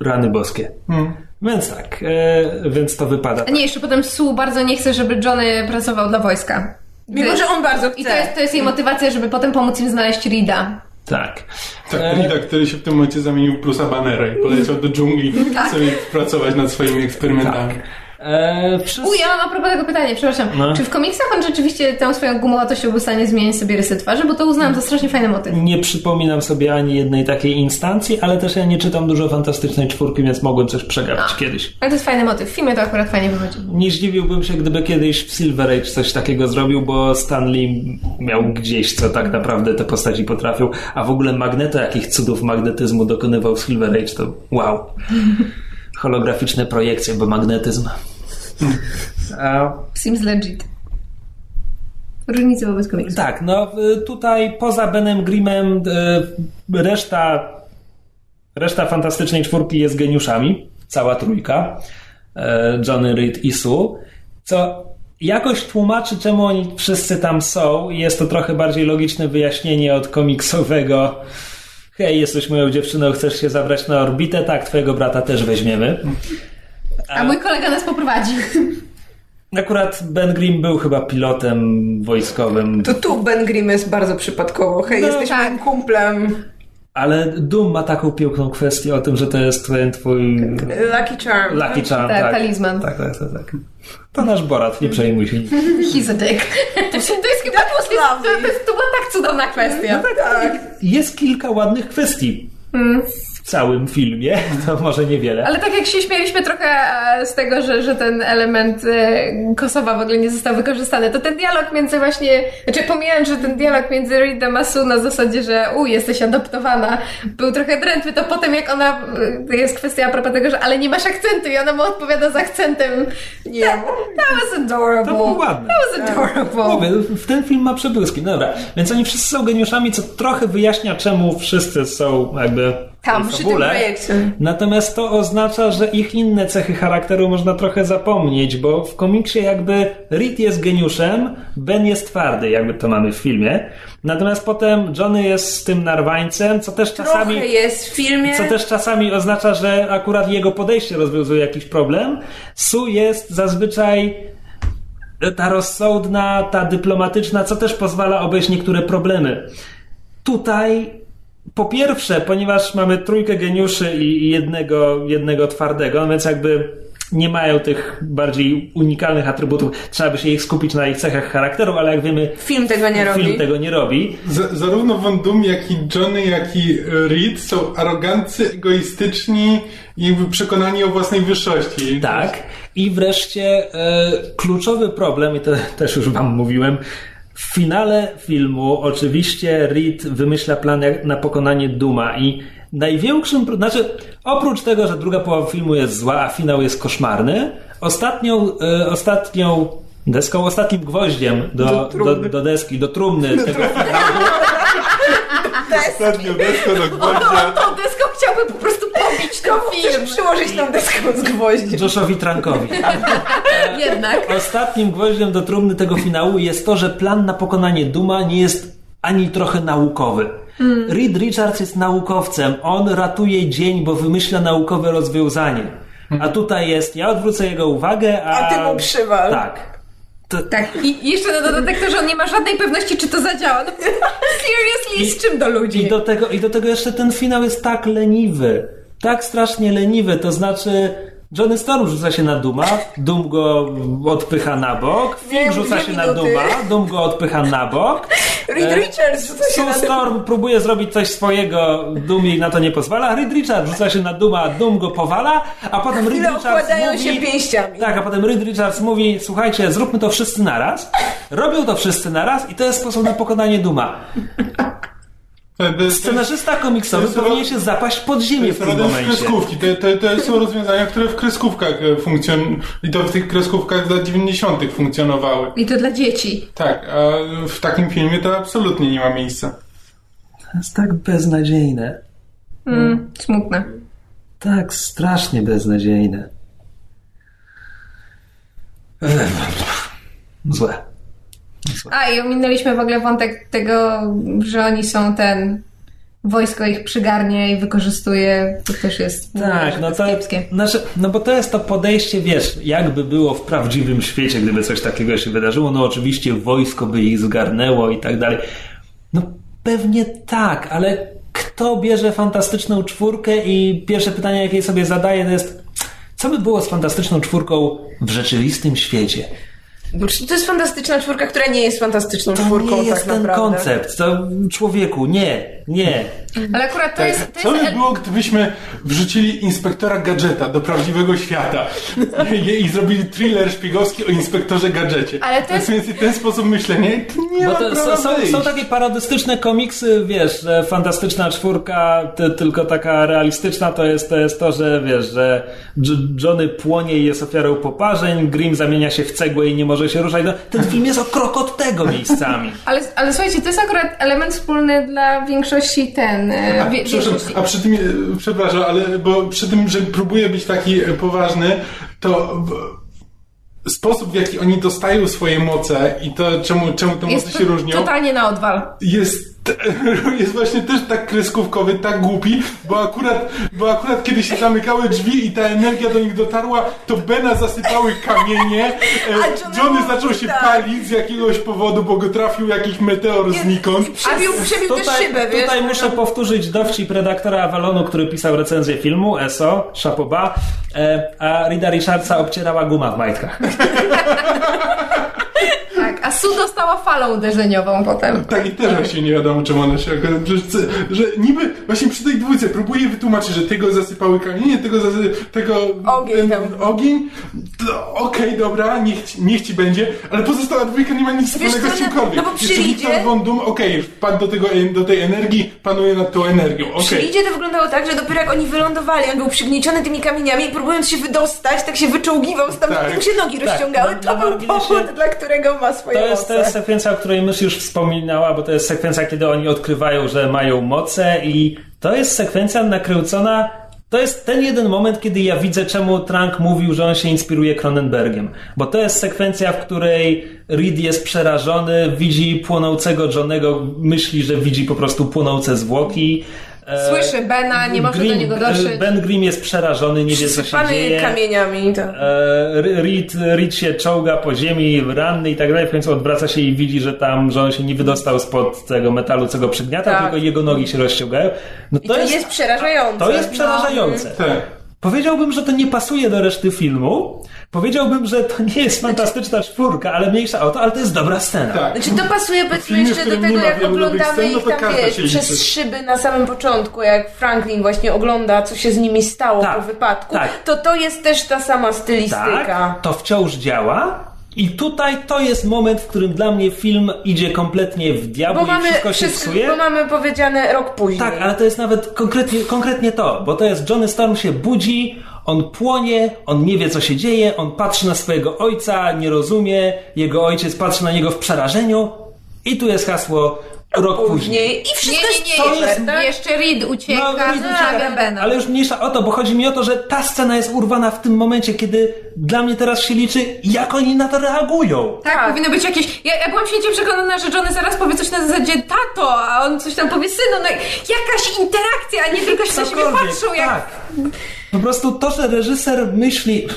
rany boskie. Hmm. Więc tak, e, więc to wypada. A nie, jeszcze potem Sue bardzo nie chce, żeby Johnny pracował dla wojska. Mimo, że on bardzo chce. I to jest, to jest jej motywacja, żeby potem pomóc im znaleźć Rida. Tak. Tak, E, Rida, który się w tym momencie zamienił w Bruce'a Bannera i poleciał do dżungli Tak. sobie pracować nad swoimi eksperymentami. E, E, wszyscy... Uj, ja mam a propos tego pytania, przepraszam. No. Czy w komiksach on rzeczywiście tą swoją gumowatością był w stanie zmieniać sobie rysy twarzy? Bo to uznałam za strasznie fajny motyw. Nie przypominam sobie ani jednej takiej instancji, ale też ja nie czytam dużo fantastycznej czwórki, więc mogłem coś przegapić kiedyś. Ale to jest fajny motyw. W filmie to akurat fajnie wychodzi. Nie zdziwiłbym się, gdyby kiedyś w Silver Age coś takiego zrobił, bo Stanley miał gdzieś, co tak naprawdę te postaci potrafią, a w ogóle Magneto, jakich cudów magnetyzmu dokonywał w Silver Age, to wow. Holograficzne projekcje, bo magnetyzm. Seems legit. Różnicy wobec komiksu. tak, no tutaj poza Benem Grimmem y, reszta reszta fantastycznej czwórki jest geniuszami. Cała trójka. E, Johnny Reed i Sue. Co jakoś tłumaczy, czemu oni wszyscy tam są. i Jest to trochę bardziej logiczne wyjaśnienie od komiksowego. Hej, jesteś moją dziewczyną, chcesz się zabrać na orbitę? Tak, twojego brata też weźmiemy. A mój kolega nas poprowadzi. Akurat Ben Grimm był chyba pilotem wojskowym. To tu Ben Grimm jest bardzo przypadkowo. Hej, No, jesteś tak. moim kumplem. Ale Doom ma taką piękną kwestię o tym, że to jest twój, twój Lucky Charm. lucky charm. Tak, Tak, talizman. Tak, tak, tak, tak. To nasz Borat, nie przejmuj się. He's a dick. To, jest, chyba- to, jest, to, to, to była tak cudowna kwestia. Tak. Jest kilka ładnych kwestii w całym filmie, to może niewiele. Ale tak jak się śmialiśmy trochę e, z tego, że, że ten element e, Kosowa w ogóle nie został wykorzystany, to ten dialog między właśnie, znaczy pomijając, że ten dialog między Reedem a Sue na zasadzie, że u, jesteś adoptowana, był trochę drętwy, to potem jak ona, e, jest kwestia a propos tego, że ale nie masz akcentu i ona mu odpowiada z akcentem. Nie. That, that was adorable. To było ładne. That was adorable. Mówię, w ten film ma przebłyski. Dobra, więc oni wszyscy są geniuszami, co trochę wyjaśnia, czemu wszyscy są jakby Tam, przy fabule. tym projekcie. Natomiast to oznacza, że ich inne cechy charakteru można trochę zapomnieć, bo w komiksie jakby Reed jest geniuszem, Ben jest twardy, jakby to mamy w filmie. Natomiast potem Johnny jest tym narwańcem, co też czasami... Trochę jest w filmie. Co też czasami oznacza, że akurat jego podejście rozwiązuje jakiś problem. Su jest zazwyczaj ta rozsądna, ta dyplomatyczna, co też pozwala obejść niektóre problemy. Tutaj po pierwsze, ponieważ mamy trójkę geniuszy i jednego, jednego twardego, więc jakby nie mają tych bardziej unikalnych atrybutów, trzeba by się ich skupić na ich cechach charakteru, ale jak wiemy, Film tego nie robi. film tego nie robi. Z, zarówno Von Doom, jak i Johnny, jak i Reed są arogancy, egoistyczni i przekonani o własnej wyższości. Tak. I wreszcie e, kluczowy problem, i to też już wam mówiłem, w finale filmu oczywiście Reed wymyśla plan na pokonanie Duma i największym, znaczy oprócz tego, że druga połowa filmu jest zła, a finał jest koszmarny, ostatnią, e, ostatnią deską, ostatnim gwoździem do, Do do, do, deski, do trumny tego finału Ostatnio desko do gwoździa. Chciałby po prostu pobić ten film. przyłożyć tą deską z gwoździem. Joshowi Trankowi. Jednak. Ostatnim gwoździem do trumny tego finału jest to, że plan na pokonanie Duma nie jest ani trochę naukowy. Reed Richards jest naukowcem. On ratuje dzień, bo wymyśla naukowe rozwiązanie. A tutaj jest, ja odwrócę jego uwagę, a... A ty mu przywal. Tak. To, Tak, i jeszcze na dodatek to, że on nie ma żadnej pewności, czy to zadziała. No, seriously, z czym do ludzi? I do, tego, I do tego jeszcze ten finał jest tak leniwy. Tak strasznie leniwy. To znaczy, Johnny Storm rzuca się na Duma, Dum go odpycha na bok, Fink rzuca się na. Duma, Dum go odpycha na bok. Reed E, Richards rzuca się Sue na Storm próbuje zrobić coś swojego, Doom jej na to nie pozwala. Reed Richards rzuca się na Duma, Doom go powala, a potem Reed Richards mówi... się pięściami. Tak, a potem Reed Richards mówi, słuchajcie, zróbmy to wszyscy naraz. Robią to wszyscy naraz i to jest sposób na pokonanie Duma. Scenarzysta komiksowy powinien się zapaść pod ziemię w tym momencie. kreskówki. To, to, to są rozwiązania, które w kreskówkach e, funkcjonują i to w tych kreskówkach z lat 90. funkcjonowały. I to dla dzieci. Tak, a w takim filmie to absolutnie nie ma miejsca. To jest tak beznadziejne. Mm, smutne. Tak strasznie beznadziejne. Złe. A i ominęliśmy w ogóle wątek tego, że oni są ten. Wojsko ich przygarnie i wykorzystuje. To też jest. Tak, no to, kiepskie. znaczy, no bo to jest to podejście, wiesz, jakby było w prawdziwym świecie, gdyby coś takiego się wydarzyło, no oczywiście wojsko by ich zgarnęło i tak dalej. No pewnie tak, ale kto bierze fantastyczną czwórkę i pierwsze pytanie, jakie sobie zadaje, to jest Co by było z fantastyczną czwórką w rzeczywistym świecie? To jest fantastyczna czwórka, która nie jest fantastyczną To czwórką, nie jest tak ten naprawdę. koncept. To człowieku, nie, nie. Ale akurat to jest... To Co jest by było, gdybyśmy wrzucili inspektora gadżeta do prawdziwego świata i, i zrobili thriller szpiegowski o inspektorze gadżecie? Ale to jest- więcej ten sposób myślenia nie Bo ma to prawa są, są, wyjść. są takie parodystyczne komiksy, wiesz, że fantastyczna czwórka, ty, tylko taka realistyczna, to jest, to jest to, że wiesz, że Johnny płonie i jest ofiarą poparzeń, Grimm zamienia się w cegłę i nie może się ruszać. No, ten film jest o krok od tego miejscami. Ale, ale słuchajcie, to jest akurat element wspólny dla większości ten... e, A, wie, większości... a przy tym, e, przepraszam, ale bo przy tym, że próbuję być taki e, poważny, to sposób, w jaki oni dostają swoje moce i to, czemu, czemu te moce Jest się to różnią, totalnie na odwal. jest, jest właśnie też tak kreskówkowy, tak głupi, bo akurat, bo akurat kiedy się zamykały drzwi i ta energia do nich dotarła, to Bena zasypały kamienie, e, A Johnny Johnny- zaczął się tak. palić z jakiegoś powodu, bo go trafił jakiś meteor znikąd. Przebił, przebił też Tutaj, szybę, wiesz? tutaj muszę powtórzyć dowcip redaktora Avalonu, który pisał recenzję filmu, ESO, Chapoba, e, a Rida Richardsa obcierała guma w majtkach. A Su dostała falą uderzeniową potem. Tak i też właśnie nie wiadomo czemu ona się że, że niby właśnie przy tej dwójce próbuje wytłumaczyć, że tego zasypały kamienie, tego zasy, tego Ogień tam. ogień, to okej, dobra, niech, ci- niech ci będzie, ale pozostała dwójka nie ma nic wspólnego z no- czymkolwiek. no bo przy Jeszcze Ridzie- Wiktor Von Doom, okej, wpadł do, tego, do tej energii, panuje nad tą energią, okej. Lidzie to wyglądało tak, że dopiero jak oni wylądowali, on był przygnieciony tymi kamieniami i próbując się wydostać, tak się wyczołgiwał stamtąd, Tak. mu się nogi Tak, rozciągały. na- To na był marginesie- powód, dla którego ma swoje To jest, to jest sekwencja, o której mysz już wspominała, bo to jest sekwencja, kiedy oni odkrywają, że mają moce i to jest sekwencja nakręcona to jest ten jeden moment, kiedy ja widzę, czemu Trank mówił, że on się inspiruje Cronenbergiem. Bo to jest sekwencja, w której Reed jest przerażony, widzi płonącego Johnego, myśli, że widzi po prostu płonące zwłoki. E, Słyszy Bena, nie może do Grimm- niego dotrzeć. Ben Grimm jest przerażony, nie wie co się dzieje. kamieniami. To. E, Reed, Reed się czołga po ziemi, ranny i tak dalej, w końcu odwraca się i widzi, że tam, że on się nie wydostał spod tego metalu, co go przygniata, Tak. tylko jego nogi się rozciągają. No I to jest, przerażające. to jest przerażające. Tak. Powiedziałbym, że to nie pasuje do reszty filmu. Powiedziałbym, że to nie jest fantastyczna czwórka, ale mniejsza o to, ale to jest dobra scena. Tak. Znaczy to pasuje powiedzmy jeszcze do tego, jak oglądamy scen, no ich tam, wiesz, przez liczy. szyby na samym początku, jak Franklin właśnie ogląda, co się z nimi stało Tak, po wypadku, tak. to to jest też ta sama stylistyka. Tak, to wciąż działa. I tutaj to jest moment, w którym dla mnie film idzie kompletnie w diabło Bo i mamy, wszystko się wszystko, psuje. bo mamy powiedziane rok później. Tak, ale to jest nawet konkretnie, konkretnie to, bo to jest Johnny Storm się budzi, on płonie, on nie wie co się dzieje, on patrzy na swojego ojca, nie rozumie, jego ojciec patrzy na niego w przerażeniu i tu jest hasło rok później. Później. I Nie, wszystko nie, nie, jest super, jeszcze, tak? jeszcze Reed ucieka, No, Reed zostawia ucieka. Ale już mniejsza o to, bo chodzi mi o to, że ta scena jest urwana w tym momencie, kiedy dla mnie teraz się liczy, jak oni na to reagują. Tak, Tak. powinno być jakieś. Ja, ja byłam święcie przekonana, że Johnny zaraz powie coś na zasadzie tato, a on coś tam powie synu. No jakaś interakcja, a nie tylko się na siebie patrzą jak. Tak. Po prostu to, że reżyser myśli,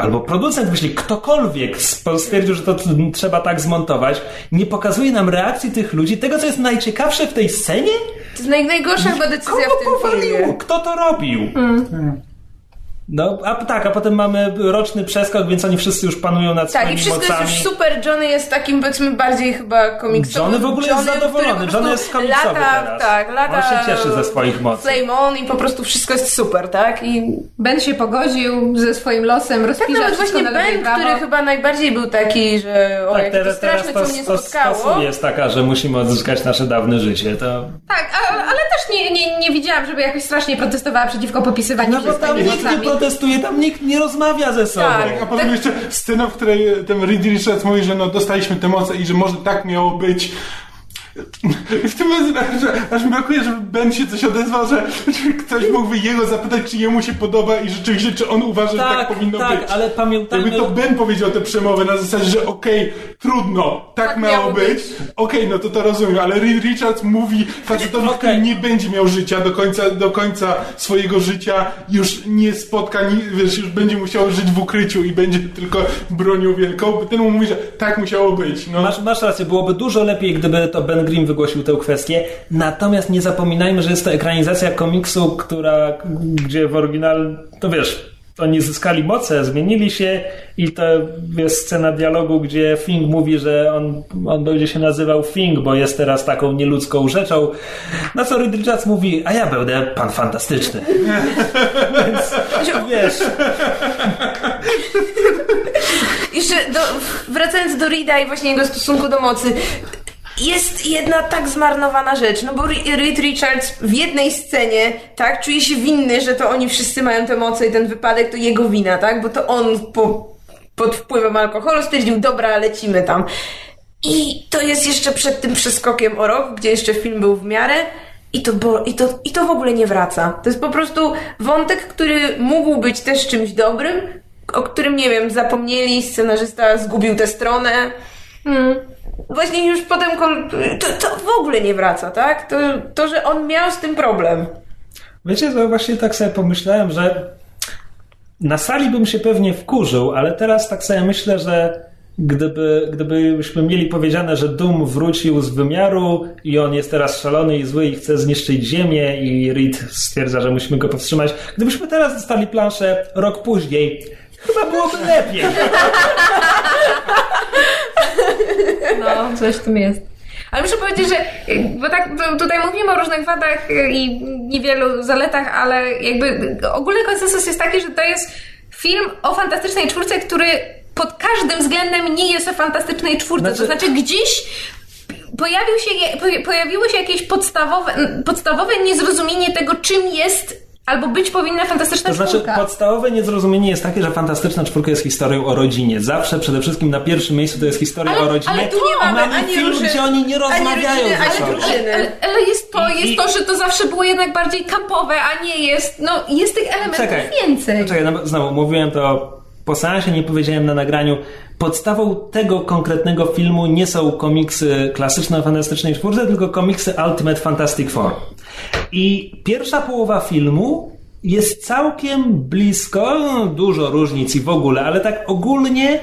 albo producent myśli, ktokolwiek stwierdził, że to trzeba tak zmontować, nie pokazuje nam reakcji tych ludzi, tego, co jest najciekawsze w tej scenie? To jest naj, najgorsza chyba decyzja Kogo w tym powaliło? filmie. Kto to robił? No, a tak, a potem mamy roczny przeskok, więc oni wszyscy już panują nad Tak, swoimi i wszystko mocami. jest już super. Johnny jest takim, powiedzmy, bardziej chyba komiksowym. Johnny w ogóle jest Johnnym, zadowolony. Johnny jest komiksowy lata, teraz. Tak, lata On się cieszy ze swoich mocy. Flame on i po prostu wszystko jest super, tak? I Ben się pogodził ze swoim losem, tak rozpisał nawet wszystko właśnie na Ben, prawo. który chyba najbardziej był taki, że o, Tak, teraz, teraz straszne, to, co mnie to, spotkało. to jest taka, że musimy odzyskać nasze dawne życie. To... Tak, a, ale też nie, nie, nie widziałam, żeby jakoś strasznie protestowała przeciwko popisywaniu No się bo z tymi. Protestuje, tam nikt nie rozmawia ze sobą. Tak. A potem jeszcze scena, w której ten Reed Richards mówi, że no dostaliśmy te moce i że może tak miało być. W tym momencie że aż mi brakuje, żeby Ben się coś odezwał, że, że ktoś mógłby jego zapytać, czy jemu się podoba i rzeczywiście, czy on uważa, że tak powinno tak, być. ale pamiętajmy... Jakby to Ben powiedział tę przemowę na zasadzie, że okej, trudno, tak, miało, miało być, być. okej, no to to rozumiem, ale Reed Richards mówi facetowi, Okej. który nie będzie miał życia do końca, do końca swojego życia, już nie spotka, ni- wiesz, już będzie musiał żyć w ukryciu i będzie tylko bronią wielką, ten mu mówi, że tak musiało być, no. Masz, masz rację, byłoby dużo lepiej, gdyby to Ben Grimm wygłosił tę kwestię. Natomiast nie zapominajmy, że jest to ekranizacja komiksu, która, gdzie w oryginal, to wiesz, oni zyskali moce, zmienili się i to jest scena dialogu, gdzie Fing mówi, że on, on będzie się nazywał Fing, bo jest teraz taką nieludzką rzeczą. Na co Richards mówi, a ja będę pan fantastyczny. Więc wiesz, Jeszcze do, wracając do Rida i właśnie jego stosunku do mocy. Jest jedna tak zmarnowana rzecz, no bo Re- Reed Richards w jednej scenie, tak, czuje się winny, że to oni wszyscy mają te moce i ten wypadek to jego wina, tak, bo to on po, pod wpływem alkoholu stwierdził, dobra, lecimy tam. I to jest jeszcze przed tym przeskokiem o rok, gdzie jeszcze film był w miarę i to, bo, i, to, i to w ogóle nie wraca. To jest po prostu wątek, który mógł być też czymś dobrym, o którym, nie wiem, zapomnieli, scenarzysta zgubił tę stronę. Hmm. Właśnie już potem to, to w ogóle nie wraca, tak? To, to, że on miał z tym problem. Wiecie, to właśnie tak sobie pomyślałem, że na sali bym się pewnie wkurzył, ale teraz tak sobie myślę, że gdyby, gdybyśmy mieli powiedziane, że Doom wrócił z wymiaru i on jest teraz szalony i zły i chce zniszczyć Ziemię i Reed stwierdza, że musimy go powstrzymać, gdybyśmy teraz dostali planszę rok później, chyba byłoby lepiej. No, coś w tym jest. Ale muszę powiedzieć, że bo tak tutaj mówimy o różnych wadach i niewielu zaletach, ale jakby ogólny konsensus jest taki, że to jest film o fantastycznej czwórce, który pod każdym względem nie jest o fantastycznej czwórce. Znaczy- To znaczy gdzieś pojawił się, poja- pojawiło się jakieś podstawowe, podstawowe niezrozumienie tego, czym jest albo być powinna fantastyczna To znaczy, czwórka. podstawowe niezrozumienie jest takie, że Fantastyczna Czwórka jest historią o rodzinie. Zawsze, przede wszystkim na pierwszym miejscu to jest historia Ale- o rodzinie. ale tu nie mamy mamy ani film, róży- gdzie oni nie ani rozmawiają rodziny, ze sobą. drużyny. Ale, ale jest to, jest i- to, że to zawsze było jednak bardziej kampowe, a nie jest, no jest tych elementów Czekaj. więcej. Czekaj, no znowu mówiłem to po seansie, nie powiedziałem na nagraniu. Podstawą tego konkretnego filmu nie są komiksy klasyczne o Fantastycznej Czwórce, tylko komiksy Ultimate Fantastic Four. I pierwsza połowa filmu jest całkiem blisko, no, dużo różnic i w ogóle, ale tak ogólnie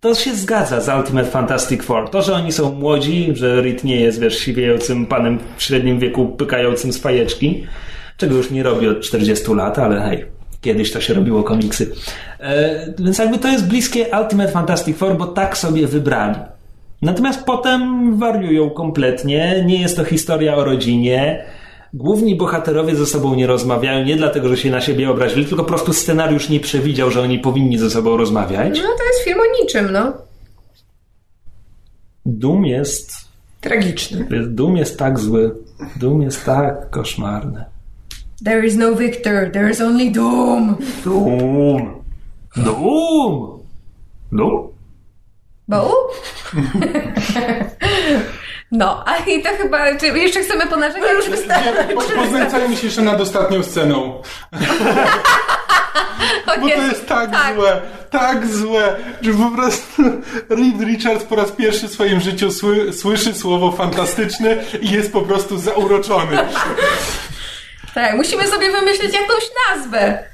to się zgadza z Ultimate Fantastic Four. To, że oni są młodzi, że Reed nie jest, wiesz, siwiejącym panem w średnim wieku, pykającym z fajeczki, czego już nie robi od 40 lat, ale hej, kiedyś to się robiło komiksy. E, więc jakby to jest bliskie Ultimate Fantastic Four, bo tak sobie wybrali. Natomiast potem wariują kompletnie, nie jest to historia o rodzinie. Główni bohaterowie ze sobą nie rozmawiają, nie dlatego, że się na siebie obrazili, tylko po prostu scenariusz nie przewidział, że oni powinni ze sobą rozmawiać. No to jest film o niczym, no. Doom jest. Tragiczny. Doom jest tak zły. Doom jest tak koszmarny. There is no victor, there is only doom. Doom! Doom! Doom? Bo? No, a i to chyba, czy jeszcze chcemy ponarzekać? No już wystarczy. Po- Poznęcajmy się jeszcze nad ostatnią sceną. Bo to jest tak, złe, tak złe, że po prostu Reed Richards po raz pierwszy w swoim życiu sły, słyszy słowo fantastyczne i jest po prostu zauroczony. Tak, musimy sobie wymyślić jakąś nazwę.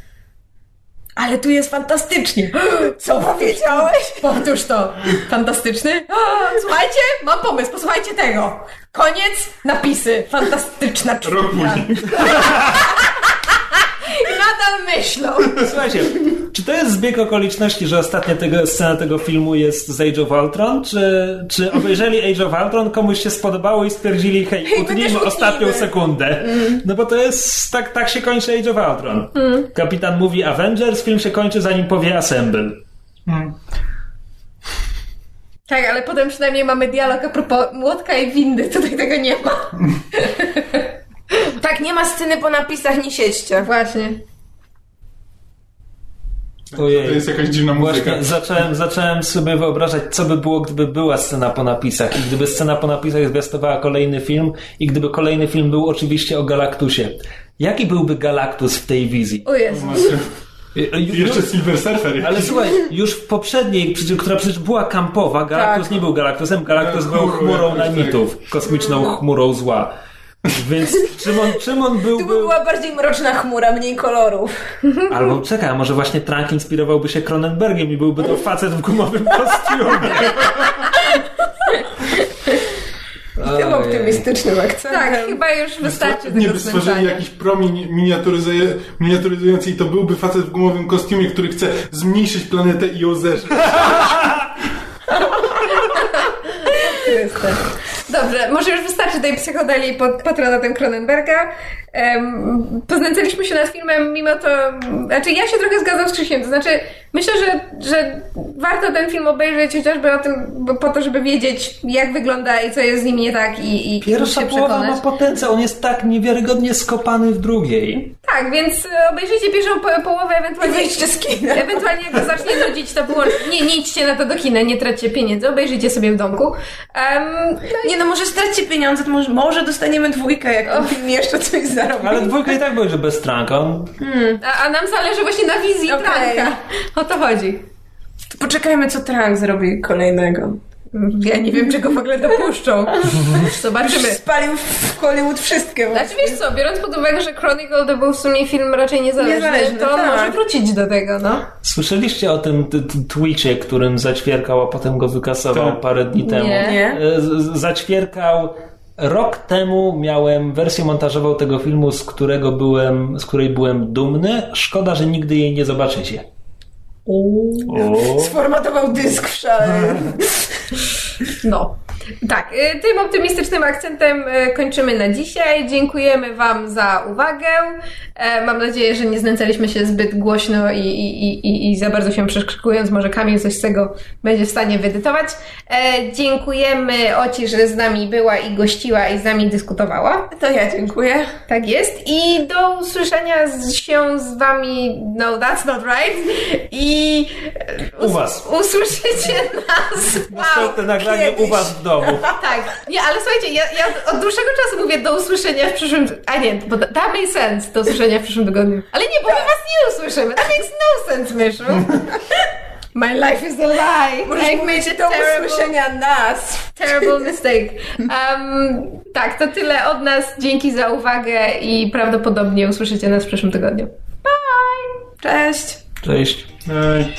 Ale tu jest fantastycznie. Co powiedziałeś? Powtórz to. Fantastyczny? Słuchajcie, mam pomysł, posłuchajcie tego. Koniec, napisy. Fantastyczna Rok czwórka. później. I nadal myślą. Słuchajcie, czy to jest zbieg okoliczności, że ostatnia tego, scena tego filmu jest z Age of Ultron? Czy, czy obejrzeli Age of Ultron, komuś się spodobało i stwierdzili, hej, Hej, my utnijmy ostatnią sekundę? No bo to jest, tak, tak się kończy Age of Ultron. Kapitan mówi Avengers, film się kończy zanim powie Assemble. Tak, ale potem przynajmniej mamy dialog a propos młotka i windy. Tutaj tego nie ma. Tak, nie ma sceny po napisach, nie siedźcie. Właśnie. Ojej. To jest jakaś dziwna muzyka. Właśnie zacząłem, zacząłem sobie wyobrażać, co by było, gdyby była scena po napisach i gdyby scena po napisach zwiastowała kolejny film i gdyby kolejny film był oczywiście o Galaktusie. Jaki byłby Galaktus w tej wizji? O Jezu. Y, y, I jeszcze Silver Surfer. Ale słuchaj, już w poprzedniej, która przecież była kampowa, Galaktus nie był Galaktusem, Galaktus był Chmurą jakąś, nanitów, kosmiczną chmurą zła. Więc czym on, czym on Tu by była bardziej mroczna chmura, mniej kolorów. Albo czekaj, a może właśnie Trank inspirowałby się Cronenbergiem i byłby to facet w gumowym kostiumie. Tym optymistycznym akcentem. Tak, chyba już wystarczy Nie by stworzyli jakiś promień miniaturyzuje- miniaturyzujący i to byłby facet w gumowym kostiumie, który chce zmniejszyć planetę i ją zeżreć. Dobrze, może już wystarczy tej psychodelii pod patronatem Cronenberga. Um, poznęcaliśmy się nad filmem, mimo to... Znaczy, ja się trochę zgadzam z Krzysiem. To znaczy, myślę, że, że warto ten film obejrzeć chociażby o tym, bo po to, żeby wiedzieć, jak wygląda i co jest z nim nie tak i, i Pierwsza się połowa przekonać. ma potencjał, on jest tak niewiarygodnie skopany w drugiej. Tak, więc e, obejrzyjcie pierwszą po- połowę, ewentualnie... Wyjdźcie z kina. Ewentualnie jak zacznie nudzić, to wyłączcie. Nie, nie idźcie na to do kina, nie traćcie pieniędzy, obejrzyjcie sobie w domku. Um, Nie no, może stracicie pieniądze, to może, może dostaniemy dwójkę, jak ten film jeszcze coś zarobi. Ale dwójka i tak będzie bez tranka. On a, a nam zależy właśnie na wizji Okej. Tranka. O to chodzi. To poczekajmy, co Trank zrobi kolejnego. Ja nie wiem, czego w ogóle dopuszczą. Zobaczymy. Spalił w Hollywood wszystkie. Znaczy wiesz co, biorąc pod uwagę, że Chronicle to był w sumie film raczej niezależny, Niezależny, to tak. może wrócić do tego, no. Słyszeliście o tym Twitchie, którym zaćwierkał, a potem go wykasował Tak. parę dni temu? Nie. Nie? E, z- Zaćwierkał. Rok temu miałem wersję montażową tego filmu, z którego byłem, z której byłem dumny. Szkoda, że nigdy jej nie zobaczycie. O. Sformatował dysk w szale. No. Tak, y, tym optymistycznym akcentem y, kończymy na dzisiaj. Dziękujemy Wam za uwagę. E, Mam nadzieję, że nie znęcaliśmy się zbyt głośno i, i, i- i, za bardzo się przekrzykując. Może Kamil coś z tego będzie w stanie wyedytować. E, Dziękujemy Oci, że z nami była i gościła i z nami dyskutowała. To ja dziękuję. Tak jest. I do usłyszenia z, się z Wami, no that's not right. I e, U was. usłyszycie nas. Następne nagranie u was w domu. Tak, nie, ale słuchajcie, ja, ja od dłuższego czasu mówię do usłyszenia w przyszłym... A nie, bo that makes sense, do usłyszenia w przyszłym tygodniu. Ale nie, bo my was nie usłyszymy. That makes no sense, Myszu. My life is a lie. Możesz Like, mówić do terrible, usłyszenia nas. terrible mistake. Um, tak, to tyle od nas. Dzięki za uwagę i prawdopodobnie usłyszycie nas w przyszłym tygodniu. Cześć. Cześć. Ej.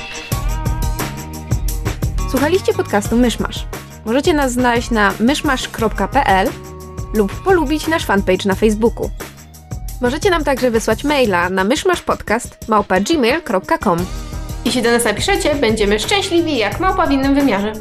Słuchaliście podcastu Myszmasz. Możecie nas znaleźć na myszmasz.pl lub polubić nasz fanpage na Facebooku. Możecie nam także wysłać maila na myszmaszpodcast.gmail.com Jeśli do nas napiszecie, będziemy szczęśliwi jak małpa w innym wymiarze.